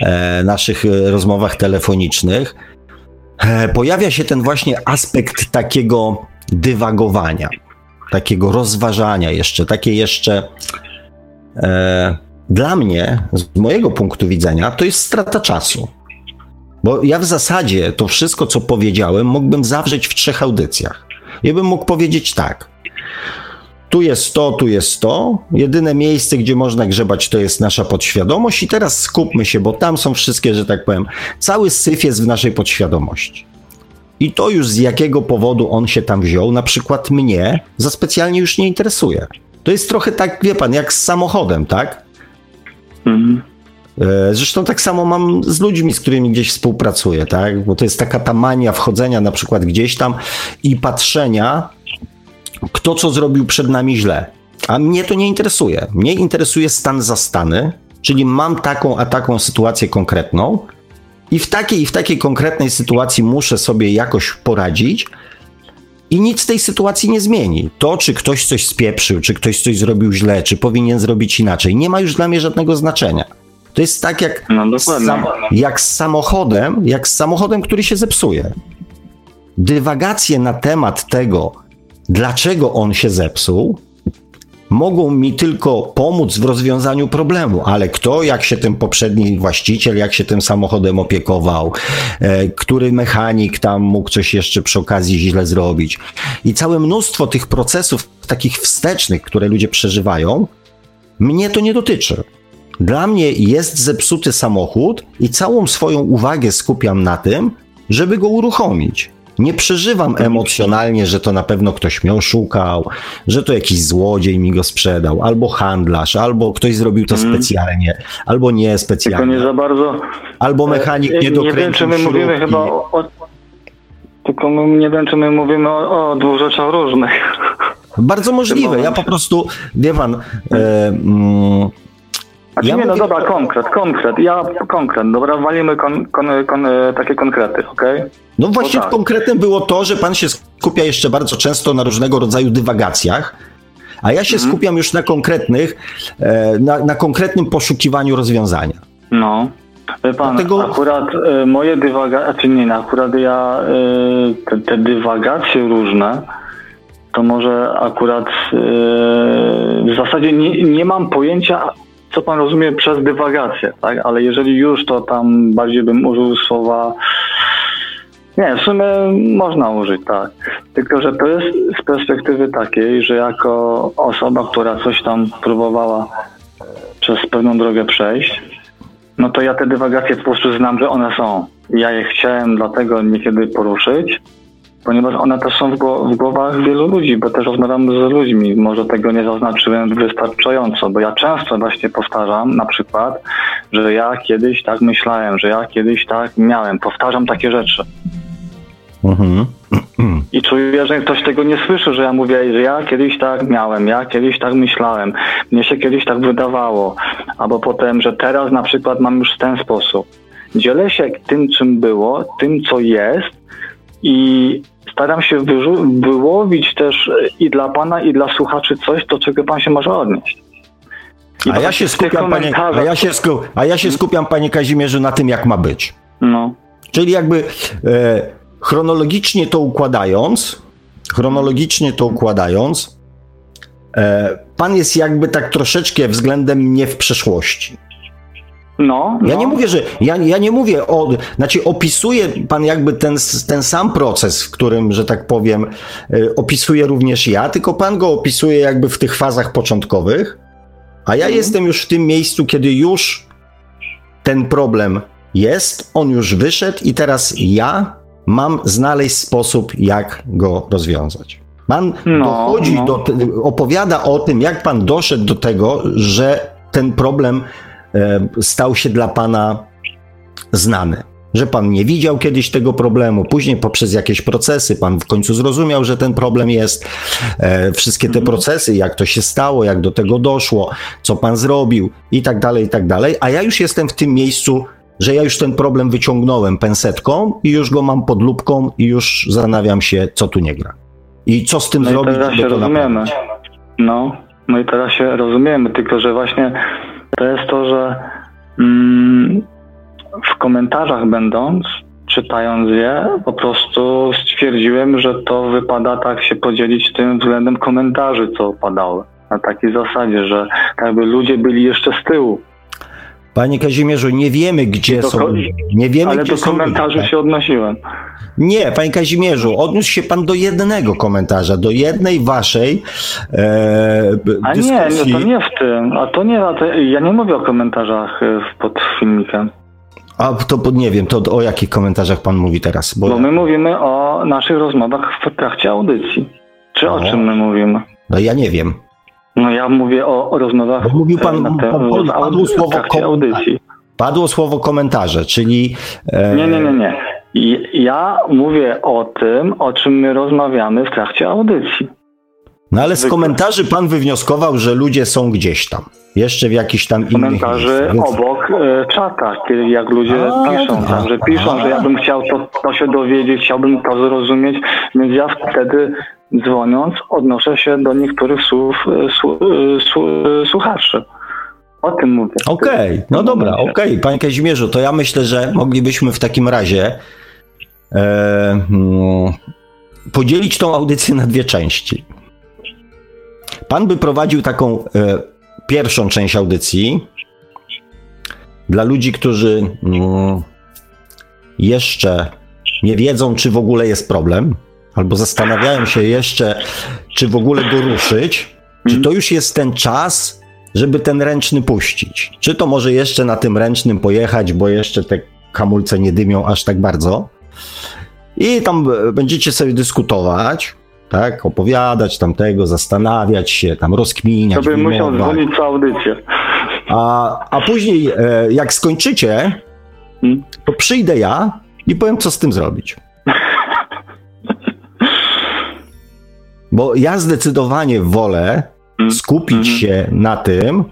e, naszych e, rozmowach telefonicznych e, pojawia się ten właśnie aspekt takiego dywagowania, takiego rozważania jeszcze, takie jeszcze. E, dla mnie, z mojego punktu widzenia, to jest strata czasu. Bo ja w zasadzie to wszystko, co powiedziałem, mógłbym zawrzeć w trzech audycjach. Ja bym mógł powiedzieć tak. Tu jest to, tu jest to. Jedyne miejsce, gdzie można grzebać, to jest nasza podświadomość, i teraz skupmy się, bo tam są wszystkie, że tak powiem, cały syf jest w naszej podświadomości. I to już z jakiego powodu on się tam wziął, na przykład mnie, za specjalnie już nie interesuje. To jest trochę tak, wie pan, jak z samochodem, tak? Mhm. E, zresztą tak samo mam z ludźmi, z którymi gdzieś współpracuję, tak? Bo to jest taka ta mania wchodzenia na przykład gdzieś tam i patrzenia, kto co zrobił przed nami źle. A mnie to nie interesuje. Mnie interesuje stan za stany, czyli mam taką a taką sytuację konkretną i w takiej i w takiej konkretnej sytuacji muszę sobie jakoś poradzić, i nic tej sytuacji nie zmieni. To, czy ktoś coś spieprzył, czy ktoś coś zrobił źle, czy powinien zrobić inaczej, nie ma już dla mnie żadnego znaczenia. To jest tak jak, No sam, jak z samochodem, jak z samochodem, który się zepsuje. Dywagacje na temat tego, dlaczego on się zepsuł, mogą mi tylko pomóc w rozwiązaniu problemu, ale kto, jak się ten poprzedni właściciel, jak się tym samochodem opiekował, e, który mechanik tam mógł coś jeszcze przy okazji źle zrobić. I całe mnóstwo tych procesów takich wstecznych, które ludzie przeżywają, mnie to nie dotyczy. Dla mnie jest zepsuty samochód i całą swoją uwagę skupiam na tym, żeby go uruchomić. Nie przeżywam emocjonalnie, że to na pewno ktoś mnie oszukał, że to jakiś złodziej mi go sprzedał, albo handlarz, albo ktoś zrobił to Mhm. specjalnie, albo nie Tylko specjalnie, nie za bardzo. albo mechanik E, nie Nie wiem, dokręcił czy my mówimy chyba o. o tylko my, nie wiem, czy my mówimy o, o dwóch rzeczach różnych. Bardzo możliwe. Ja po prostu, wie pan, e, mm, Znaczy Ja nie, no mówię- dobra, konkret, konkret. Ja konkret, dobra, walimy kon, kon, kon, e, takie konkrety, okej? no właśnie tak. konkretem było to, że pan się skupia jeszcze bardzo często na różnego rodzaju dywagacjach, a ja się Mhm. skupiam już na konkretnych, e, na, na konkretnym poszukiwaniu rozwiązania. No. Wie pan, Dlatego- akurat e, moje dywagacje, czy nie, no, akurat ja e, te, te dywagacje różne, to może akurat e, w zasadzie nie, nie mam pojęcia, co pan rozumie przez dywagację, tak? Ale jeżeli już, to tam bardziej bym użył słowa nie, w sumie można użyć, tak. Tylko, że to jest z perspektywy takiej, że jako osoba, która coś tam próbowała e, przez pewną drogę przejść, no to ja te dywagacje po prostu znam, że one są. Ja je chciałem dlatego niekiedy poruszyć, ponieważ one też są w, w głowach wielu ludzi, bo też rozmawiam z ludźmi. Może tego nie zaznaczyłem wystarczająco, bo ja często właśnie powtarzam na przykład, że ja kiedyś tak myślałem, że ja kiedyś tak miałem. Powtarzam takie rzeczy. Mhm. I czuję, że ktoś tego nie słyszy, że ja mówię, że ja kiedyś tak miałem, ja kiedyś tak myślałem, mnie się kiedyś tak wydawało, albo potem, że teraz na przykład mam już w ten sposób. Dzielę się tym, czym było, tym, co jest i staram się wyłowić też i dla pana, i dla słuchaczy coś, do czego pan się może odnieść. I A ja, się skupiam, panie, a, ja się sku, a ja się skupiam, panie Kazimierzu, na tym, jak ma być. No, Czyli jakby e, chronologicznie to układając, chronologicznie to układając, e, pan jest jakby tak troszeczkę względem mnie w przeszłości. No, Ja no. nie mówię, że ja, ja nie mówię o, znaczy opisuje pan jakby ten, ten sam proces, w którym, że tak powiem, e, opisuję również ja, tylko pan go opisuje jakby w tych fazach początkowych, a ja Mhm. jestem już w tym miejscu, kiedy już ten problem jest, on już wyszedł i teraz ja mam znaleźć sposób, jak go rozwiązać. Pan No, dochodzi no. do, opowiada o tym, jak pan doszedł do tego, że ten problem stał się dla pana znany. Że pan nie widział kiedyś tego problemu, później poprzez jakieś procesy pan w końcu zrozumiał, że ten problem jest. E, wszystkie te procesy, jak to się stało, jak do tego doszło, co pan zrobił i tak dalej, i tak dalej. A ja już jestem w tym miejscu, że ja już ten problem wyciągnąłem pensetką i już go mam pod lupką i już zastanawiam się, co tu nie gra. I co z tym No i zrobić, teraz się żeby to rozumiemy. No, no i teraz się rozumiemy, tylko że właśnie to jest to, że mm, w komentarzach będąc, czytając je, po prostu stwierdziłem, że to wypada tak się podzielić tym względem komentarzy, co padały. Na takiej zasadzie, że jakby ludzie byli jeszcze z tyłu, Panie Kazimierzu, nie wiemy, gdzie Do są. Nie wiemy, ale gdzie do są komentarzy ludzie. się odnosiłem. Nie, panie Kazimierzu, odniósł się pan do jednego komentarza, do jednej waszej e, A nie, dyskusji. nie, to nie w tym. A to nie, a to, ja nie mówię o komentarzach y, pod filmikiem. A to nie wiem, to o jakich komentarzach pan mówi teraz? Bo, Bo my mówimy o naszych rozmowach w trakcie audycji. Czy o No. czym my mówimy? no ja nie wiem. No ja mówię o, o rozmowach Bo mówił pan- e, na te, pan- w padło słowo audycji. Padło słowo komentarze, czyli. E... Nie, nie, nie, nie. Ja mówię o tym, o czym my rozmawiamy w trakcie audycji. No ale z komentarzy pan wywnioskował, że ludzie są gdzieś tam. Jeszcze w jakichś tam innych Komentarzy więc... obok e, czata, jak ludzie a, piszą. A, że piszą, a. że ja bym chciał to, to się dowiedzieć, chciałbym to zrozumieć, więc ja wtedy dzwoniąc odnoszę się do niektórych słów e, e, słuchaczy. O tym mówię. Okej, okay, no dobra, okej. Okay. Panie Kazimierzu, to ja myślę, że moglibyśmy w takim razie e, hmm, podzielić tą audycję na dwie części. Pan by prowadził taką e, pierwszą część audycji dla ludzi, którzy mm, jeszcze nie wiedzą, czy w ogóle jest problem, albo zastanawiają się jeszcze, czy w ogóle go ruszyć, czy to już jest ten czas, żeby ten ręczny puścić. Czy to może jeszcze na tym ręcznym pojechać, bo jeszcze te hamulce nie dymią aż tak bardzo. I tam będziecie sobie dyskutować, tak, opowiadać tamtego, zastanawiać się, tam rozkminiać. To bym musiał dzwonić co audycję. A, a później, e, jak skończycie, hmm? to przyjdę ja i powiem, co z tym zrobić. Bo ja zdecydowanie wolę hmm? skupić hmm. się na tym.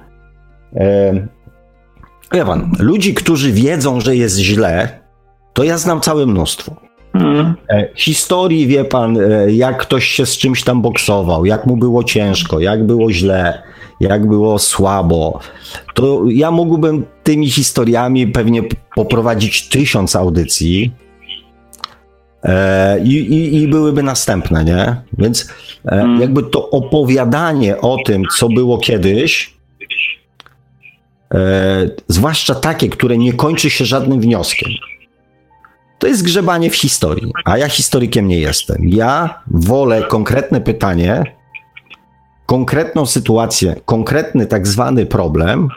E, wie pan, ludzi, którzy wiedzą, że jest źle, to ja znam całe mnóstwo. Hmm. Historii, wie pan, e, jak ktoś się z czymś tam boksował, jak mu było ciężko, jak było źle, jak było słabo. To ja mógłbym tymi historiami pewnie poprowadzić tysiąc audycji. E, I, i, I, byłyby następne, nie? Więc hmm. jakby to opowiadanie o tym, co było kiedyś, zwłaszcza takie, które nie kończy się żadnym wnioskiem, to jest grzebanie w historii, a ja historykiem nie jestem. Ja wolę konkretne pytanie, konkretną sytuację, konkretny tak zwany problem.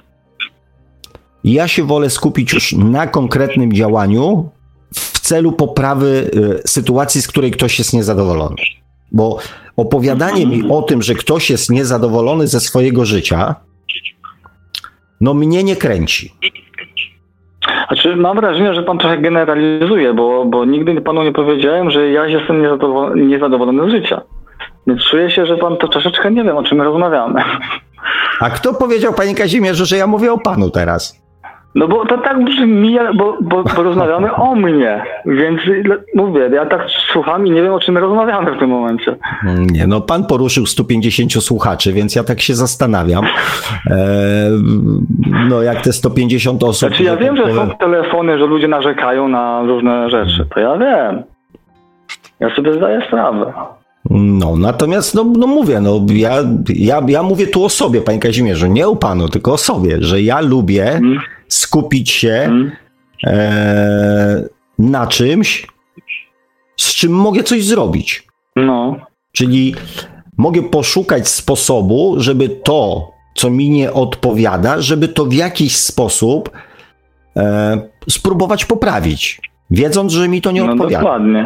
Ja się wolę skupić już na konkretnym działaniu w celu poprawy y, sytuacji, z której ktoś jest niezadowolony. Bo opowiadanie mi o tym, że ktoś jest niezadowolony ze swojego życia, no mnie nie kręci. Znaczy, mam wrażenie, że pan trochę generalizuje, bo, bo nigdy panu nie powiedziałem, że ja jestem niezadowolony, niezadowolony z życia. Więc czuję się, że pan to troszeczkę nie wiem, o czym my rozmawiamy. A kto powiedział, panie Kazimierzu, że ja mówię o panu teraz? No bo to tak brzmi, bo, bo, bo rozmawiamy o mnie, więc mówię, ja tak słucham i nie wiem o czym rozmawiamy w tym momencie. Nie, no pan poruszył 150 słuchaczy, więc ja tak się zastanawiam. E, no jak te 150 osób... Znaczy ja wiem, że są telefony, że ludzie narzekają na różne rzeczy, to ja wiem. Ja sobie zdaję sprawę. No, natomiast, no, no mówię, no, ja, ja, ja mówię tu o sobie, panie Kazimierzu, nie o panu, tylko o sobie, że ja lubię hmm skupić się hmm. e, na czymś, z czym mogę coś zrobić. No. Czyli mogę poszukać sposobu, żeby to, co mi nie odpowiada, żeby to w jakiś sposób e, spróbować poprawić, wiedząc, że mi to nie no odpowiada. Dokładnie,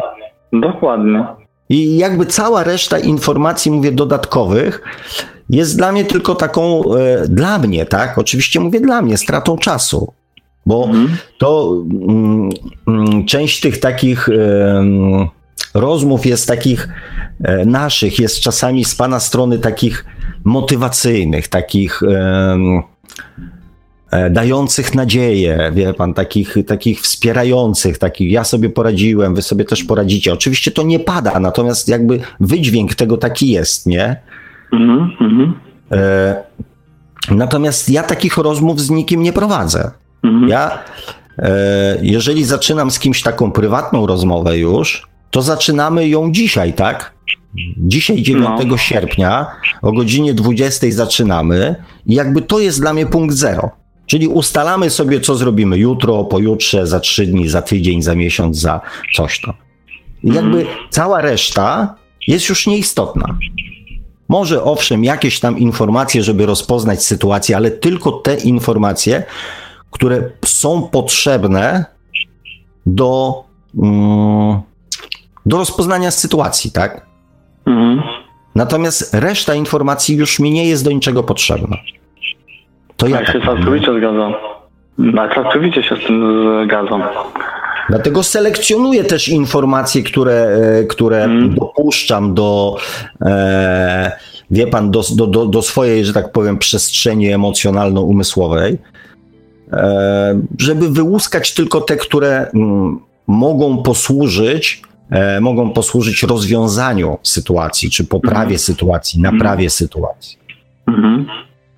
dokładnie. I jakby cała reszta informacji, mówię, dodatkowych, jest dla mnie tylko taką, e, dla mnie, tak? Oczywiście mówię dla mnie, stratą czasu. Bo mhm. to mm, mm, część tych takich rozmów jest takich e, naszych, jest czasami z pana strony takich motywacyjnych, takich e, dających nadzieję, wie pan, takich, takich wspierających, takich ja sobie poradziłem, wy sobie też poradzicie. Oczywiście to nie pada, natomiast jakby wydźwięk tego taki jest, nie? Mm -hmm. e, natomiast ja takich rozmów z nikim nie prowadzę. -hmm. Ja, e, jeżeli zaczynam z kimś taką prywatną rozmowę już, to zaczynamy ją dzisiaj, tak? Dzisiaj, 9 no. sierpnia, o godzinie 20 zaczynamy i jakby to jest dla mnie punkt zero. Czyli ustalamy sobie, co zrobimy jutro, pojutrze, za trzy dni, za tydzień, za miesiąc, za coś tam. I jakby cała reszta jest już nieistotna. Może owszem, jakieś tam informacje, żeby rozpoznać sytuację, ale tylko te informacje, które są potrzebne do, mm, do rozpoznania sytuacji, tak? Mhm. Natomiast reszta informacji już mi nie jest do niczego potrzebna. To ja, ja tak się całkowicie zgadzam. No, całkowicie się z tym zgadzam. Dlatego selekcjonuję też informacje, które, e, które mm. dopuszczam do, e, wie pan, do, do, do swojej, że tak powiem, przestrzeni emocjonalno-umysłowej, e, żeby wyłuskać tylko te, które m, mm, mogą posłużyć e, mogą posłużyć rozwiązaniu sytuacji, czy poprawie mm. sytuacji, naprawie mm. sytuacji. Mm.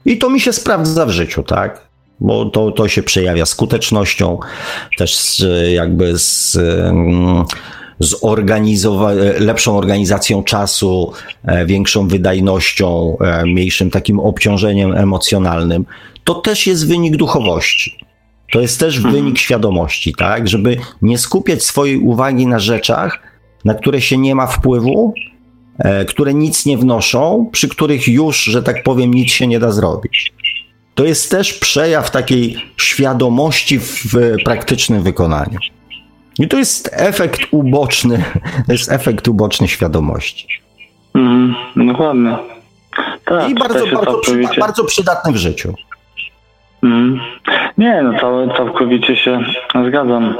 I to mi się sprawdza w życiu, tak? Bo to, to się przejawia skutecznością, też z, jakby z, mm, z organizowa- lepszą organizacją czasu, e, większą wydajnością, e, mniejszym takim obciążeniem emocjonalnym. To też jest wynik duchowości. To jest też mhm. wynik świadomości, tak? Żeby nie skupiać swojej uwagi na rzeczach, na które się nie ma wpływu, e, które nic nie wnoszą, przy których już, że tak powiem, nic się nie da zrobić to jest też przejaw takiej świadomości w praktycznym wykonaniu. I to jest efekt uboczny, to jest efekt uboczny świadomości. Mm, dokładnie. Tak, I bardzo, bardzo, przyda, bardzo przydatny w życiu. Mm. Nie, no całe, całkowicie się zgadzam.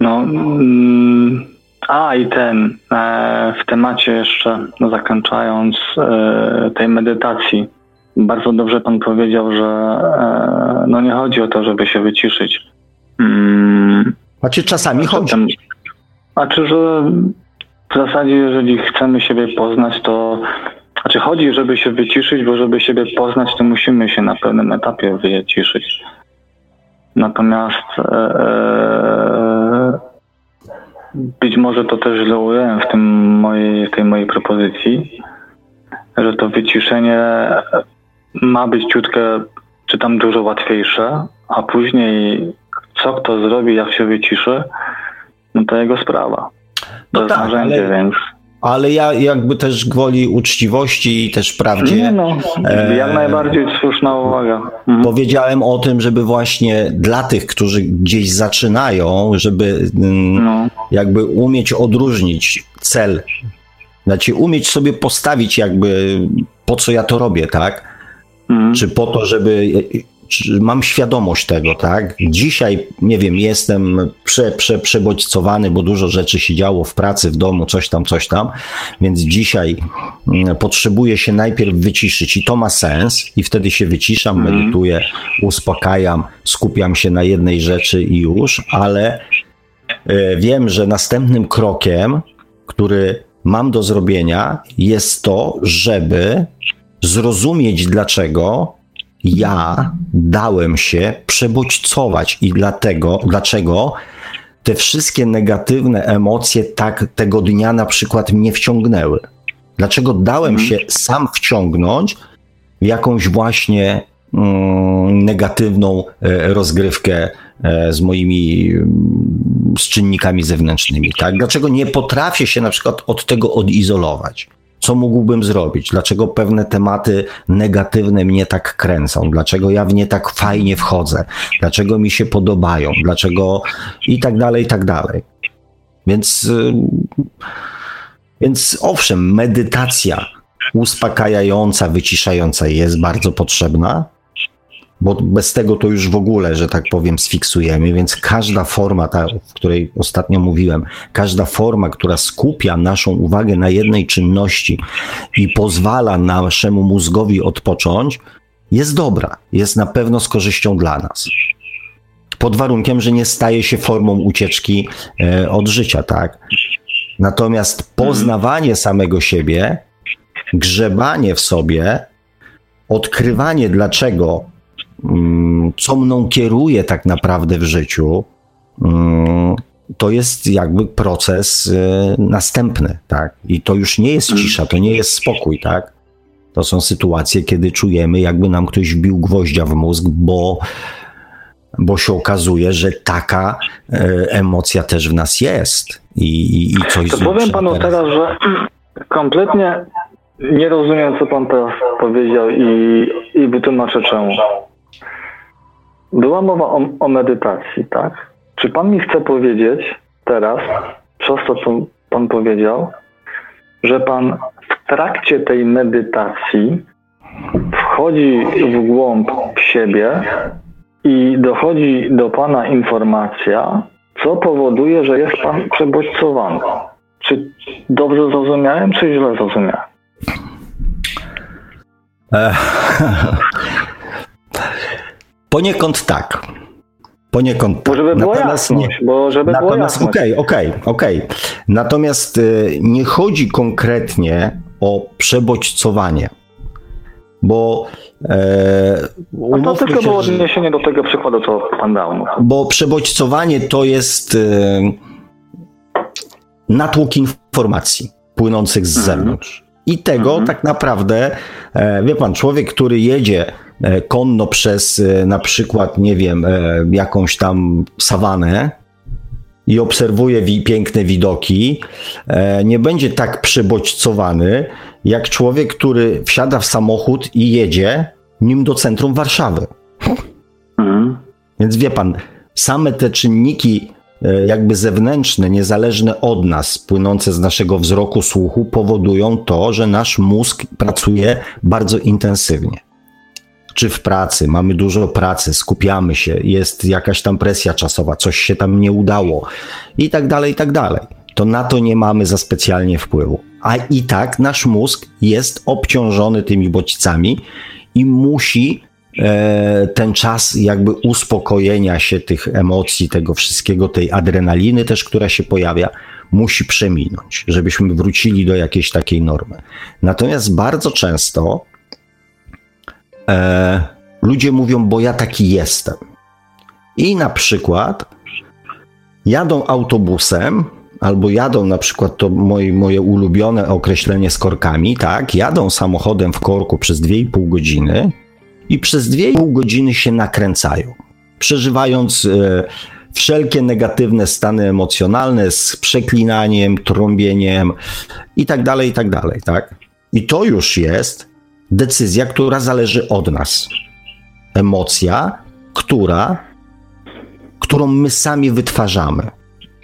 No, mm, a i ten, e, w temacie jeszcze zakończając e, tej medytacji, bardzo dobrze pan powiedział, że e, no nie chodzi o to, żeby się wyciszyć. Hmm. Znaczy czasami chodzi. Znaczy, że w zasadzie jeżeli chcemy siebie poznać, to znaczy chodzi, żeby się wyciszyć, bo żeby siebie poznać, to musimy się na pewnym etapie wyciszyć. Natomiast e, e, być może to też źle ująłem w, tym mojej, w tej mojej propozycji, że to wyciszenie ma być ciutkę, czy tam dużo łatwiejsze, a później co kto zrobi, jak się wyciszy, no to jego sprawa. To no tak, narzędzie, ale... więc ale ja jakby też gwoli uczciwości i też prawdzie. Nie no, e, jak najbardziej słuszna uwaga. Mhm. Powiedziałem o tym, żeby właśnie dla tych, którzy gdzieś zaczynają, żeby mm, no. jakby umieć odróżnić cel, znaczy umieć sobie postawić jakby po co ja to robię, tak? Mhm. Czy po to, żeby. mam świadomość tego, tak? Dzisiaj, nie wiem, jestem prze, prze, przebodźcowany, bo dużo rzeczy się działo w pracy, w domu, coś tam, coś tam, więc dzisiaj mm, potrzebuję się najpierw wyciszyć i to ma sens, i wtedy się wyciszam, mhm. medytuję, uspokajam, skupiam się na jednej rzeczy i już, ale e, wiem, że następnym krokiem, który mam do zrobienia, jest to, żeby zrozumieć, dlaczego ja dałem się przebodźcować i dlatego, dlaczego te wszystkie negatywne emocje tak tego dnia na przykład mnie wciągnęły. Dlaczego dałem mhm. się sam wciągnąć w jakąś właśnie mm, negatywną e, rozgrywkę e, z moimi z czynnikami zewnętrznymi, tak? Dlaczego nie potrafię się na przykład od tego odizolować? Co mógłbym zrobić, dlaczego pewne tematy negatywne mnie tak kręcą, dlaczego ja w nie tak fajnie wchodzę, dlaczego mi się podobają, dlaczego i tak dalej, i tak dalej. Więc, y, więc owszem, medytacja uspokajająca, wyciszająca jest bardzo potrzebna, bo bez tego to już w ogóle, że tak powiem, sfiksujemy, więc każda forma, ta, w której ostatnio mówiłem, każda forma, która skupia naszą uwagę na jednej czynności i pozwala naszemu mózgowi odpocząć, jest dobra, jest na pewno z korzyścią dla nas. Pod warunkiem, że nie staje się formą ucieczki e, od życia, tak? Natomiast poznawanie samego siebie, grzebanie w sobie, odkrywanie, dlaczego co mną kieruje tak naprawdę w życiu, mm, to jest jakby proces y, następny, tak? I to już nie jest cisza, to nie jest spokój, tak? To są sytuacje, kiedy czujemy, jakby nam ktoś wbił gwoździa w mózg, bo, bo się okazuje, że taka y, emocja też w nas jest i, i coś To powiem panu teraz, teraz że kompletnie nie rozumiem, co pan teraz powiedział i, i wytłumaczę czemu. Była mowa o, o medytacji, tak? Czy pan mi chce powiedzieć teraz, przez to, co pan powiedział, że pan w trakcie tej medytacji wchodzi w głąb siebie i dochodzi do Pana informacja, co powoduje, że jest Pan przebodźcowany. Czy dobrze zrozumiałem, czy źle zrozumiałem? Poniekąd tak. Poniekąd tak. Bo żeby było Natomiast jasność, nie. bo żeby Natomiast okej, okej, okej. Natomiast y, nie chodzi konkretnie o przebodźcowanie. Bo e, A to tylko było odniesienie do tego przykładu, co pan dał. Bo przebodźcowanie to jest e, natłok informacji płynących z mhm. zewnątrz. I tego mhm. tak naprawdę, e, wie pan, człowiek, który jedzie konno przez e, na przykład, nie wiem, jakąś tam sawanę i obserwuje wi piękne widoki, nie będzie tak przebodźcowany, jak człowiek, który wsiada w samochód i jedzie nim do centrum Warszawy. Mhm. Więc wie pan, same te czynniki E, jakby zewnętrzne, niezależne od nas, płynące z naszego wzroku, słuchu, powodują to, że nasz mózg pracuje bardzo intensywnie. Czy w pracy, mamy dużo pracy, skupiamy się, jest jakaś tam presja czasowa, coś się tam nie udało i tak dalej, i tak dalej. To na to nie mamy za specjalnie wpływu. A i tak nasz mózg jest obciążony tymi bodźcami i musi E, ten czas jakby uspokojenia się tych emocji, tego wszystkiego, tej adrenaliny też, która się pojawia, musi przeminąć, żebyśmy wrócili do jakiejś takiej normy. Natomiast bardzo często e, ludzie mówią, bo ja taki jestem. I na przykład jadą autobusem, albo jadą na przykład to moje, moje ulubione określenie z korkami, tak, jadą samochodem w korku przez 2,5 godziny i przez 2,5 godziny się nakręcają, przeżywając e, wszelkie negatywne stany emocjonalne z przeklinaniem, trąbieniem i tak dalej, i tak dalej, tak? I to już jest decyzja, która zależy od nas. Emocja, która, którą my sami wytwarzamy.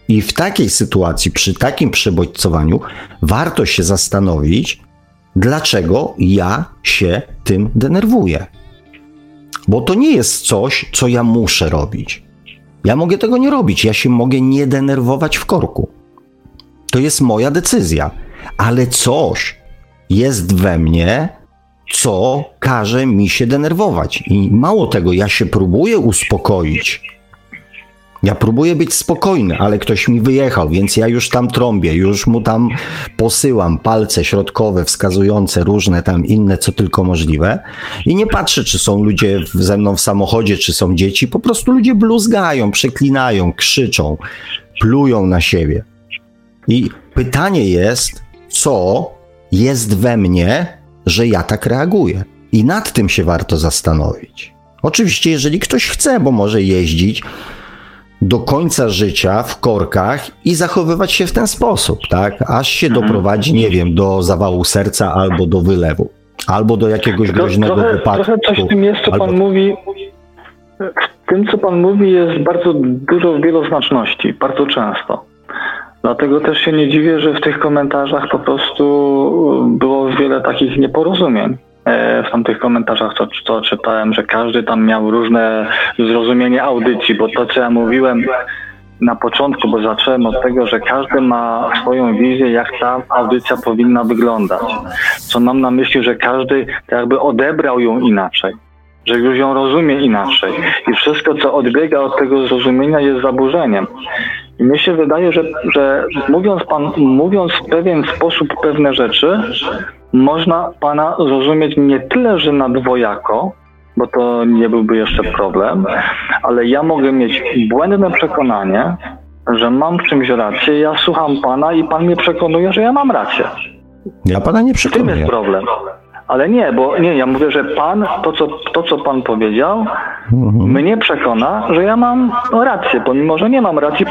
I w takiej sytuacji, przy takim przebodźcowaniu, warto się zastanowić, dlaczego ja się tym denerwuję. Bo to nie jest coś, co ja muszę robić. Ja mogę tego nie robić, ja się mogę nie denerwować w korku. To jest moja decyzja, ale coś jest we mnie, co każe mi się denerwować. I mało tego, ja się próbuję uspokoić, ja próbuję być spokojny, ale ktoś mi wyjechał, więc ja już tam trąbię, już mu tam posyłam palce środkowe, wskazujące różne tam inne, co tylko możliwe. I nie patrzę, czy są ludzie ze mną w samochodzie, czy są dzieci. Po prostu ludzie bluzgają, przeklinają, krzyczą, plują na siebie. I pytanie jest, co jest we mnie, że ja tak reaguję. I nad tym się warto zastanowić. Oczywiście, jeżeli ktoś chce, bo może jeździć do końca życia w korkach i zachowywać się w ten sposób, tak? Aż się mhm. doprowadzi, nie wiem, do zawału serca albo do wylewu, albo do jakiegoś groźnego trochę, wypadku. Trochę coś w tym jest, co albo... pan mówi. W tym, co pan mówi, jest bardzo dużo wieloznaczności, bardzo często. Dlatego też się nie dziwię, że w tych komentarzach po prostu było wiele takich nieporozumień. E, w tamtych komentarzach, co, co czytałem, że każdy tam miał różne zrozumienie audycji, bo to, co ja mówiłem na początku, bo zacząłem od tego, że każdy ma swoją wizję, jak ta audycja powinna wyglądać. Co mam na myśli, że każdy jakby odebrał ją inaczej że już ją rozumie inaczej. I wszystko, co odbiega od tego zrozumienia, jest zaburzeniem. I mi się wydaje, że, że mówiąc, pan, mówiąc w pewien sposób pewne rzeczy, można pana zrozumieć nie tyle, że na dwojako, bo to nie byłby jeszcze problem, ale ja mogę mieć błędne przekonanie, że mam w czymś rację, ja słucham pana i pan mnie przekonuje, że ja mam rację. Ja pana nie przekonuję. W tym jest problem. Ale nie, bo nie, ja mówię, że pan, to co, to, co pan powiedział, mhm. mnie przekona, że ja mam rację, pomimo, że nie mam racji,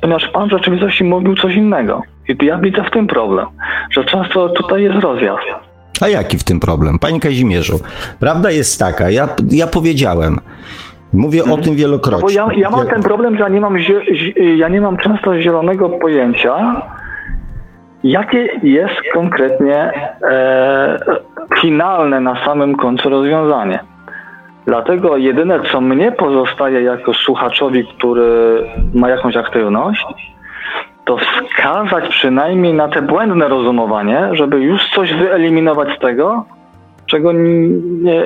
ponieważ pan w rzeczywistości mówił coś innego. I ja widzę w tym problem, że często tutaj jest rozjazd. A jaki w tym problem? Panie Kazimierzu, prawda jest taka, ja, ja powiedziałem, Mówię o mhm. tym wielokrotnie. No bo ja, ja mam ten problem, że ja nie mam, ja nie mam często zielonego pojęcia, jakie jest konkretnie e, finalne na samym końcu rozwiązanie. Dlatego jedyne, co mnie pozostaje jako słuchaczowi, który ma jakąś aktywność, to wskazać przynajmniej na te błędne rozumowanie, żeby już coś wyeliminować z tego, czego, nie,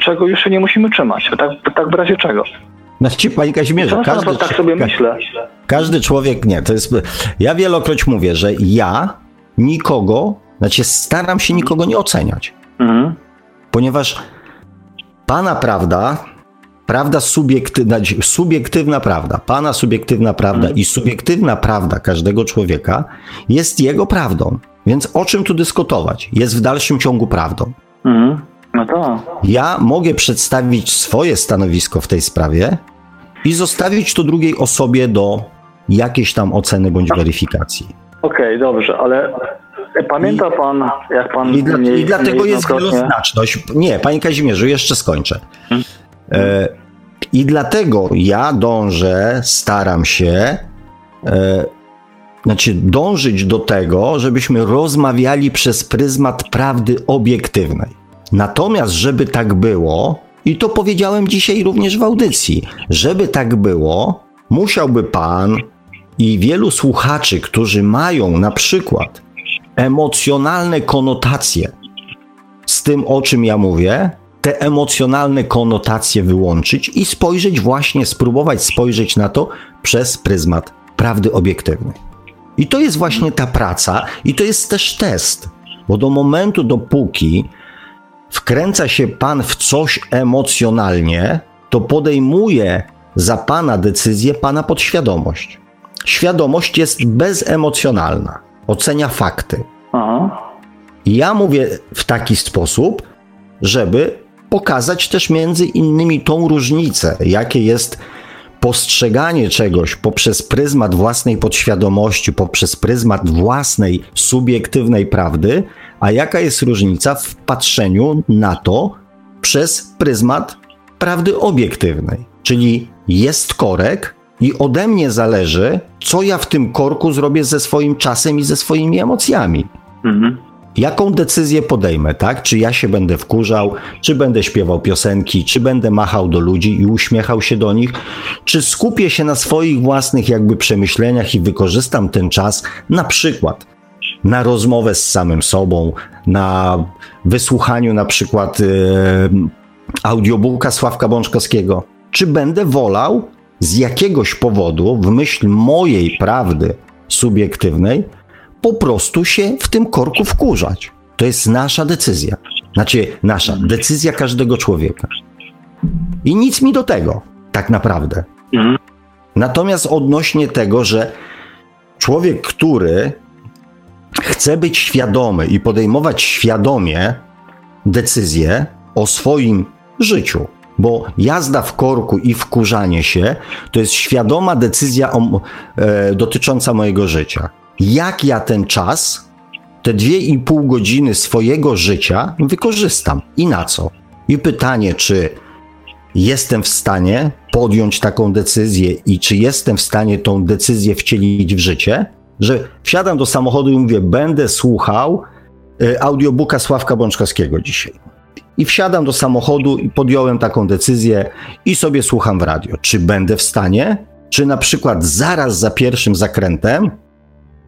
czego już się nie musimy trzymać. Tak, tak w razie czego. Znaczy, panie Kazimierze, każdy, tak sobie myślę. Każdy człowiek, nie, to jest, ja wielokroć mówię, że ja nikogo, znaczy staram się nikogo nie oceniać. Mhm. Ponieważ pana prawda, prawda subiektywna, subiektywna prawda, pana subiektywna prawda mhm. i subiektywna prawda każdego człowieka jest jego prawdą. Więc o czym tu dyskutować? Jest w dalszym ciągu prawdą. Mhm. No to. Ja mogę przedstawić swoje stanowisko w tej sprawie i zostawić to drugiej osobie do jakiejś tam oceny bądź weryfikacji. Okej, okay, dobrze, ale pamięta pan, jak pan. I, dla, i dlatego jest wieloznaczność. Nie, panie Kazimierzu, jeszcze skończę. Hmm? E, I dlatego ja dążę, staram się. E, znaczy, dążyć do tego, żebyśmy rozmawiali przez pryzmat prawdy obiektywnej. Natomiast, żeby tak było, i to powiedziałem dzisiaj również w audycji, żeby tak było, musiałby pan i wielu słuchaczy, którzy mają na przykład emocjonalne konotacje z tym, o czym ja mówię, te emocjonalne konotacje wyłączyć i spojrzeć właśnie, spróbować spojrzeć na to przez pryzmat prawdy obiektywnej. I to jest właśnie ta praca, i to jest też test, bo do momentu, dopóki wkręca się pan w coś emocjonalnie, to podejmuje za pana decyzję pana podświadomość. Świadomość jest bezemocjonalna, ocenia fakty. Aha. Ja mówię w taki sposób, żeby pokazać też między innymi tą różnicę, jakie jest postrzeganie czegoś poprzez pryzmat własnej podświadomości, poprzez pryzmat własnej subiektywnej prawdy, a jaka jest różnica w patrzeniu na to przez pryzmat prawdy obiektywnej. Czyli jest korek i ode mnie zależy, co ja w tym korku zrobię ze swoim czasem i ze swoimi emocjami. Mhm jaką decyzję podejmę, tak? Czy ja się będę wkurzał, czy będę śpiewał piosenki, czy będę machał do ludzi i uśmiechał się do nich, czy skupię się na swoich własnych jakby przemyśleniach i wykorzystam ten czas na przykład na rozmowę z samym sobą, na wysłuchaniu na przykład yy, audiobooka Sławka Bączkowskiego, czy będę wolał z jakiegoś powodu, w myśl mojej prawdy subiektywnej, po prostu się w tym korku wkurzać. To jest nasza decyzja. Znaczy, nasza decyzja każdego człowieka. I nic mi do tego, tak naprawdę. Natomiast odnośnie tego, że człowiek, który chce być świadomy i podejmować świadomie decyzje o swoim życiu, bo jazda w korku i wkurzanie się to jest świadoma decyzja o, e, dotycząca mojego życia jak ja ten czas, te dwie i pół godziny swojego życia wykorzystam i na co. I pytanie, czy jestem w stanie podjąć taką decyzję i czy jestem w stanie tą decyzję wcielić w życie, że wsiadam do samochodu i mówię, będę słuchał y, audiobooka Sławka Bączkowskiego dzisiaj. I wsiadam do samochodu i podjąłem taką decyzję i sobie słucham w radio. Czy będę w stanie? Czy na przykład zaraz za pierwszym zakrętem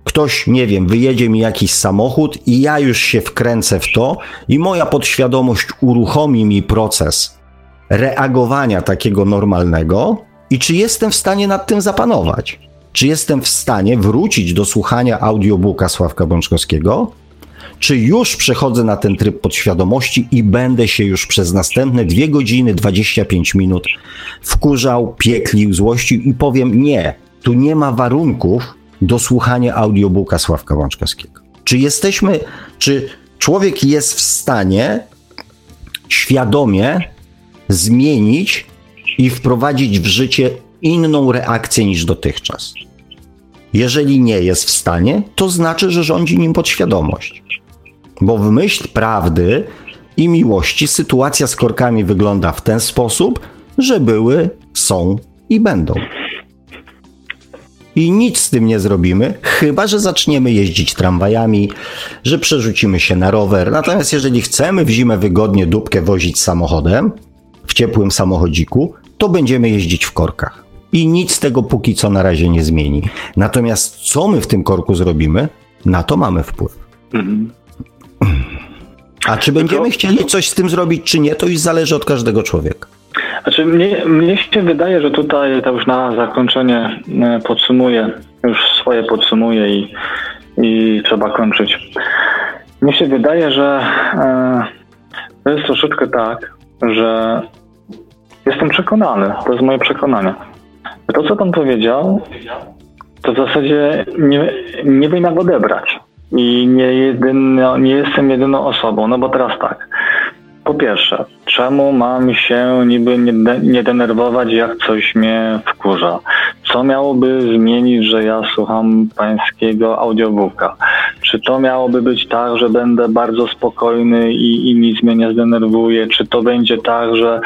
ktoś, nie wiem, wyjedzie mi jakiś samochód i ja już się wkręcę w to i moja podświadomość uruchomi mi proces reagowania takiego normalnego i czy jestem w stanie nad tym zapanować? Czy jestem w stanie wrócić do słuchania audiobooka Sławka Bączkowskiego? Czy już przechodzę na ten tryb podświadomości i będę się już przez następne 2 godziny 25 minut wkurzał, pieklił, złościł i powiem nie, tu nie ma warunków, do słuchania audiobooka Sławka Łączkowskiego. Czy jesteśmy, czy człowiek jest w stanie świadomie zmienić i wprowadzić w życie inną reakcję niż dotychczas? Jeżeli nie jest w stanie, to znaczy, że rządzi nim podświadomość. Bo w myśl prawdy i miłości sytuacja z korkami wygląda w ten sposób, że były, są i będą i nic z tym nie zrobimy, chyba że zaczniemy jeździć tramwajami, że przerzucimy się na rower. Natomiast jeżeli chcemy w zimę wygodnie dupkę wozić samochodem, w ciepłym samochodziku, to będziemy jeździć w korkach. I nic tego póki co na razie nie zmieni. Natomiast co my w tym korku zrobimy, na to mamy wpływ. Mhm. A czy będziemy chcieli coś z tym zrobić, czy nie, to już zależy od każdego człowieka. Znaczy, mnie, mnie się wydaje, że tutaj to już na zakończenie e, podsumuję, już swoje podsumuję i, i trzeba kończyć. Mnie się wydaje, że e, to jest troszeczkę tak, że jestem przekonany, to jest moje przekonanie. To, co pan powiedział, to w zasadzie nie, nie wiem, jak odebrać. I nie, jedyno, nie jestem jedyną osobą, no bo teraz tak. Po pierwsze, czemu mam się niby nie, nie denerwować, jak coś mnie wkurza? Co miałoby zmienić, że ja słucham pańskiego audiobooka? Czy to miałoby być tak, że będę bardzo spokojny i, i nic mnie nie zdenerwuje? Czy to będzie tak, że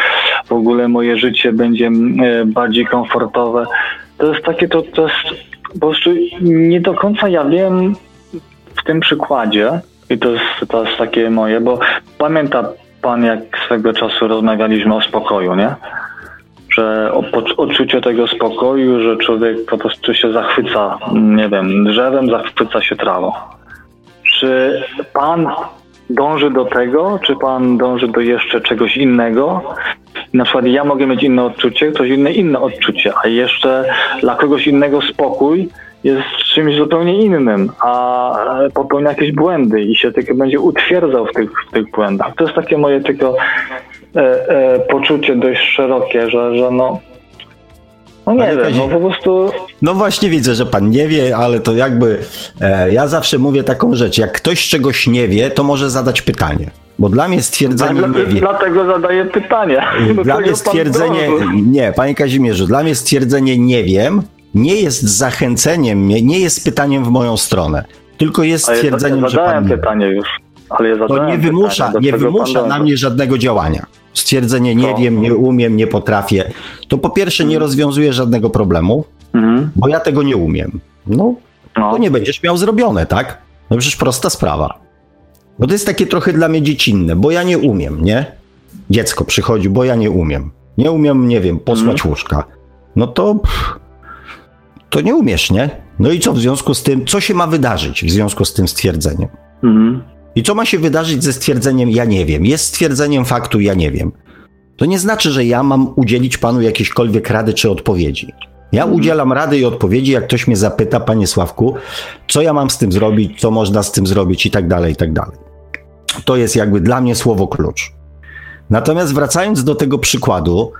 w ogóle moje życie będzie e, bardziej komfortowe? To jest takie, to, to jest po prostu nie do końca ja wiem w tym przykładzie, i to jest, to jest takie moje, bo pamięta pan, jak swego czasu rozmawialiśmy o spokoju, nie? Że odczucie tego spokoju, że człowiek po prostu się zachwyca, nie wiem, drzewem, zachwyca się trawą. Czy pan dąży do tego, czy pan dąży do jeszcze czegoś innego? Na przykład ja mogę mieć inne odczucie, ktoś inne inne odczucie, a jeszcze dla kogoś innego spokój jest czymś zupełnie innym, a popełnia jakieś błędy i się tylko będzie utwierdzał w tych, w tych błędach. To jest takie moje tylko e, e, poczucie dość szerokie, że, że no no nie wiem, no po prostu... No właśnie widzę, że pan nie wie, ale to jakby... E, ja zawsze mówię taką rzecz, jak ktoś czegoś nie wie, to może zadać pytanie. Bo dla mnie stwierdzenie tak, nie wie... Dlatego zadaję pytanie. Dla mnie stwierdzenie... Nie, panie Kazimierzu, dla mnie stwierdzenie nie wiem nie jest zachenceniem mnie, nie jest pytaniem w moją stronę, tylko jest stwierdzeniem, ja że pan... pytanie już. Ale ja to nie wymusza, pytanie, nie wymusza na mnie żadnego działania. Stwierdzenie nie to. wiem, nie umiem, nie potrafię. To po pierwsze nie mhm. rozwiązuje żadnego problemu, mhm. bo ja tego nie umiem. No, no, to nie będziesz miał zrobione, tak? No przecież prosta sprawa. Bo to jest takie trochę dla mnie dziecinne, bo ja nie umiem, nie? Dziecko przychodzi, bo ja nie umiem. Nie umiem, nie wiem, posłać mhm. łóżka. No to pff, to nie umiesz, nie? No i co w związku z tym, co się ma wydarzyć w związku z tym stwierdzeniem? Mhm. I co ma się wydarzyć ze stwierdzeniem ja nie wiem? Jest stwierdzeniem faktu ja nie wiem. To nie znaczy, że ja mam udzielić panu jakiejkolwiek rady czy odpowiedzi. Ja mhm. udzielam rady i odpowiedzi, jak ktoś mnie zapyta, panie Sławku, co ja mam z tym zrobić, co można z tym zrobić i tak dalej, i tak dalej. To jest jakby dla mnie słowo klucz. Natomiast wracając do tego przykładu,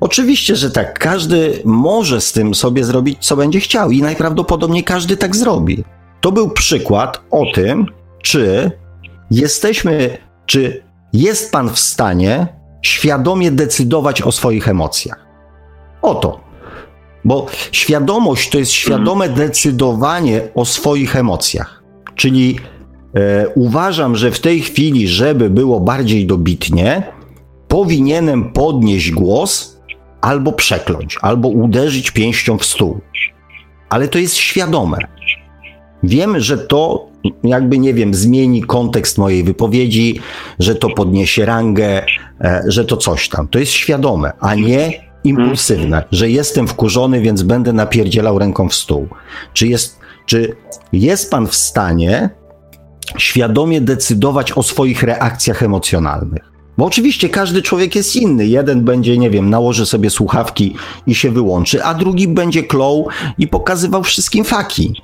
Oczywiście, że tak. Każdy może z tym sobie zrobić, co będzie chciał, i najprawdopodobniej każdy tak zrobi. To był przykład o tym, czy jesteśmy, czy jest Pan w stanie świadomie decydować o swoich emocjach. Oto. Bo świadomość to jest świadome decydowanie o swoich emocjach. Czyli e, uważam, że w tej chwili, żeby było bardziej dobitnie, powinienem podnieść głos albo przekląć, albo uderzyć pięścią w stół. Ale to jest świadome. Wiem, że to jakby, nie wiem, zmieni kontekst mojej wypowiedzi, że to podniesie rangę, e, że to coś tam. To jest świadome, a nie impulsywne, że jestem wkurzony, więc będę napierdzielał ręką w stół. Czy jest, czy jest pan w stanie świadomie decydować o swoich reakcjach emocjonalnych? Bo oczywiście każdy człowiek jest inny. Jeden będzie, nie wiem, nałoży sobie słuchawki i się wyłączy, a drugi będzie klął i pokazywał wszystkim faki.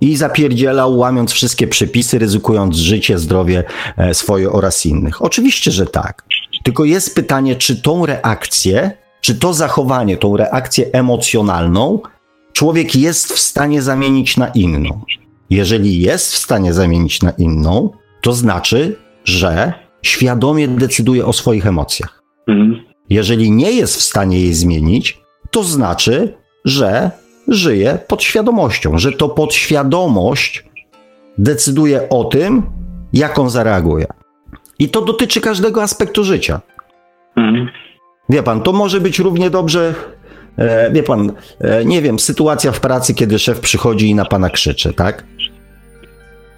I zapierdzielał, łamiąc wszystkie przepisy, ryzykując życie, zdrowie e, swoje oraz innych. Oczywiście, że tak. Tylko jest pytanie, czy tą reakcję, czy to zachowanie, tą reakcję emocjonalną, człowiek jest w stanie zamienić na inną. Jeżeli jest w stanie zamienić na inną, to znaczy, że świadomie decyduje o swoich emocjach. Mhm. Jeżeli nie jest w stanie jej zmienić, to znaczy, że żyje podświadomością, że to podświadomość decyduje o tym, jak on zareaguje. I to dotyczy każdego aspektu życia. Mhm. Wie pan, to może być równie dobrze, e, wie pan, e, nie wiem, sytuacja w pracy, kiedy szef przychodzi i na pana krzyczy, tak?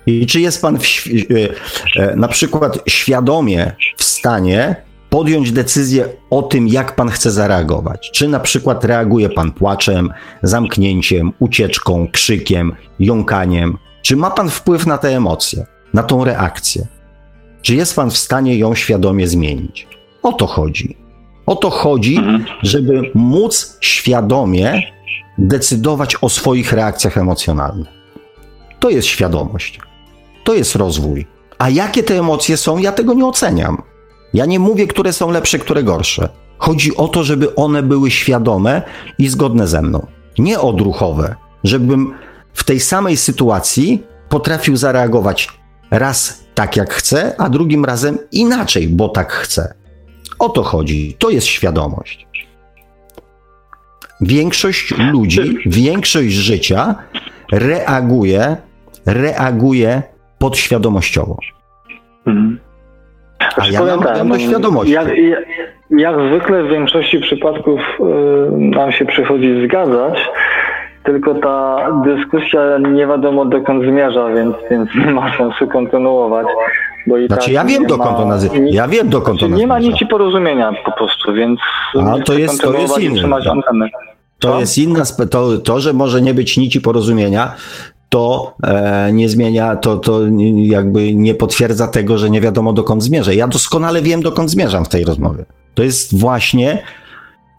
I czy jest pan w, e, e, na przykład świadomie w stanie podjąć decyzję o tym, jak pan chce zareagować. Czy na przykład reaguje pan płaczem, zamknięciem, ucieczką, krzykiem, jąkaniem. Czy ma pan wpływ na te emocje, na tą reakcję? Czy jest pan w stanie ją świadomie zmienić? O to chodzi. O to chodzi, mhm. żeby móc świadomie decydować o swoich reakcjach emocjonalnych. To jest świadomość. To jest rozwój. A jakie te emocje są, ja tego nie oceniam. Ja nie mówię, które są lepsze, które gorsze. Chodzi o to, żeby one były świadome i zgodne ze mną. Nie odruchowe, żebym w tej samej sytuacji potrafił zareagować raz tak, jak chcę, a drugim razem inaczej, bo tak chcę. O to chodzi. To jest świadomość. Większość ludzi, większość życia reaguje, reaguje podświadomościowo. Mhm. A ja namawiam tak, do no, świadomości. Jak, jak, jak, zwykle w większości przypadków y, nam się przychodzi zgadzać, tylko ta dyskusja nie wiadomo dokąd zmierza, więc, więc nie ma sensu kontynuować. Bo i znaczy tak ja wiem dokąd to nazywa. Ja wiem dokąd to nazywa. Nie ma nici porozumienia po prostu, więc A to jest, to jest inne. To jest inna, to, to, że może nie być nici porozumienia, to e, nie zmienia, to, to jakby nie potwierdza tego, że nie wiadomo dokąd zmierza. Ja doskonale wiem, dokąd zmierzam w tej rozmowie. To jest właśnie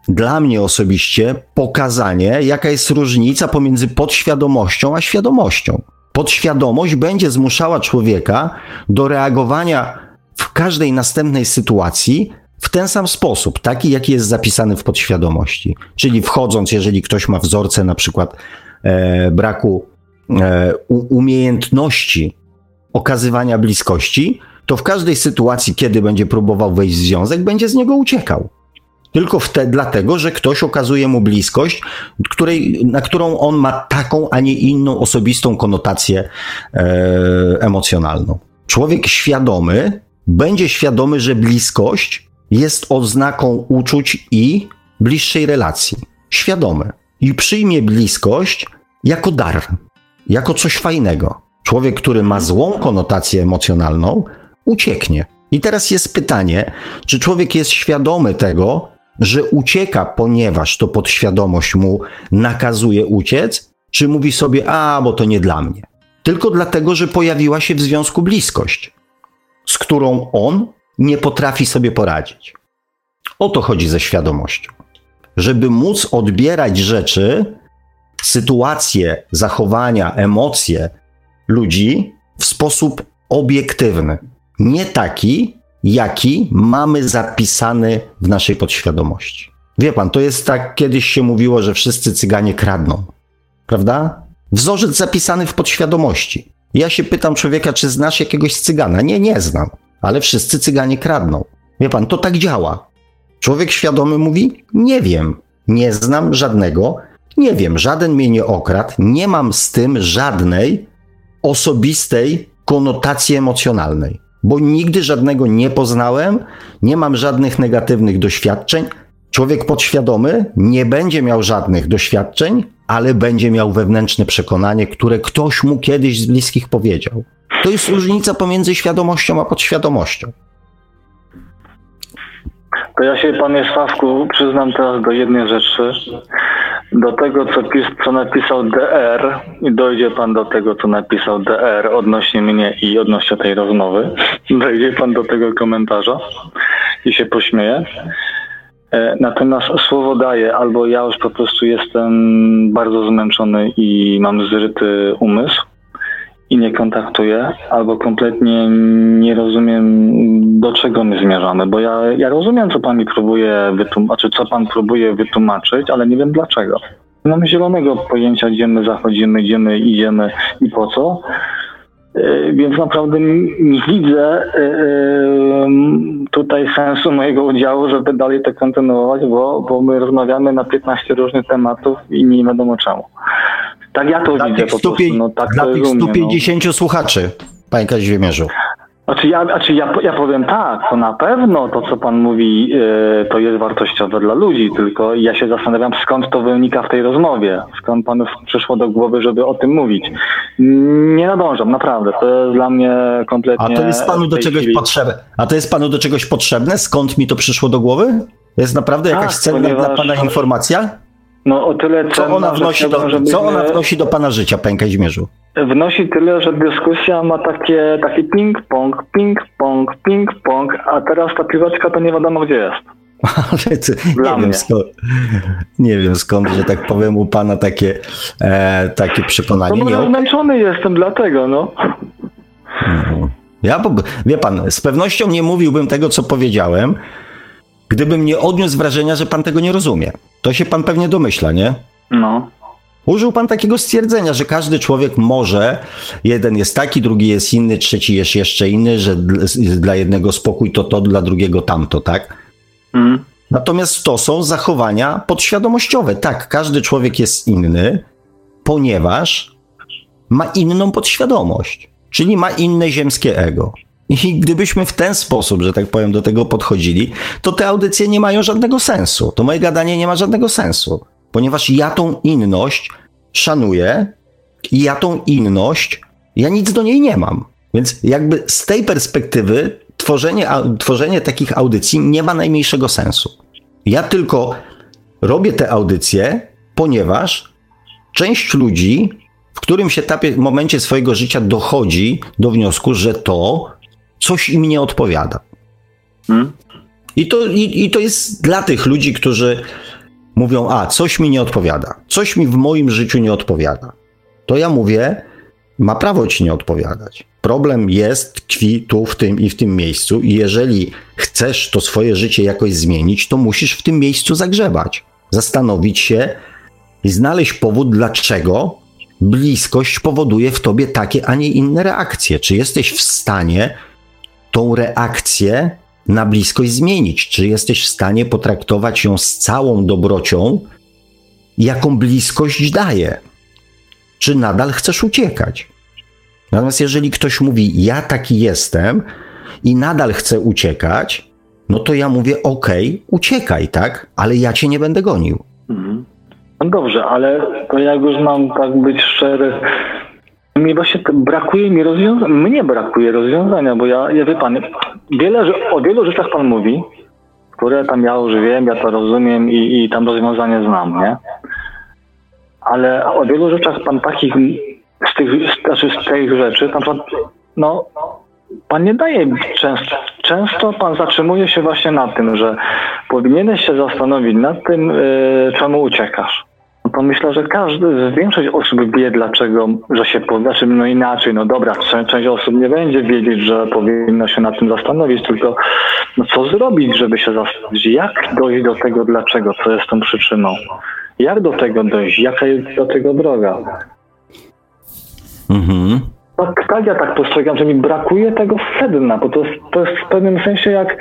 dla mnie osobiście pokazanie, jaka jest różnica pomiędzy podświadomością a świadomością. Podświadomość będzie zmuszała człowieka do reagowania w każdej następnej sytuacji w ten sam sposób, taki jaki jest zapisany w podświadomości. Czyli wchodząc, jeżeli ktoś ma wzorce na przykład e, braku umiejętności okazywania bliskości, to w każdej sytuacji, kiedy będzie próbował wejść w związek, będzie z niego uciekał. Tylko wtedy, dlatego, że ktoś okazuje mu bliskość, której, na którą on ma taką, a nie inną osobistą konotację e, emocjonalną. Człowiek świadomy będzie świadomy, że bliskość jest oznaką uczuć i bliższej relacji. Świadomy. I przyjmie bliskość jako dar, jako coś fajnego. Człowiek, który ma złą konotację emocjonalną, ucieknie. I teraz jest pytanie, czy człowiek jest świadomy tego, że ucieka, ponieważ to podświadomość mu nakazuje uciec, czy mówi sobie, a bo to nie dla mnie. Tylko dlatego, że pojawiła się w związku bliskość, z którą on nie potrafi sobie poradzić. O to chodzi ze świadomością. Żeby móc odbierać rzeczy, sytuacje, zachowania, emocje ludzi w sposób obiektywny. Nie taki, jaki mamy zapisany w naszej podświadomości. Wie pan, to jest tak, kiedyś się mówiło, że wszyscy cyganie kradną. Prawda? Wzorzec zapisany w podświadomości. Ja się pytam człowieka, czy znasz jakiegoś cygana? Nie, nie znam, ale wszyscy cyganie kradną. Wie pan, to tak działa. Człowiek świadomy mówi: Nie wiem, nie znam żadnego, nie wiem, żaden mnie nie okradł, nie mam z tym żadnej osobistej konotacji emocjonalnej bo nigdy żadnego nie poznałem, nie mam żadnych negatywnych doświadczeń. Człowiek podświadomy nie będzie miał żadnych doświadczeń, ale będzie miał wewnętrzne przekonanie, które ktoś mu kiedyś z bliskich powiedział. To jest różnica pomiędzy świadomością a podświadomością. To ja się, panie Sławku, przyznam teraz do jednej rzeczy do tego, co, pis, co napisał DR i dojdzie pan do tego, co napisał DR odnośnie mnie i odnośnie tej rozmowy. Dojdzie pan do tego komentarza i się pośmieje. E, natomiast słowo daję, albo ja już po prostu jestem bardzo zmęczony i mam zryty umysł i nie kontaktuję, albo kompletnie nie rozumiem, do czego my zmierzamy, bo ja, ja rozumiem, co pan mi próbuje wytłumaczyć, co pan próbuje wytłumaczyć, ale nie wiem dlaczego. Nie mam zielonego pojęcia, gdzie my zachodzimy, gdzie my idziemy i po co. E, więc naprawdę nie widzę e, e, tutaj sensu mojego udziału, żeby dalej to kontynuować, bo, bo my rozmawiamy na 15 różnych tematów i nie wiadomo czemu. Tak ja to dla widzę po prostu. No, tak dla tych 150 no. słuchaczy, panie Kazimierzu. Znaczy ja, znaczy ja, ja powiem tak, to na pewno to, co pan mówi, yy, to jest wartościowe dla ludzi, tylko ja się zastanawiam, skąd to wynika w tej rozmowie, skąd panu przyszło do głowy, żeby o tym mówić. Nie nadążam, naprawdę, to jest dla mnie kompletnie... A to jest panu do czegoś chwili... potrzebne? A to jest panu do czegoś potrzebne? Skąd mi to przyszło do głowy? To jest naprawdę jakaś tak, cenna ponieważ... dla pana informacja? No o tyle co ona, wnosi do, co ona wnosi do pana życia, panie Kazimierzu? Wnosi tyle, że dyskusja ma takie, taki ping-pong, ping-pong, ping-pong, a teraz ta piłeczka to nie wiadomo gdzie jest. Ale ty, nie, wiem skąd, nie wiem skąd, że tak powiem, u pana takie, e, takie przekonanie. No, no zmęczony jestem dlatego, no. Mhm. Ja, wie pan, z pewnością nie mówiłbym tego, co powiedziałem, gdybym nie odniósł wrażenia, że pan tego nie rozumie. To się pan pewnie domyśla, nie? No. Użył pan takiego stwierdzenia, że każdy człowiek może, jeden jest taki, drugi jest inny, trzeci jest jeszcze inny, że dla jednego spokój to to, dla drugiego tamto, tak? Mm. Natomiast to są zachowania podświadomościowe. Tak, każdy człowiek jest inny, ponieważ ma inną podświadomość, czyli ma inne ziemskie ego. I gdybyśmy w ten sposób, że tak powiem, do tego podchodzili, to te audycje nie mają żadnego sensu. To moje gadanie nie ma żadnego sensu, ponieważ ja tą inność szanuję i ja tą inność, ja nic do niej nie mam. Więc jakby z tej perspektywy tworzenie, tworzenie takich audycji nie ma najmniejszego sensu. Ja tylko robię te audycje, ponieważ część ludzi w którymś etapie, momencie swojego życia dochodzi do wniosku, że to coś im nie odpowiada. Hmm? I, to, i, I to jest dla tych ludzi, którzy mówią: A, coś mi nie odpowiada, coś mi w moim życiu nie odpowiada. To ja mówię, ma prawo ci nie odpowiadać. Problem jest, tkwi tu, w tym i w tym miejscu, i jeżeli chcesz to swoje życie jakoś zmienić, to musisz w tym miejscu zagrzebać, zastanowić się i znaleźć powód, dlaczego bliskość powoduje w tobie takie, a nie inne reakcje. Czy jesteś w stanie tą reakcję na bliskość zmienić? Czy jesteś w stanie potraktować ją z całą dobrocią, jaką bliskość daje? Czy nadal chcesz uciekać? Natomiast jeżeli ktoś mówi, ja taki jestem i nadal chcę uciekać, no to ja mówię, okej, okay, uciekaj, tak? Ale ja cię nie będę gonił. Mhm. No dobrze, ale to jak już mam tak być szczery, mi właśnie brakuje mi rozwiązania, mnie brakuje rozwiązania, bo ja, ja wie pan, wiele, o wielu rzeczach pan mówi, które tam ja już wiem, ja to rozumiem i, i tam rozwiązanie znam, nie? Ale o wielu rzeczach pan takich, z tych, znaczy z tych rzeczy, tam pan, no, pan nie daje często, często pan zatrzymuje się właśnie na tym, że powinieneś się zastanowić nad tym, yy, czemu uciekasz to myślę, że każdy, większość osób wie dlaczego, że się, znaczy no inaczej, no dobra, część osób nie będzie wiedzieć, że powinno się nad tym zastanowić, tylko no co zrobić, żeby się zastanowić, jak dojść do tego dlaczego, co jest tą przyczyną, jak do tego dojść, jaka jest do tego droga. Mhm. Tak, tak ja tak postrzegam, że mi brakuje tego sedna, bo to to jest w pewnym sensie jak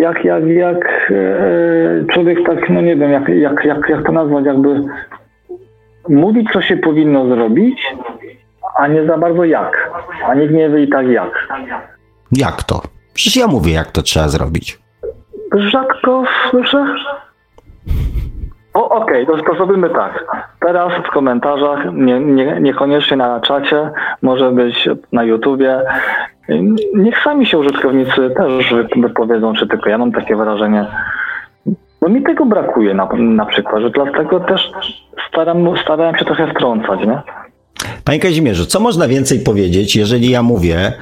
jak, jak, jak e, człowiek tak, no nie wiem, jak, jak, jak, jak to nazwać, jakby mówić, co się powinno zrobić, a nie za bardzo jak. A nikt nie wie i tak jak. Jak to? Przecież ja mówię, jak to trzeba zrobić. Rzadko słyszę. O, okej, okay, to, to zrobimy tak. Teraz w komentarzach, nie, nie, niekoniecznie na czacie, może być na YouTubie. Niech sami się użytkownicy też wypowiedzą, czy tylko ja mam takie wrażenie. Bo mi tego brakuje na, na przykład, że dlatego też staram, starałem się trochę wtrącać, nie? Panie Kazimierzu, co można więcej powiedzieć, jeżeli ja mówię,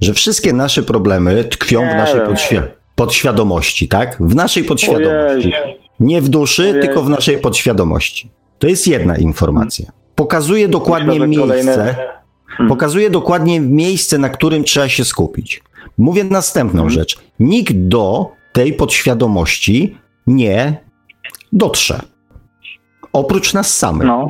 że wszystkie nasze problemy tkwią nie w naszej podświ podświadomości, tak? W naszej podświadomości. Ojej. Nie w duszy, Ojej. tylko w naszej podświadomości. To jest jedna informacja. Pokazuje dokładnie Myślę, miejsce. Kolejne. Pokazuje dokładnie miejsce, na którym trzeba się skupić. Mówię następną hmm. rzecz. Nikt do tej podświadomości nie dotrze. Oprócz nas samych. No.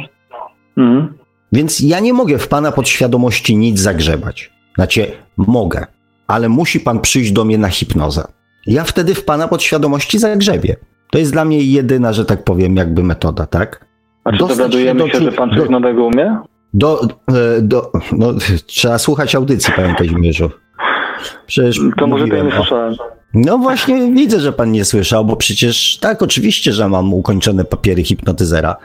Hmm. Więc ja nie mogę w pana podświadomości nic zagrzebać. Znaczy, mogę, ale musi pan przyjść do mnie na hipnozę. Ja wtedy w pana podświadomości zagrzebię. To jest dla mnie jedyna, że tak powiem, jakby metoda, tak? A czy dowiadujemy się, się, że pan coś do, nowego umie? Do, e, do, no, trzeba słuchać audycji, panie Kazimierzu. Przecież To może to mówiłem nie słyszałem. No właśnie widzę, że pan nie słyszał, bo przecież tak, oczywiście, że mam ukończone papiery hipnotyzera.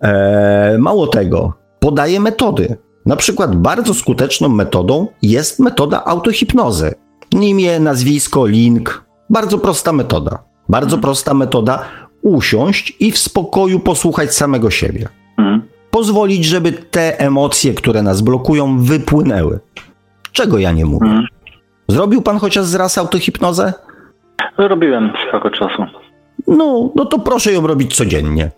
E, mało tego, podaję metody. Na przykład bardzo skuteczną metodą jest metoda autohipnozy. Imię, nazwisko, link. Bardzo prosta metoda. Bardzo prosta metoda usiąść i w spokoju posłuchać samego siebie. Mhm. Pozwolić, żeby te emocje, które nas blokują, wypłynęły. Czego ja nie mówię? Mhm. Zrobił pan chociaż raz autohipnozę? Robiłem swego czasu. No, no to proszę ją robić codziennie.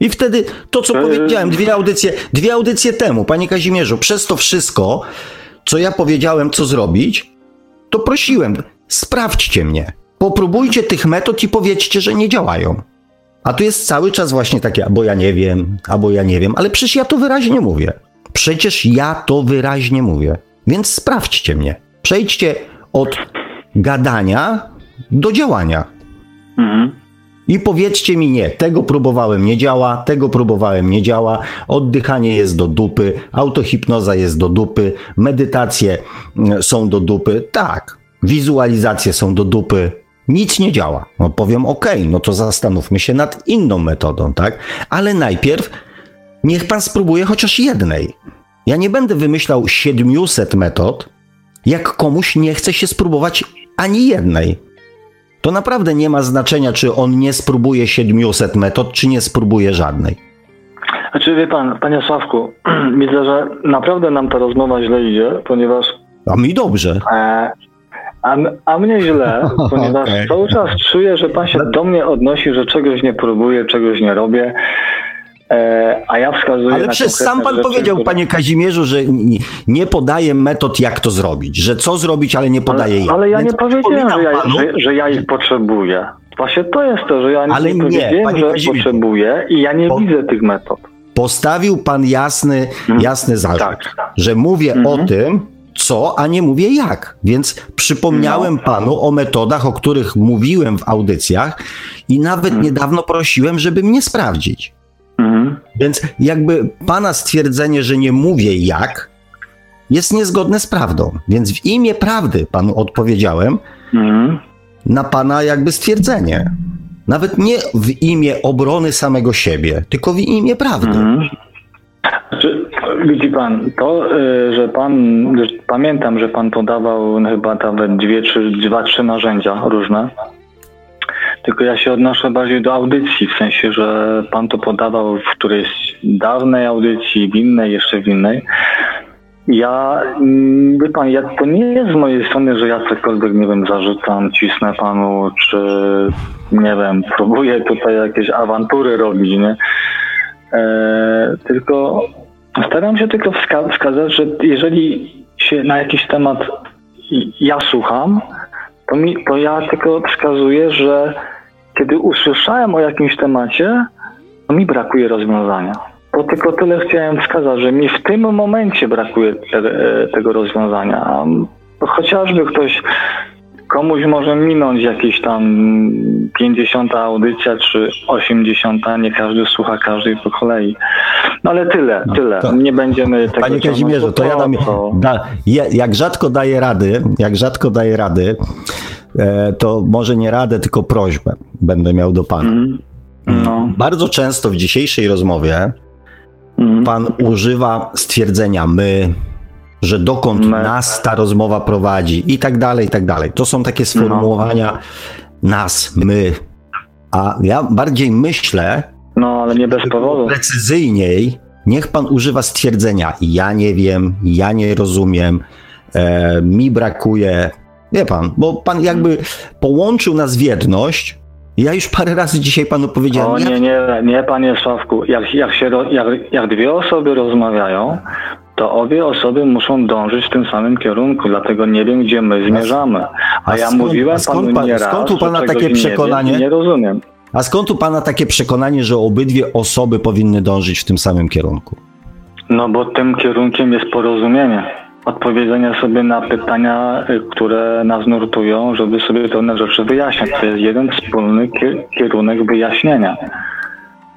I wtedy to, co Eee. powiedziałem dwie audycje, dwie audycje temu, panie Kazimierzu, przez to wszystko, co ja powiedziałem, co zrobić, to prosiłem, sprawdźcie mnie. Popróbujcie tych metod i powiedzcie, że nie działają. A tu jest cały czas właśnie takie, albo ja nie wiem, albo ja nie wiem, ale przecież ja to wyraźnie mówię. Przecież ja to wyraźnie mówię. Więc sprawdźcie mnie. Przejdźcie od gadania do działania. Mhm. I powiedzcie mi nie, tego próbowałem, nie działa, tego próbowałem, nie działa, oddychanie jest do dupy, autohipnoza jest do dupy, medytacje mm, są do dupy, tak, wizualizacje są do dupy, nic nie działa. No powiem ok, no to zastanówmy się nad inną metodą, tak? Ale najpierw niech pan spróbuje chociaż jednej. Ja nie będę wymyślał 700 metod, jak komuś nie chce się spróbować ani jednej. To naprawdę nie ma znaczenia, czy on nie spróbuje 700 metod, czy nie spróbuje żadnej. Znaczy wie pan, panie Sławku, widzę, że naprawdę nam ta rozmowa źle idzie, ponieważ A mi dobrze. e, a, a mnie źle, ponieważ Okej. cały czas czuję, że pan się do mnie odnosi, że czegoś nie próbuję, czegoś nie robię, e, a ja wskazuję Ale przecież sam pan rzeczy, powiedział, które- panie Kazimierzu, że nie, nie podaje metod, jak to zrobić. Że co zrobić, ale nie podaje Ale, jak. ale ja Więc nie powiedziałem, że ja, że, że ja ich potrzebuję. Właśnie to jest to, że ja Ale nie, nie, powiedziałem, że Kazimierzu. potrzebuję i ja nie Bo- widzę tych metod. Postawił pan jasny, jasny zarzut, Tak. że mówię Mhm. o tym, co, a nie mówię jak. Więc przypomniałem No. panu o metodach, o których mówiłem w audycjach i nawet Mhm. niedawno prosiłem, żeby mnie sprawdzić. Mhm. Więc jakby pana stwierdzenie, że nie mówię jak, jest niezgodne z prawdą. Więc w imię prawdy panu odpowiedziałem Mhm. na pana jakby stwierdzenie. Nawet nie w imię obrony samego siebie, tylko w imię prawdy. Mhm. Znaczy, widzi pan, to, y, że pan, że pamiętam, że pan podawał chyba nawet dwie, czy dwa, trzy narzędzia różne. Tylko ja się odnoszę bardziej do audycji, w sensie, że pan to podawał w którejś dawnej audycji, w innej, jeszcze w innej. Ja, mm, wie pan, ja, to nie jest z mojej strony, że ja cokolwiek, nie wiem, zarzucam, cisnę panu, czy nie wiem, próbuję tutaj jakieś awantury robić, nie? E, tylko staram się tylko wska- wskazać, że jeżeli się na jakiś temat ja słucham, to, mi, to ja tylko wskazuję, że kiedy usłyszałem o jakimś temacie, to mi brakuje rozwiązania. To tylko tyle chciałem wskazać, że mi w tym momencie brakuje te, tego rozwiązania. Chociażby ktoś komuś może minąć jakieś tam 50 audycja czy 80, nie każdy słucha każdej po kolei. No ale tyle, tyle. to- nie będziemy tego Panie Kazimierzu, to ja dam, co. da, ja- jak rzadko daję rady, jak rzadko daję rady, e, to może nie radę, tylko prośbę będę miał do pana. Mhm. No. Bardzo często w dzisiejszej rozmowie Mhm. pan używa stwierdzenia my, że dokąd My. nas ta rozmowa prowadzi i tak dalej, i tak dalej. To są takie sformułowania nas, my. A ja bardziej myślę, No, ale nie bez powodu. precyzyjniej, niech pan używa stwierdzenia ja nie wiem, ja nie rozumiem, e, mi brakuje. Wie pan, bo pan jakby połączył nas w jedność. Ja już parę razy dzisiaj panu powiedziałem, O nie, nie, nie, panie Sławku. Jak, jak, się, jak, jak dwie osoby rozmawiają, to obie osoby muszą dążyć w tym samym kierunku, dlatego nie wiem, gdzie my zmierzamy. A, a ja skąd- mówiłem a skąd panu pan- nie raz, skąd u pana takie czegoś nie przekonanie? Wiem, nie rozumiem. A skąd u pana takie przekonanie, że obydwie osoby powinny dążyć w tym samym kierunku? No bo tym kierunkiem jest porozumienie. Odpowiedzenie sobie na pytania, y, które nas nurtują, żeby sobie pewne rzeczy wyjaśniać. To jest jeden wspólny ki- kierunek wyjaśnienia.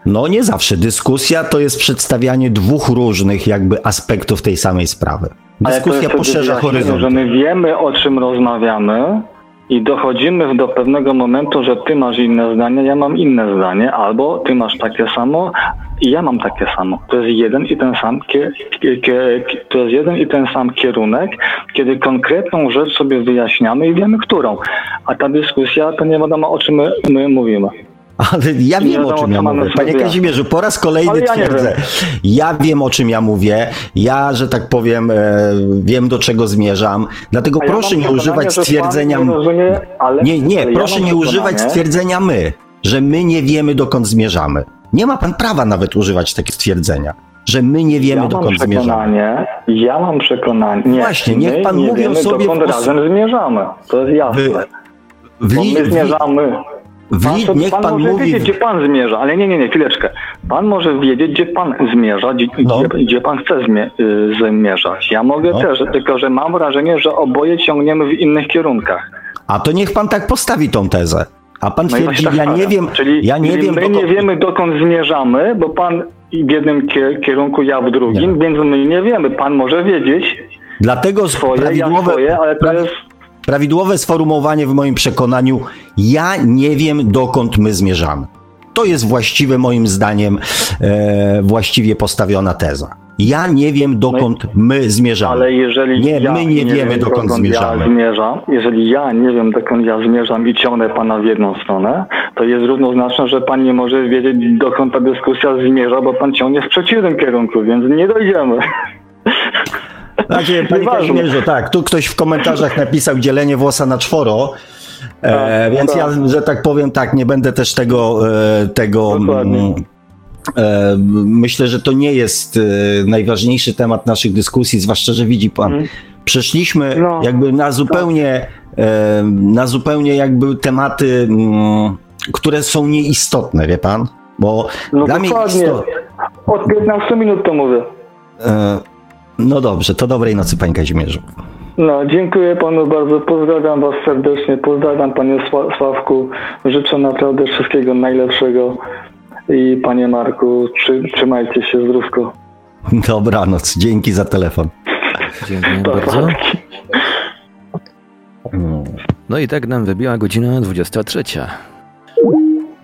No nie zawsze. Dyskusja to jest przedstawianie dwóch różnych jakby aspektów tej samej sprawy. Dyskusja poszerza horyzont. Że my wiemy, o czym rozmawiamy i dochodzimy do pewnego momentu, że ty masz inne zdanie, ja mam inne zdanie, albo ty masz takie samo i ja mam takie samo. To jest jeden i ten sam to jest jeden i ten sam kierunek, kiedy konkretną rzecz sobie wyjaśniamy i wiemy, którą. A ta dyskusja to nie wiadomo, o czym my, my mówimy. Ale ja wiem, o czym ja mówię. Panie Kazimierzu, po raz kolejny ja twierdzę. Ja wiem, o czym ja mówię. Ja, że tak powiem, e, wiem, do czego zmierzam. Dlatego ja proszę nie używać stwierdzenia... Nie, nie, nie proszę nie używać stwierdzenia my, że my nie wiemy, dokąd zmierzamy. Nie ma pan prawa nawet używać takiego stwierdzenia że my nie wiemy, ja dokąd zmierzamy. Ja mam przekonanie. Nie, Właśnie, niech pan mówi sobie. Dokąd razem zmierzamy. To jest jasne. Wy, w, Bo my zmierzamy. W, niech pan, pan może mówi... wiedzieć, gdzie pan zmierza, ale nie, nie, nie, chwileczkę. Pan może wiedzieć, gdzie pan zmierza, gdzie, no. gdzie, pan chce zmie y, zmierzać. Ja mogę no. też, tylko że mam wrażenie, że oboje ciągniemy w innych kierunkach. A to niech pan tak postawi tą tezę. A pan no twierdzi, tak ja nie wiem, czyli, ja nie wiem, my dokąd... nie wiemy dokąd zmierzamy, bo pan w jednym kierunku, ja w drugim, nie. więc my nie wiemy. Pan może wiedzieć. Dlatego swoje, prawidłowe, ja swoje, ale to jest Prawidłowe sformułowanie w moim przekonaniu, ja nie wiem dokąd my zmierzamy. To jest właściwe moim zdaniem e, właściwie postawiona teza. Ja nie wiem dokąd my zmierzamy. Ale jeżeli nie, ja my nie, nie wiemy dokąd, dokąd zmierzamy. Ja zmierzam, jeżeli ja nie wiem dokąd ja zmierzam i ciągnę pana w jedną stronę, to jest równoznaczne, że pan nie może wiedzieć dokąd ta dyskusja zmierza, bo pan ciągnie w przeciwnym kierunku, więc nie dojdziemy. Znaczy, panie Kazimierzu, tak, tu ktoś w komentarzach napisał dzielenie włosa na czworo, e, tak, więc tak. ja, że tak powiem, tak, nie będę też tego, e, tego mm, e, myślę, że to nie jest e, najważniejszy temat naszych dyskusji, zwłaszcza, że widzi pan, mm. przeszliśmy no, jakby na zupełnie, tak. na zupełnie jakby tematy, mm, które są nieistotne, wie pan? Bo no dla mnie istot... Od 15 minut to mówię. No dobrze, to dobrej nocy, panie Kazimierzu. No, dziękuję panu bardzo, pozdrawiam was serdecznie, pozdrawiam panie Sławku, życzę naprawdę wszystkiego najlepszego i panie Marku, trzy, trzymajcie się zdrówko. Dobranoc, dzięki za telefon. Dziękuję bardzo. No i tak nam wybiła godzina 23.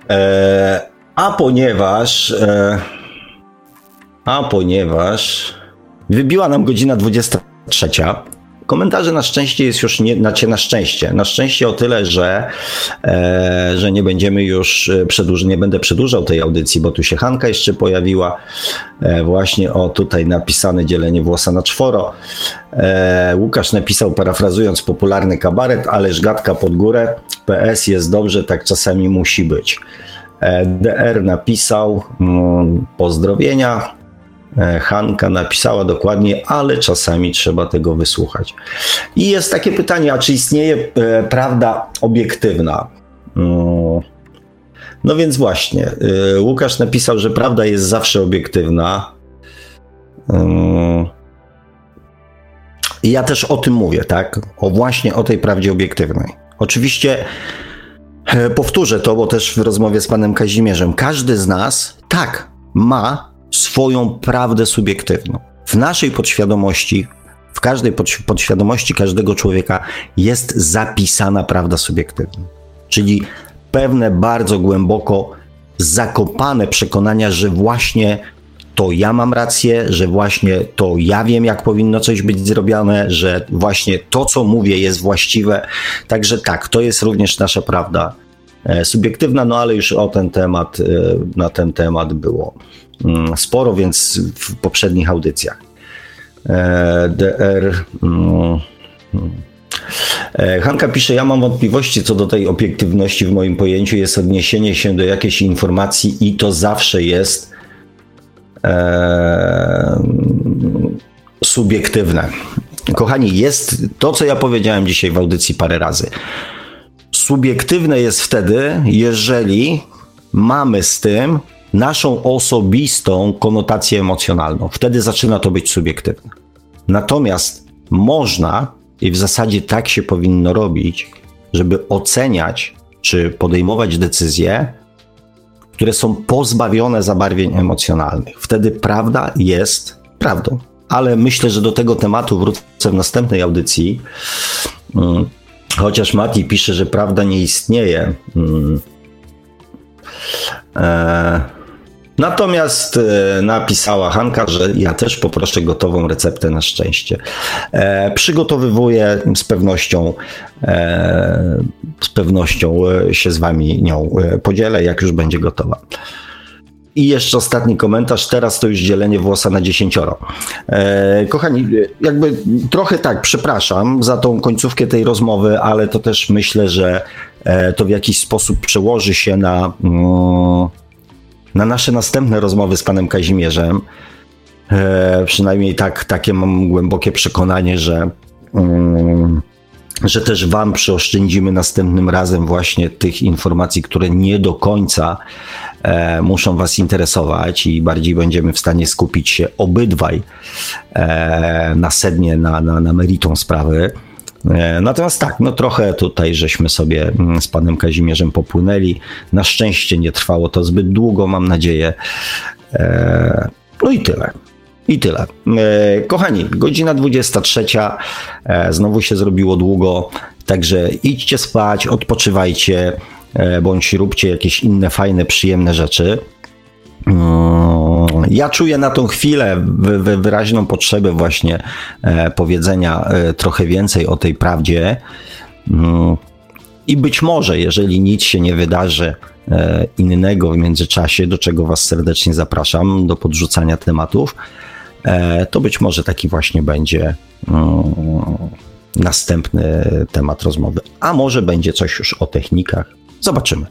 E, a ponieważ... E, a ponieważ Wybiła nam godzina 23. Komentarze na szczęście jest już nie, znaczy na szczęście. Na szczęście o tyle, że, e, że nie będziemy już e, przedłużać, nie będę przedłużał tej audycji, bo tu się Hanka jeszcze pojawiła. E, właśnie o tutaj napisane dzielenie włosa na czworo. E, Łukasz napisał, parafrazując popularny kabaret, ależ gadka pod górę. PS jest dobrze, tak czasami musi być. E, DR napisał mm, pozdrowienia. E, Hanka napisała dokładnie, ale czasami trzeba tego wysłuchać. I jest takie pytanie, a czy istnieje e, prawda obiektywna? Mm. No więc właśnie, e, Łukasz napisał, że prawda jest zawsze obiektywna. Mm. I ja też o tym mówię, tak? O właśnie o tej prawdzie obiektywnej. Oczywiście powtórzę to, bo też w rozmowie z panem Kazimierzem, każdy z nas tak ma swoją prawdę subiektywną. W naszej podświadomości, w każdej podświadomości każdego człowieka jest zapisana prawda subiektywna. Czyli pewne bardzo głęboko zakopane przekonania, że właśnie to ja mam rację, że właśnie to ja wiem, jak powinno coś być zrobione, że właśnie to, co mówię, jest właściwe. Także tak, to jest również nasza prawda e, subiektywna, no ale już o ten temat, e, na ten temat było sporo, więc w poprzednich audycjach. E, DR. Mm, mm. E, Hanka pisze, ja mam wątpliwości co do tej obiektywności w moim pojęciu. Jest odniesienie się do jakiejś informacji i to zawsze jest e, subiektywne. Kochani, jest to, co ja powiedziałem dzisiaj w audycji parę razy. Subiektywne jest wtedy, jeżeli mamy z tym naszą osobistą konotację emocjonalną. Wtedy zaczyna to być subiektywne. Natomiast można, i w zasadzie tak się powinno robić, żeby oceniać czy podejmować decyzje, które są pozbawione zabarwień emocjonalnych. Wtedy prawda jest prawdą. ale myślę, że do tego tematu wrócę w następnej audycji. Mm, chociaż Mati pisze, że prawda nie istnieje. Mm. E, natomiast e, napisała Hanka, że ja też poproszę gotową receptę na szczęście. E, przygotowywuję z pewnością, z pewnością się z wami nią podzielę, jak już będzie gotowa. I jeszcze ostatni komentarz, teraz to już dzielenie włosa na dziesięcioro. E, kochani, jakby trochę tak, przepraszam za tą końcówkę tej rozmowy, ale to też myślę, że e, to w jakiś sposób przełoży się na, mm, na nasze następne rozmowy z panem Kazimierzem. E, przynajmniej tak, takie mam głębokie przekonanie, że. Mm, że też Wam przyoszczędzimy następnym razem właśnie tych informacji, które nie do końca e, muszą Was interesować i bardziej będziemy w stanie skupić się obydwaj e, na sednie, na, na, na meritum sprawy. E, natomiast tak, no trochę tutaj żeśmy sobie mm, z panem Kazimierzem popłynęli. Na szczęście nie trwało to zbyt długo, mam nadzieję. E, no i tyle. I tyle. E, kochani, godzina 23. E, znowu się zrobiło długo, także idźcie spać, odpoczywajcie, bądź róbcie jakieś inne fajne, przyjemne rzeczy. Ja czuję na tą chwilę wyraźną potrzebę właśnie powiedzenia trochę więcej o tej prawdzie. I być może, jeżeli nic się nie wydarzy innego w międzyczasie, do czego Was serdecznie zapraszam, do podrzucania tematów, E, to być może taki właśnie będzie mm, następny temat rozmowy. A może będzie coś już o technikach. Zobaczymy.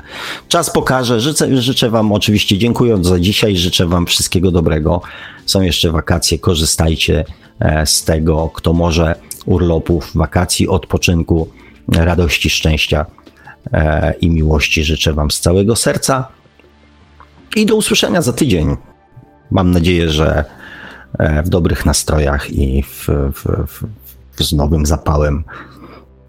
Czas pokaże. Życzę, życzę Wam oczywiście, dziękując za dzisiaj, życzę Wam wszystkiego dobrego. Są jeszcze wakacje, korzystajcie e, z tego, kto może urlopów, wakacji, odpoczynku, radości, szczęścia e, i miłości życzę Wam z całego serca. I do usłyszenia za tydzień. Mam nadzieję, że E, w dobrych nastrojach i w, w, w, z nowym zapałem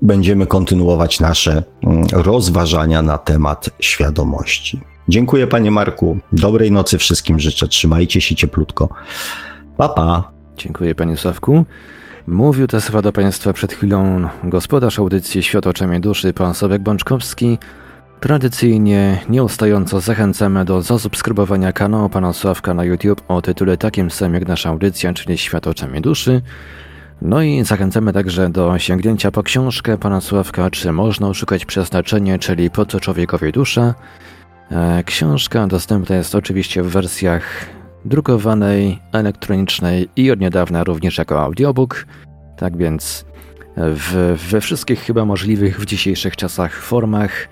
będziemy kontynuować nasze mm, rozważania na temat świadomości. Dziękuję panie Marku. Dobrej nocy wszystkim życzę. Trzymajcie się cieplutko. Pa, pa. Dziękuję panie Sławku. Mówił te słowa do państwa przed chwilą gospodarz audycji Świat oczami duszy, pan Sławek Bączkowski. Tradycyjnie, nieustająco zachęcamy do zasubskrybowania kanału Pana Sławka na YouTube o tytule takim samym jak nasza audycja, czyli Świat oczami duszy. No i zachęcamy także do sięgnięcia po książkę Pana Sławka, czy można oszukać przeznaczenie, czyli po co człowiekowi dusza. E, książka dostępna jest oczywiście w wersjach drukowanej, elektronicznej i od niedawna również jako audiobook. Tak więc w, we wszystkich chyba możliwych w dzisiejszych czasach formach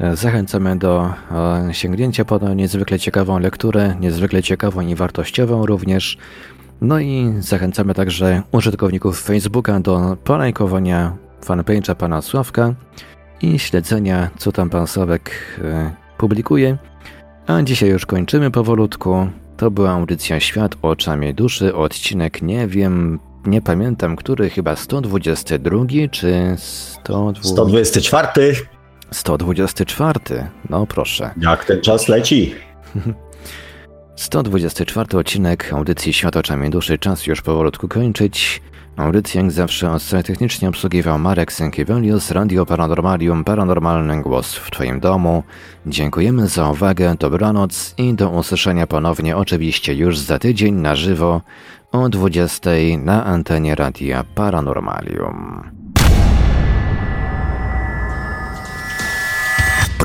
E, zachęcamy do e, sięgnięcia po tą niezwykle ciekawą lekturę, niezwykle ciekawą i wartościową również. No i zachęcamy także użytkowników Facebooka do polajkowania fanpage'a pana Sławka i śledzenia, co tam pan Sławek e, publikuje. A dzisiaj już kończymy powolutku. To była audycja Świat oczami duszy, odcinek nie wiem, nie pamiętam, który chyba 122 czy 120... 124. 124. No proszę. Jak ten czas leci? 124 odcinek audycji Świat oczami duszy. Czas już powolutku kończyć. Audycję jak zawsze od technicznie obsługiwał Marek Sękiewelius, Radio Paranormalium, Paranormalny Głos w Twoim domu. Dziękujemy za uwagę, dobranoc i do usłyszenia ponownie oczywiście już za tydzień na żywo o 20 na antenie Radia Paranormalium.